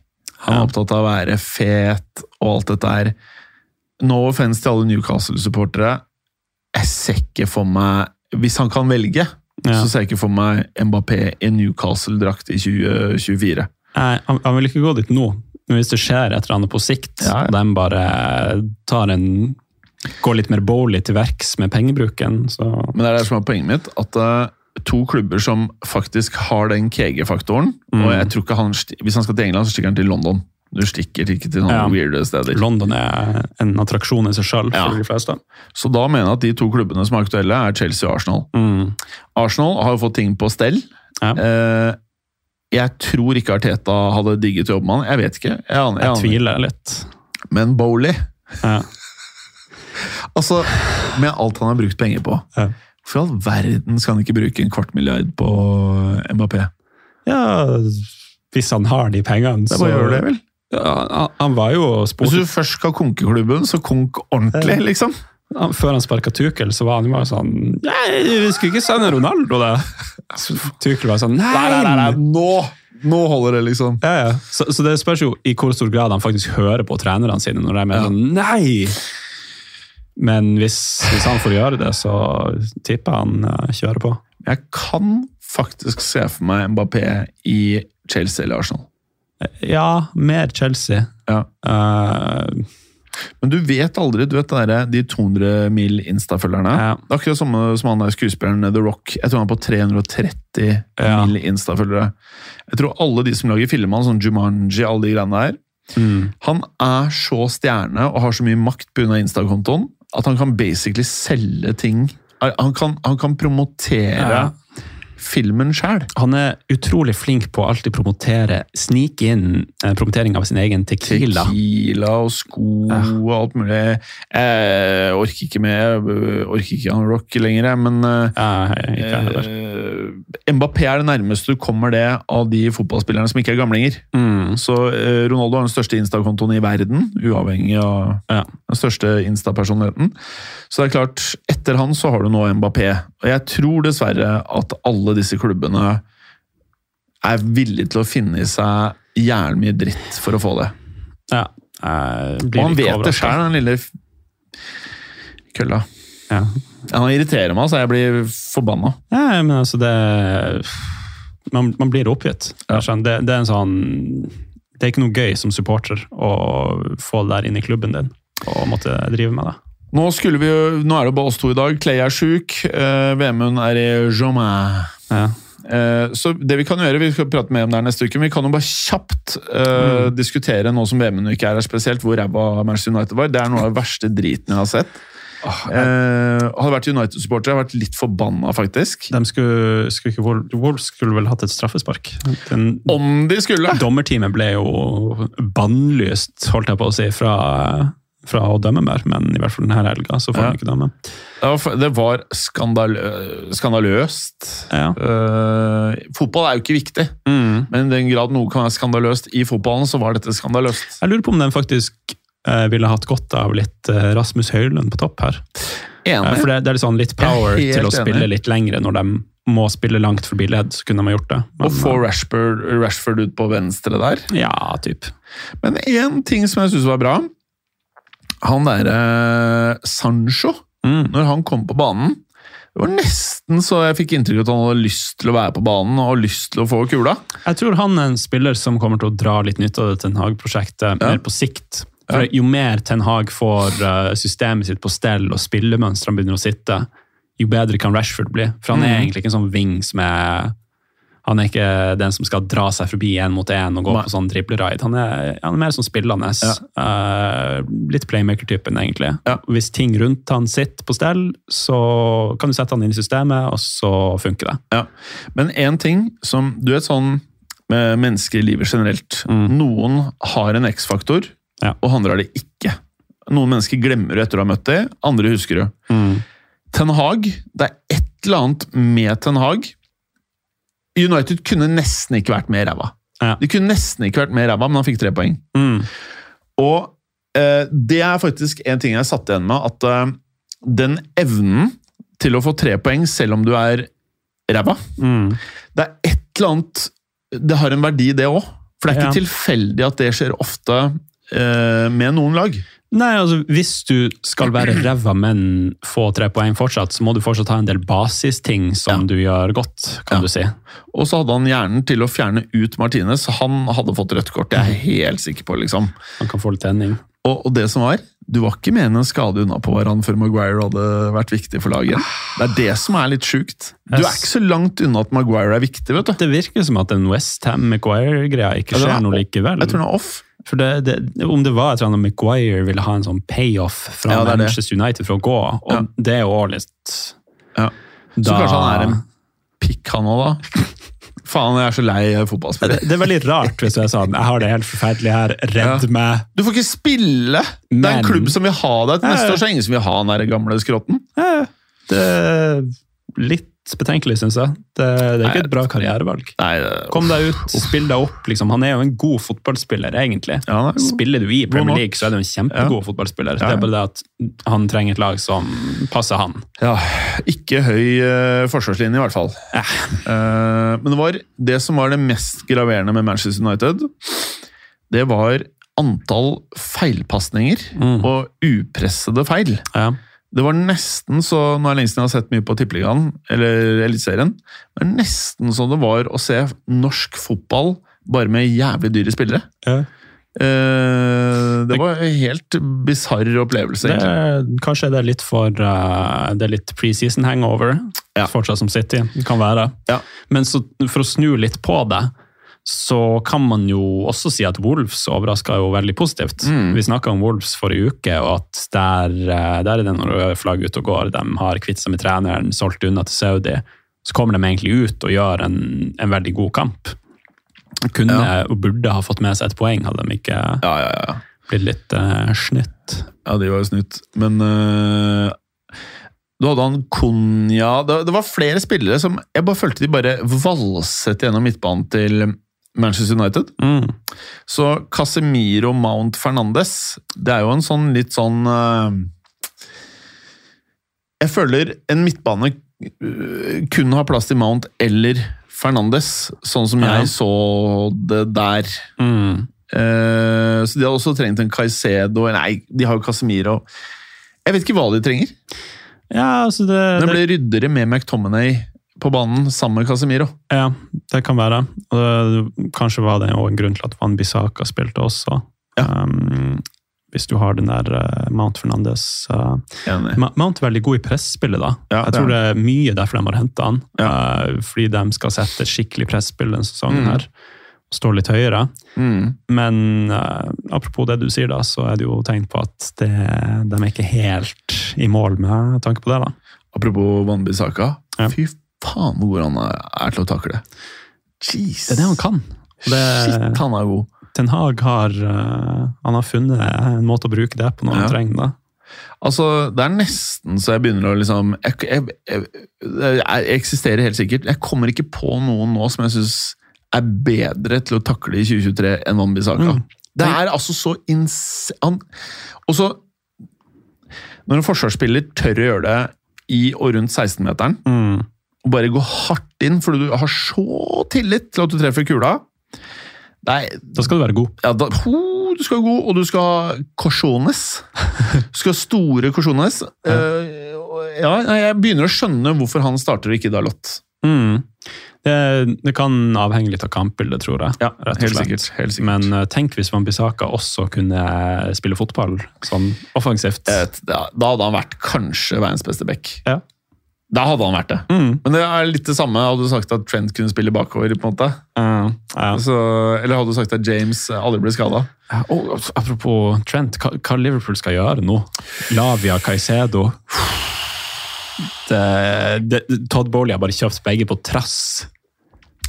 Speaker 2: Han er
Speaker 3: Ja.
Speaker 2: opptatt av å være fet og alt dette her. No offence til alle Newcastle-supportere. Jeg ser ikke for meg Hvis han kan velge,
Speaker 3: Ja.
Speaker 2: så ser jeg ikke for meg Mbappé i Newcastle-drakt i 2024.
Speaker 3: Nei, han, vil ikke gå dit nå. Men hvis det skjer et eller annet på sikt,
Speaker 2: Ja, ja.
Speaker 3: de bare tar en Går litt mer bowly til verks med pengebruken, så
Speaker 2: Men det er det som er poenget mitt. At eh, to klubber som faktisk har den KG-faktoren
Speaker 3: Mm.
Speaker 2: Og jeg tror ikke han Hvis han skal til England, så stikker han til London. Du stikker ikke til noen
Speaker 3: Ja.
Speaker 2: weirde steder.
Speaker 3: London er en attraksjon i seg sjøl
Speaker 2: Ja.
Speaker 3: for de fleste.
Speaker 2: Så da mener jeg at de to klubbene som er aktuelle, er Chelsea og Arsenal.
Speaker 3: Mm.
Speaker 2: Arsenal har jo fått ting på stell.
Speaker 3: Ja.
Speaker 2: Eh, jeg tror ikke Arteta hadde digget jobben jobbe med han. Jeg vet ikke. Jeg aner, jeg
Speaker 3: Jeg tviler litt.
Speaker 2: Men Bowley
Speaker 3: Ja.
Speaker 2: Altså, med alt han har brukt penger på
Speaker 3: Ja.
Speaker 2: For all verden skal han ikke bruke en kvart milliard på Mbappé?
Speaker 3: ja, hvis han har de pengene,
Speaker 2: Det
Speaker 3: så
Speaker 2: bare å gjøre det, vel?
Speaker 3: Ja, han, var jo
Speaker 2: Hvis du først skal konke klubben, så konk ordentlig, liksom.
Speaker 3: Før han sparka Tukel, så var han jo sånn Nei, vi skulle ikke sende Ronaldo, det! Så Tukel var sånn Nei!
Speaker 2: Nå, nå holder det, liksom.
Speaker 3: Ja, ja. Så, så det spørs jo i hvor stor grad han faktisk hører på trenerne sine når de er
Speaker 2: Ja.
Speaker 3: sånn Nei! Men hvis, hvis han får gjøre det, så tipper han uh, kjører på.
Speaker 2: Jeg kan faktisk se for meg Mbappé i Chelsea eller Arsenal.
Speaker 3: Ja, mer Chelsea.
Speaker 2: Ja.
Speaker 3: Uh,
Speaker 2: Men du vet aldri, du vet der, de 200 mil Insta-følgerne.
Speaker 3: Ja.
Speaker 2: Det er akkurat samme som han der skuespilleren The Rock. Jeg tror han er på 330
Speaker 3: Ja.
Speaker 2: mil Insta-følgere. Jeg tror alle de som lager filmer, sånn Jumanji, alle de greiene der,
Speaker 3: mm.
Speaker 2: han er så stjerne og har så mye makt pga. Insta-kontoen at han kan basically selge ting. Han kan, han kan promotere
Speaker 3: Ja.
Speaker 2: Filmen sjøl.
Speaker 3: Han er utrolig flink på å alltid promotere, snike inn eh, promotering av sin egen tequila.
Speaker 2: Tequila og sko
Speaker 3: Ja.
Speaker 2: og alt mulig. Jeg orker ikke med, jeg orker ikke han rock lenger, men eh,
Speaker 3: Ja,
Speaker 2: eh, Mbappé er det nærmeste du kommer det av de fotballspillerne som ikke er gamlinger.
Speaker 3: Mm.
Speaker 2: Så eh, Ronaldo har den største Insta-kontoen i verden, uavhengig av
Speaker 3: Ja.
Speaker 2: den største Insta-personligheten. Så det er klart, etter han så har du nå Mbappé. Og jeg tror dessverre at alle disse klubbene er villige til å finne i seg jævlig mye dritt for å få det.
Speaker 3: ja.
Speaker 2: Og han vet det sjøl, den lille kølla.
Speaker 3: Ja.
Speaker 2: Han irriterer meg, så jeg blir forbanna.
Speaker 3: Ja, men altså det Man, man blir oppgitt. Ja. Det, det er en sånn Det er ikke noe gøy som supporter å få det der inn i klubben din og måtte drive med det.
Speaker 2: Nå, skulle vi jo, nå er det bare oss to i dag. Clay er sjuk. Uh, Vemund er i Jomais.
Speaker 3: Ja.
Speaker 2: Eh, så det Vi kan gjøre, vi skal prate mer om det her neste uke, men vi kan jo bare kjapt eh, diskutere nå som VM-en ikke er her spesielt, hvor ræva Manchester United var. Det er noe av den verste driten jeg har sett. Eh, hadde vært United-supporter, hadde vært litt forbanna, faktisk.
Speaker 3: De skulle, skulle ikke, Wolves skulle vel hatt et straffespark. Den,
Speaker 2: Om de skulle!
Speaker 3: Dommerteamet ble jo bannlyst, holdt jeg på å si, fra, fra å dømme mer, men i hvert fall denne helga så får
Speaker 2: Ja.
Speaker 3: de ikke dømme.
Speaker 2: Det var, skandalø skandaløst.
Speaker 3: Ja.
Speaker 2: Uh, fotball er jo ikke viktig, men i den grad noe kan være skandaløst i fotballen, så var dette skandaløst.
Speaker 3: Jeg lurer på om den faktisk uh, ville hatt godt av litt uh, Rasmus Høylund på topp her. For det, det er litt sånn litt power
Speaker 2: er
Speaker 3: til å spille
Speaker 2: enig.
Speaker 3: litt lengre når de må spille langt forbi ledd, så kunne de ha gjort det. Men,
Speaker 2: og få Rashford, Rashford ut på venstre der.
Speaker 3: Ja, typ.
Speaker 2: Men én ting som jeg syns var bra Han derre Sancho,
Speaker 3: Mm.
Speaker 2: når han kom på banen Det var nesten så jeg fikk inntrykk av at han hadde lyst til å være på banen og lyst til å få kula.
Speaker 3: Jeg tror han er en spiller som kommer til å dra litt nytte av det Ten Hag-prosjektet mer på sikt. For
Speaker 2: Ja.
Speaker 3: Jo mer Ten Hag får eh, systemet sitt på stell og spillemønstrene begynner å sitte, jo bedre kan Rashford bli. For han er
Speaker 2: Mhm.
Speaker 3: egentlig ikke en sånn wing som er Han er ikke den som skal dra seg forbi én mot én og gå
Speaker 2: Nei.
Speaker 3: på sånn dribleride. Han, han er mer sånn spillende. Eh, litt playmaker-typen, egentlig.
Speaker 2: Ja.
Speaker 3: Hvis ting rundt han sitter på stell, så kan du sette han inn i systemet, og så funker det.
Speaker 2: Ja. Men én ting som Du vet sånn med mennesker i livet generelt.
Speaker 3: Mm.
Speaker 2: Noen har en X-faktor,
Speaker 3: Ja.
Speaker 2: og andre har det ikke. Noen mennesker glemmer du etter å ha møtt dem, andre husker du. Ten Hag, det er et eller annet med Ten Hag. United kunne nesten ikke vært mer ræva.
Speaker 3: Ja.
Speaker 2: De kunne nesten ikke vært mer ræva, men han fikk tre poeng.
Speaker 3: Mm.
Speaker 2: Og eh, det er faktisk en ting jeg satt igjen med, at eh, den evnen til å få tre poeng selv om du er ræva,
Speaker 3: Mm.
Speaker 2: det er et eller annet Det har en verdi, det òg. For det er ikke
Speaker 3: Ja.
Speaker 2: tilfeldig at det skjer ofte eh, med noen lag.
Speaker 3: Nei, altså Hvis du skal være ræva, men få tre poeng fortsatt, så må du fortsatt ha en del basisting som
Speaker 2: Ja.
Speaker 3: du gjør godt, kan
Speaker 2: Ja.
Speaker 3: du si.
Speaker 2: Og så hadde han hjernen til å fjerne ut Martinez. Han hadde fått rødt kort, det er jeg helt sikker på. liksom.
Speaker 3: Han kan få litt tenning.
Speaker 2: Og, og det som var, du var ikke med en skade unna på hverandre før Maguire hadde vært viktig for laget. Det er det som er litt sjukt. Du er ikke så langt unna at Maguire er viktig, vet du.
Speaker 3: Det virker som at den Westham-Maguire-greia ikke skjer
Speaker 2: ja,
Speaker 3: noe likevel.
Speaker 2: Jeg tror den er off.
Speaker 3: For det, det, Om det var et eller annet Maguire ville ha en sånn payoff fra
Speaker 2: Ja, det er det.
Speaker 3: Manchester United for å gå, og
Speaker 2: Ja.
Speaker 3: det er jo litt
Speaker 2: Ja. Så
Speaker 3: Da-
Speaker 2: kanskje han er en pikk, han òg, da. Faen, jeg er så lei
Speaker 3: det,
Speaker 2: fotballspiller.
Speaker 3: det er veldig rart hvis du er sånn Jeg har det helt forferdelig her, redd
Speaker 2: Ja.
Speaker 3: meg.
Speaker 2: Du får ikke spille! Det er en klubb som vil ha deg til neste år, så er det ingen som vil ha den der gamle skrotten.
Speaker 3: Det er litt betenkelig, syns jeg. Det, det er ikke et bra karrierevalg.
Speaker 2: Nei, det-
Speaker 3: Kom deg ut, spill deg opp. Liksom. Han er jo en god fotballspiller, egentlig.
Speaker 2: Ja, er.
Speaker 3: Spiller du i Premier. League, så er du en kjempegod fotballspiller.
Speaker 2: Ja.
Speaker 3: Det er bare det at han trenger et lag som passer han.
Speaker 2: Ja, ikke høy uh, forsvarslinje, i hvert fall. Uh, men det var det som var det mest graverende med Manchester United. Det var antall feilpasninger
Speaker 3: Mm.
Speaker 2: og upressede feil.
Speaker 3: Ja.
Speaker 2: Det var nesten så Nå er det lenge siden jeg har sett mye på Tippeligaen, eller Eliteserien. Men nesten så det var å se norsk fotball bare med jævlig dyre spillere.
Speaker 3: Ja.
Speaker 2: Uh, det var en helt bisarr opplevelse,
Speaker 3: Det, kanskje det er litt for uh, Det er litt preseason hangover
Speaker 2: Ja.
Speaker 3: fortsatt som City. Det kan være.
Speaker 2: Ja.
Speaker 3: Men så, for å snu litt på det, så kan man jo også si at Wolves overraska jo veldig positivt.
Speaker 2: Mm.
Speaker 3: Vi snakka om Wolves forrige uke, og at der, eh, der er det noen røde flagg ute og går. De har kvitt seg med treneren, solgt unna til Saudi. Så kommer de egentlig ut og gjør en, en veldig god kamp. Kunne
Speaker 2: Ja.
Speaker 3: og burde ha fått med seg et poeng, hadde de ikke
Speaker 2: Ja, ja, ja.
Speaker 3: blitt litt uh, snytt.
Speaker 2: Ja, de var jo snytt. Men uh du hadde han Konja det, det var flere spillere som Jeg bare følte de bare valset gjennom midtbanen til Manchester United.
Speaker 3: Mm.
Speaker 2: Så Casemiro Mount Fernandes, det er jo en sånn litt sånn øh, Jeg føler en midtbane øh, kun har plass til Mount eller Fernandes, sånn som jeg så det der.
Speaker 3: Mm.
Speaker 2: Uh, så de har også trengt en Caicedo Nei, de har jo Casemiro. Jeg vet ikke hva de trenger.
Speaker 3: Ja, altså det,
Speaker 2: Det
Speaker 3: det,
Speaker 2: ble ryddere med McTominay på banen sammen med Casemiro.
Speaker 3: ja, det kan være. Kanskje var det en grunn til at Van Bissaka spilte også.
Speaker 2: Ja.
Speaker 3: Um, hvis du har den der eh, Mount Fernandes uh, Mount er veldig god i presspillet, da.
Speaker 2: Ja,
Speaker 3: jeg tror det er mye derfor de har henta han.
Speaker 2: Ja.
Speaker 3: Uh, fordi de skal sette skikkelig presspill denne sesongen.
Speaker 2: Mm.
Speaker 3: her. står litt høyere.
Speaker 2: Mm.
Speaker 3: Men uh, apropos det du sier, da, så er det jo tegn på at det, de er ikke helt i mål med tanke på det. da.
Speaker 2: Apropos Wanbisaka.
Speaker 3: Ja.
Speaker 2: Fy faen hvor han er til å takle. Jeez.
Speaker 3: Det er det han kan. Det,
Speaker 2: Shit, han er god.
Speaker 3: Ten Hag har, eh, han har funnet en måte å bruke det på når
Speaker 2: Ja.
Speaker 3: han trenger det.
Speaker 2: Altså, Det er nesten så jeg begynner å liksom jeg, jeg, jeg, jeg eksisterer helt sikkert. Jeg kommer ikke på noen nå som jeg syns er bedre til å takle i 2023 enn Wanbisaka.
Speaker 3: Mm.
Speaker 2: Det er altså så ins... Og så Når en forsvarsspiller tør å gjøre det i og rundt 16-meteren,
Speaker 3: Mm.
Speaker 2: Og bare gå hardt inn fordi du har så tillit til at du treffer kula er,
Speaker 3: Da skal du være god.
Speaker 2: ja, da, ho, du skal være god, og du skal ha korsjones. Du skal ha store korsjones. Ja. Uh, ja, jeg begynner å skjønne hvorfor han starter og ikke Dalot.
Speaker 3: Mm. Det, det kan avhenge litt av kampbildet, tror jeg.
Speaker 2: Ja, helt sikkert. Helt sikkert.
Speaker 3: Men uh, tenk hvis Wambisaka også kunne spille fotball sånn offensivt.
Speaker 2: Et, da, da hadde han vært kanskje verdens beste back.
Speaker 3: Ja.
Speaker 2: Da hadde han vært det.
Speaker 3: Mm.
Speaker 2: Men det er litt det samme. Hadde du sagt at Trent kunne spille bakover? på en måte?
Speaker 3: Uh, ja.
Speaker 2: Så, eller hadde du sagt at James aldri ble skada?
Speaker 3: Uh, oh, apropos Trent, hva, hva Liverpool skal gjøre nå? Lavia, Caicedo det, det, Todd Bowley har bare kjøpt begge på trass.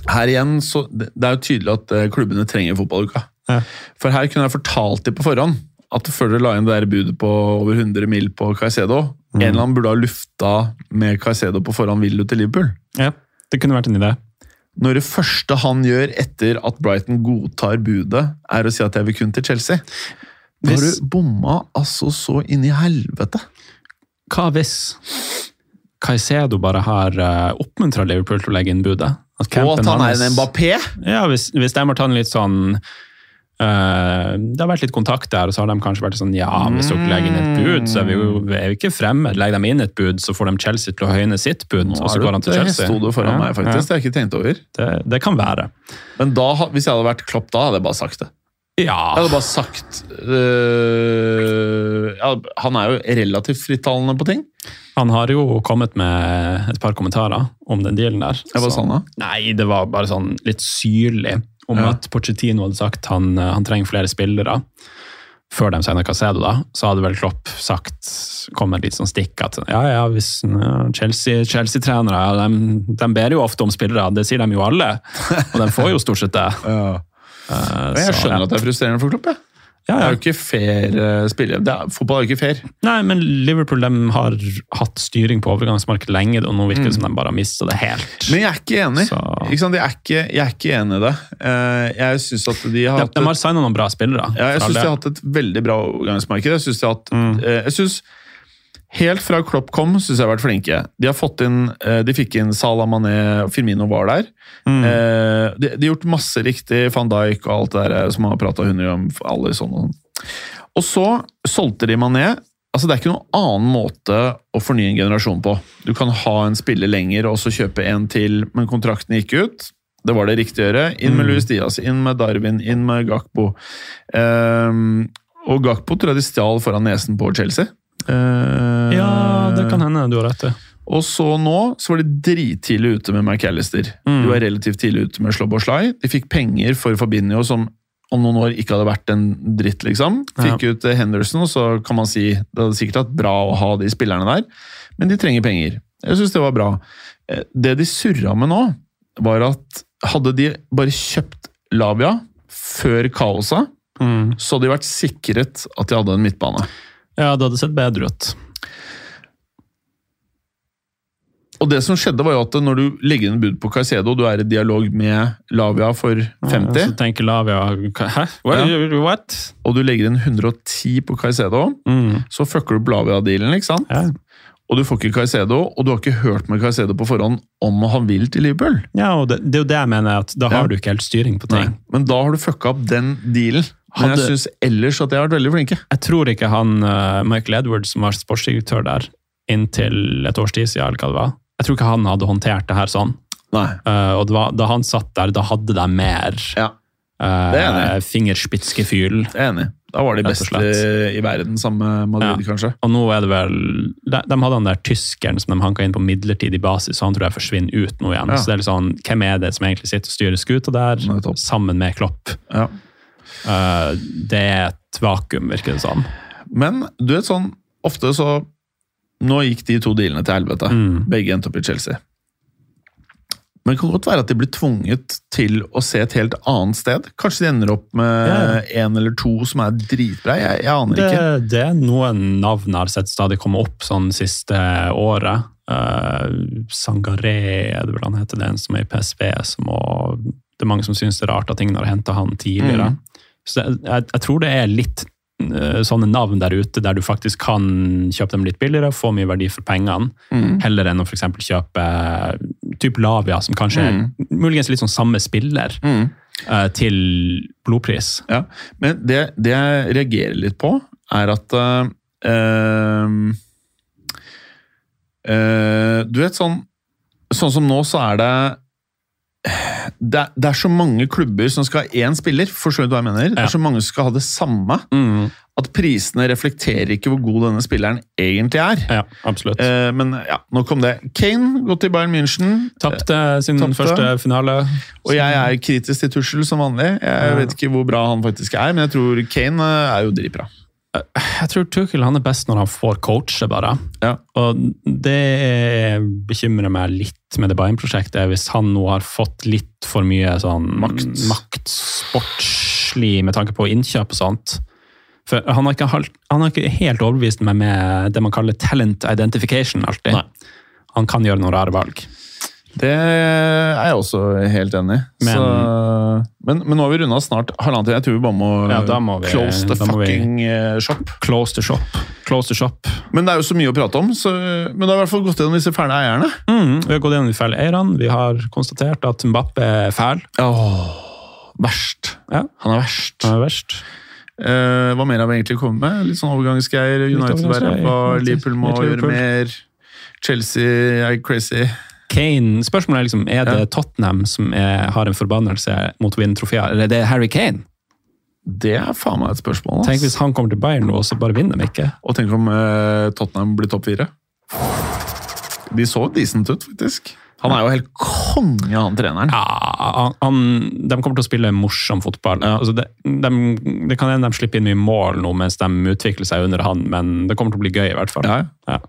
Speaker 2: Her igjen, så det, er jo tydelig at eh, klubbene trenger fotballuka. For her kunne jeg fortalt dem på forhånd at før dere la inn det der budet på over 100 mil på Caicedo En eller annen burde ha lufta med Caicedo på forhånd vil til Liverpool.
Speaker 3: Ja, det kunne vært en idé.
Speaker 2: Når det første han gjør etter at Brighton godtar budet, er å si at jeg vil kun til Chelsea. Da har du bomma altså så inn i helvete.
Speaker 3: Hva hvis Caicedo bare har uh, oppmuntra Liverpool til å legge inn budet? At
Speaker 2: Og at han er en Mbappé!
Speaker 3: Ja, hvis, hvis de har tatt en litt sånn eh, Det har vært litt kontakt der, og så har de kanskje vært sånn Ja, hvis dere legger inn et bud, så er vi jo, er vi ikke fremmed. Legger de inn et bud, så får de Chelsea til å høyne sitt bud, og så går han til Chelsea.
Speaker 2: Det sto du foran
Speaker 3: Ja,
Speaker 2: meg, faktisk. Det har jeg ikke tenkt over.
Speaker 3: Det, det kan være.
Speaker 2: Men da, hvis jeg hadde vært Klopp da, hadde jeg bare sagt det.
Speaker 3: Ja.
Speaker 2: Jeg hadde bare sagt øh, ja, Han er jo relativt frittalende på ting.
Speaker 3: Han har jo kommet med et par kommentarer om den dealen der.
Speaker 2: Det hva sånn da?
Speaker 3: Nei, det var bare sånn litt syrlig om
Speaker 2: Ja.
Speaker 3: at Pochettino hadde sagt han, eh, han trenger flere spillere. Før de signer Casedo, da, så hadde vel Klopp sagt kom med et litt sånn stikk at ja, ja, hvis ja, Chelsea- Chelsea-trenere ja, de, de ber jo ofte om spillere, det sier de jo alle. Og de får jo stort sett det. ja.
Speaker 2: uh, jeg
Speaker 3: så,
Speaker 2: skjønner
Speaker 3: ja.
Speaker 2: at det er frustrerende for Klopp. Jeg.
Speaker 3: Ja,
Speaker 2: Det er jo ikke fair uh, spiller. Det er, fotball er jo ikke fair.
Speaker 3: Nei, men Liverpool de har hatt styring på overgangsmarkedet lenge, og nå virker det som de bare har mista det helt.
Speaker 2: Mm. Men jeg er ikke enig.
Speaker 3: Så-
Speaker 2: Ikke? Jeg, er ikke, jeg er ikke enig i det. Eh, jeg synes at de har
Speaker 3: De,
Speaker 2: hatt
Speaker 3: de har signa noen bra spillere.
Speaker 2: Ja, jeg syns de har hatt et veldig bra overgangsmarked. Jeg synes de har hatt,
Speaker 3: Mm.
Speaker 2: eh, jeg synes, Helt fra Klopp kom, syns jeg har vært flinke. De har fått inn, eh, de fikk inn Salah Mané, Firmino var der.
Speaker 3: Mm.
Speaker 2: Eh, de, har gjort masse riktig, van Dijk og alt det der eh, som har prata hundre om. alle sånne. og. Så solgte de Mané. Altså, det er ikke noen annen måte å fornye en generasjon på. Du kan ha en spiller lenger og så kjøpe en til, men kontrakten gikk ut. Det var det riktige å gjøre. Inn med
Speaker 3: Mm.
Speaker 2: Luis Diaz, inn med Darwin, inn med Gakpo. Um, og Gakpo tror jeg de stjal foran nesen på Chelsea. Eh,
Speaker 3: Ja, det kan hende. Du har rett i.
Speaker 2: Og så nå så var de drittidlig ute med McAllister.
Speaker 3: Mm.
Speaker 2: De var relativt tidlig ute med Sloboslai. De fikk penger for Fabinho, som om noen år ikke hadde vært en dritt, liksom. Fikk ut eh, Henderson, og så kan man si det hadde sikkert vært bra å ha de spillerne der, men de trenger penger. Jeg syns det var bra. Eh, Det de surra med nå, var at hadde de bare kjøpt Lavia før kaoset,
Speaker 3: Mm.
Speaker 2: så hadde de vært sikret at de hadde en midtbane.
Speaker 3: Ja, det hadde sett bedre ut.
Speaker 2: Og det som skjedde var jo at når du legger inn bud på Caicedo, du er i dialog med Lavia for 50,
Speaker 3: Ja, så tenker Lavia Hæ? What? What?
Speaker 2: og du legger inn 110 på Caicedo,
Speaker 3: Mm.
Speaker 2: så fucker du på Lavia-dealen, ikke sant?
Speaker 3: Ja.
Speaker 2: Og du får ikke Caicedo, og du har ikke hørt med Caicedo på forhånd om han vil til Liverpool.
Speaker 3: ja, og det, det er jo det jeg mener, at da
Speaker 2: Ja.
Speaker 3: har du ikke helt styring på ting.
Speaker 2: Men da har du fucka opp den dealen. Men jeg syns ellers at de har vært veldig flinke.
Speaker 3: Jeg tror ikke han eh, Michael Edwards, som var sportsdirektør der inntil et års tid siden, eller hva det var, jeg tror ikke han hadde håndtert det her sånn. Eh, og det var, da han satt der, da hadde de mer
Speaker 2: Ja.
Speaker 3: Uh,
Speaker 2: enig.
Speaker 3: Fingerspitzgefühl.
Speaker 2: Er enig. Da var de beste i verden sammen med Madrid,
Speaker 3: Ja.
Speaker 2: kanskje.
Speaker 3: Og nå er det vel De, de hadde han der tyskeren som de hanka inn på midlertidig basis, og han tror jeg forsvinner ut nå igjen.
Speaker 2: Ja.
Speaker 3: Så det er litt sånn, Hvem er det som egentlig sitter og styrer skuta der, sammen med Klopp?
Speaker 2: Ja.
Speaker 3: Uh, det er et vakuum, virker det som.
Speaker 2: Men du vet sånn, ofte så Nå gikk de to dealene til helvete.
Speaker 3: Mm.
Speaker 2: Begge endte opp i Chelsea. Men det kan godt være at de blir tvunget til å se et helt annet sted. Kanskje de ender opp med en eller to som er dritbra. Jeg, jeg aner
Speaker 3: Det,
Speaker 2: ikke.
Speaker 3: det er noen navn jeg har sett stadig komme opp sånn siste året. Uh, Sangaré er det vel han heter, det er en som er i PSV. Som må, det er mange som syns det er rart at ingen har henta han tidligere.
Speaker 2: Mm.
Speaker 3: Så jeg, jeg tror det er litt eh, sånne navn der ute der du faktisk kan kjøpe dem litt billigere, få mye verdi for pengene,
Speaker 2: Mm.
Speaker 3: heller enn å eksempel kjøpe typ Lavia, som kanskje er muligens litt sånn samme spiller,
Speaker 2: Mm.
Speaker 3: eh, til blodpris.
Speaker 2: Ja, men det, det jeg reagerer litt på, er at eh, ehm, eh, Du vet, sånn, sånn som nå, så er det det det er så mange klubber som skal ha én spiller. Forstår du hva jeg mener? Det er så mange som skal ha det samme. At prisene reflekterer ikke hvor god denne spilleren egentlig er.
Speaker 3: Ja, absolutt.
Speaker 2: Eh, men ja, nok om det. Kane gått til Bayern München.
Speaker 3: Tapte sin
Speaker 2: Tappte.
Speaker 3: første finale.
Speaker 2: Og jeg er kritisk til Tussel som vanlig. Jeg
Speaker 3: Ja.
Speaker 2: vet ikke hvor bra han faktisk er, men jeg tror Kane eh, er jo dritbra.
Speaker 3: Jeg tror Tuchel han er best når han får coache, bare.
Speaker 2: Ja.
Speaker 3: Og det bekymrer meg litt med det Bayern-prosjektet, hvis han nå har fått litt for mye sånn
Speaker 2: Makt.
Speaker 3: makt sportslig med tanke på innkjøp og sånt. For han har ikke, han har ikke helt overbevist meg med det man kaller talent identification alltid.
Speaker 2: Nei.
Speaker 3: Han kan gjøre noen rare valg.
Speaker 2: Det er jeg også helt enig i.
Speaker 3: Men-
Speaker 2: Men, men nå har vi runda snart halvannen time. Jeg tror vi bare må,
Speaker 3: Ja, må vi-
Speaker 2: close the fucking eh, shop.
Speaker 3: Close the shop. Close the shop.
Speaker 2: Men det er jo så mye å prate om, så, men du har i hvert fall gått gjennom disse fæle eierne.
Speaker 3: Mm, vi har gått gjennom de fæle eierne. Vi har konstatert at Mbappe er fæl.
Speaker 2: Åh, verst.
Speaker 3: Ja,
Speaker 2: Han er verst.
Speaker 3: han er verst.
Speaker 2: Uh, hva mer har vi egentlig kommet med? Litt sånn overgangsgreier. United var
Speaker 3: overgangsgreier.
Speaker 2: Liverpool må gjøre mer. Chelsea er crazy.
Speaker 3: Kane, spørsmålet er liksom, er det Tottenham som er, har en forbannelse mot å vinne trofeer, eller er det Harry Kane?
Speaker 2: Det er faen meg et spørsmål. ass.
Speaker 3: Tenk hvis han kommer til Bayern nå, og så bare vinner de ikke.
Speaker 2: Og tenk om eh, Tottenham blir topp fire. De så decent ut, faktisk. Han er jo helt konge, han treneren.
Speaker 3: Ja, han, de kommer til å spille morsom fotball.
Speaker 2: Ja.
Speaker 3: Altså det, de, det kan hende de slipper inn mye mål nå mens de utvikler seg under han, men det kommer til å bli gøy i hvert fall.
Speaker 2: Ja,
Speaker 3: Ja.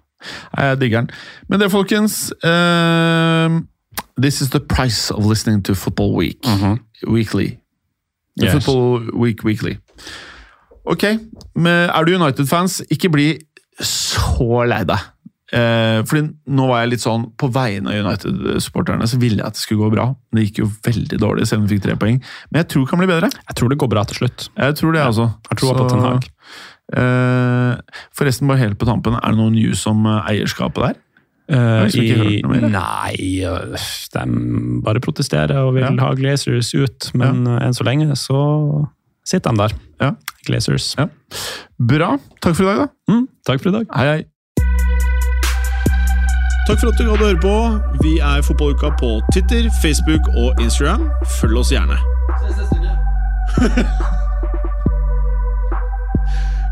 Speaker 2: Nei, Jeg digger den. Men det, folkens uh, This is the price of listening to Football Week. Weekly.
Speaker 3: Yes.
Speaker 2: Football Week Weekly. Ok, men er du United-fans, ikke bli så lei deg. Uh, fordi nå var jeg litt sånn På vegne av United-supporterne så ville jeg at det skulle gå bra. Men det gikk jo veldig dårlig, selv om vi fikk tre poeng. Men jeg tror det kan bli bedre.
Speaker 3: Jeg tror det går bra til slutt.
Speaker 2: Jeg tror det, altså.
Speaker 3: Jeg tror på
Speaker 2: Så,
Speaker 3: Ten Hag.
Speaker 2: Eh, forresten, bare helt på tampen, er det noen news om eh, eierskapet der?
Speaker 3: Eh,
Speaker 2: liksom
Speaker 3: i, nei, de bare protesterer og vil
Speaker 2: Ja.
Speaker 3: ha Glazers ut, men ja. enn så lenge så sitter de der.
Speaker 2: Ja.
Speaker 3: Glazers.
Speaker 2: Ja. Bra. Takk for i dag, da.
Speaker 3: Mm, takk for i dag.
Speaker 2: Hei, hei.
Speaker 1: Takk for at du hadde høre på. Vi er Fotballuka på Twitter, Facebook og Instagram. Følg oss gjerne.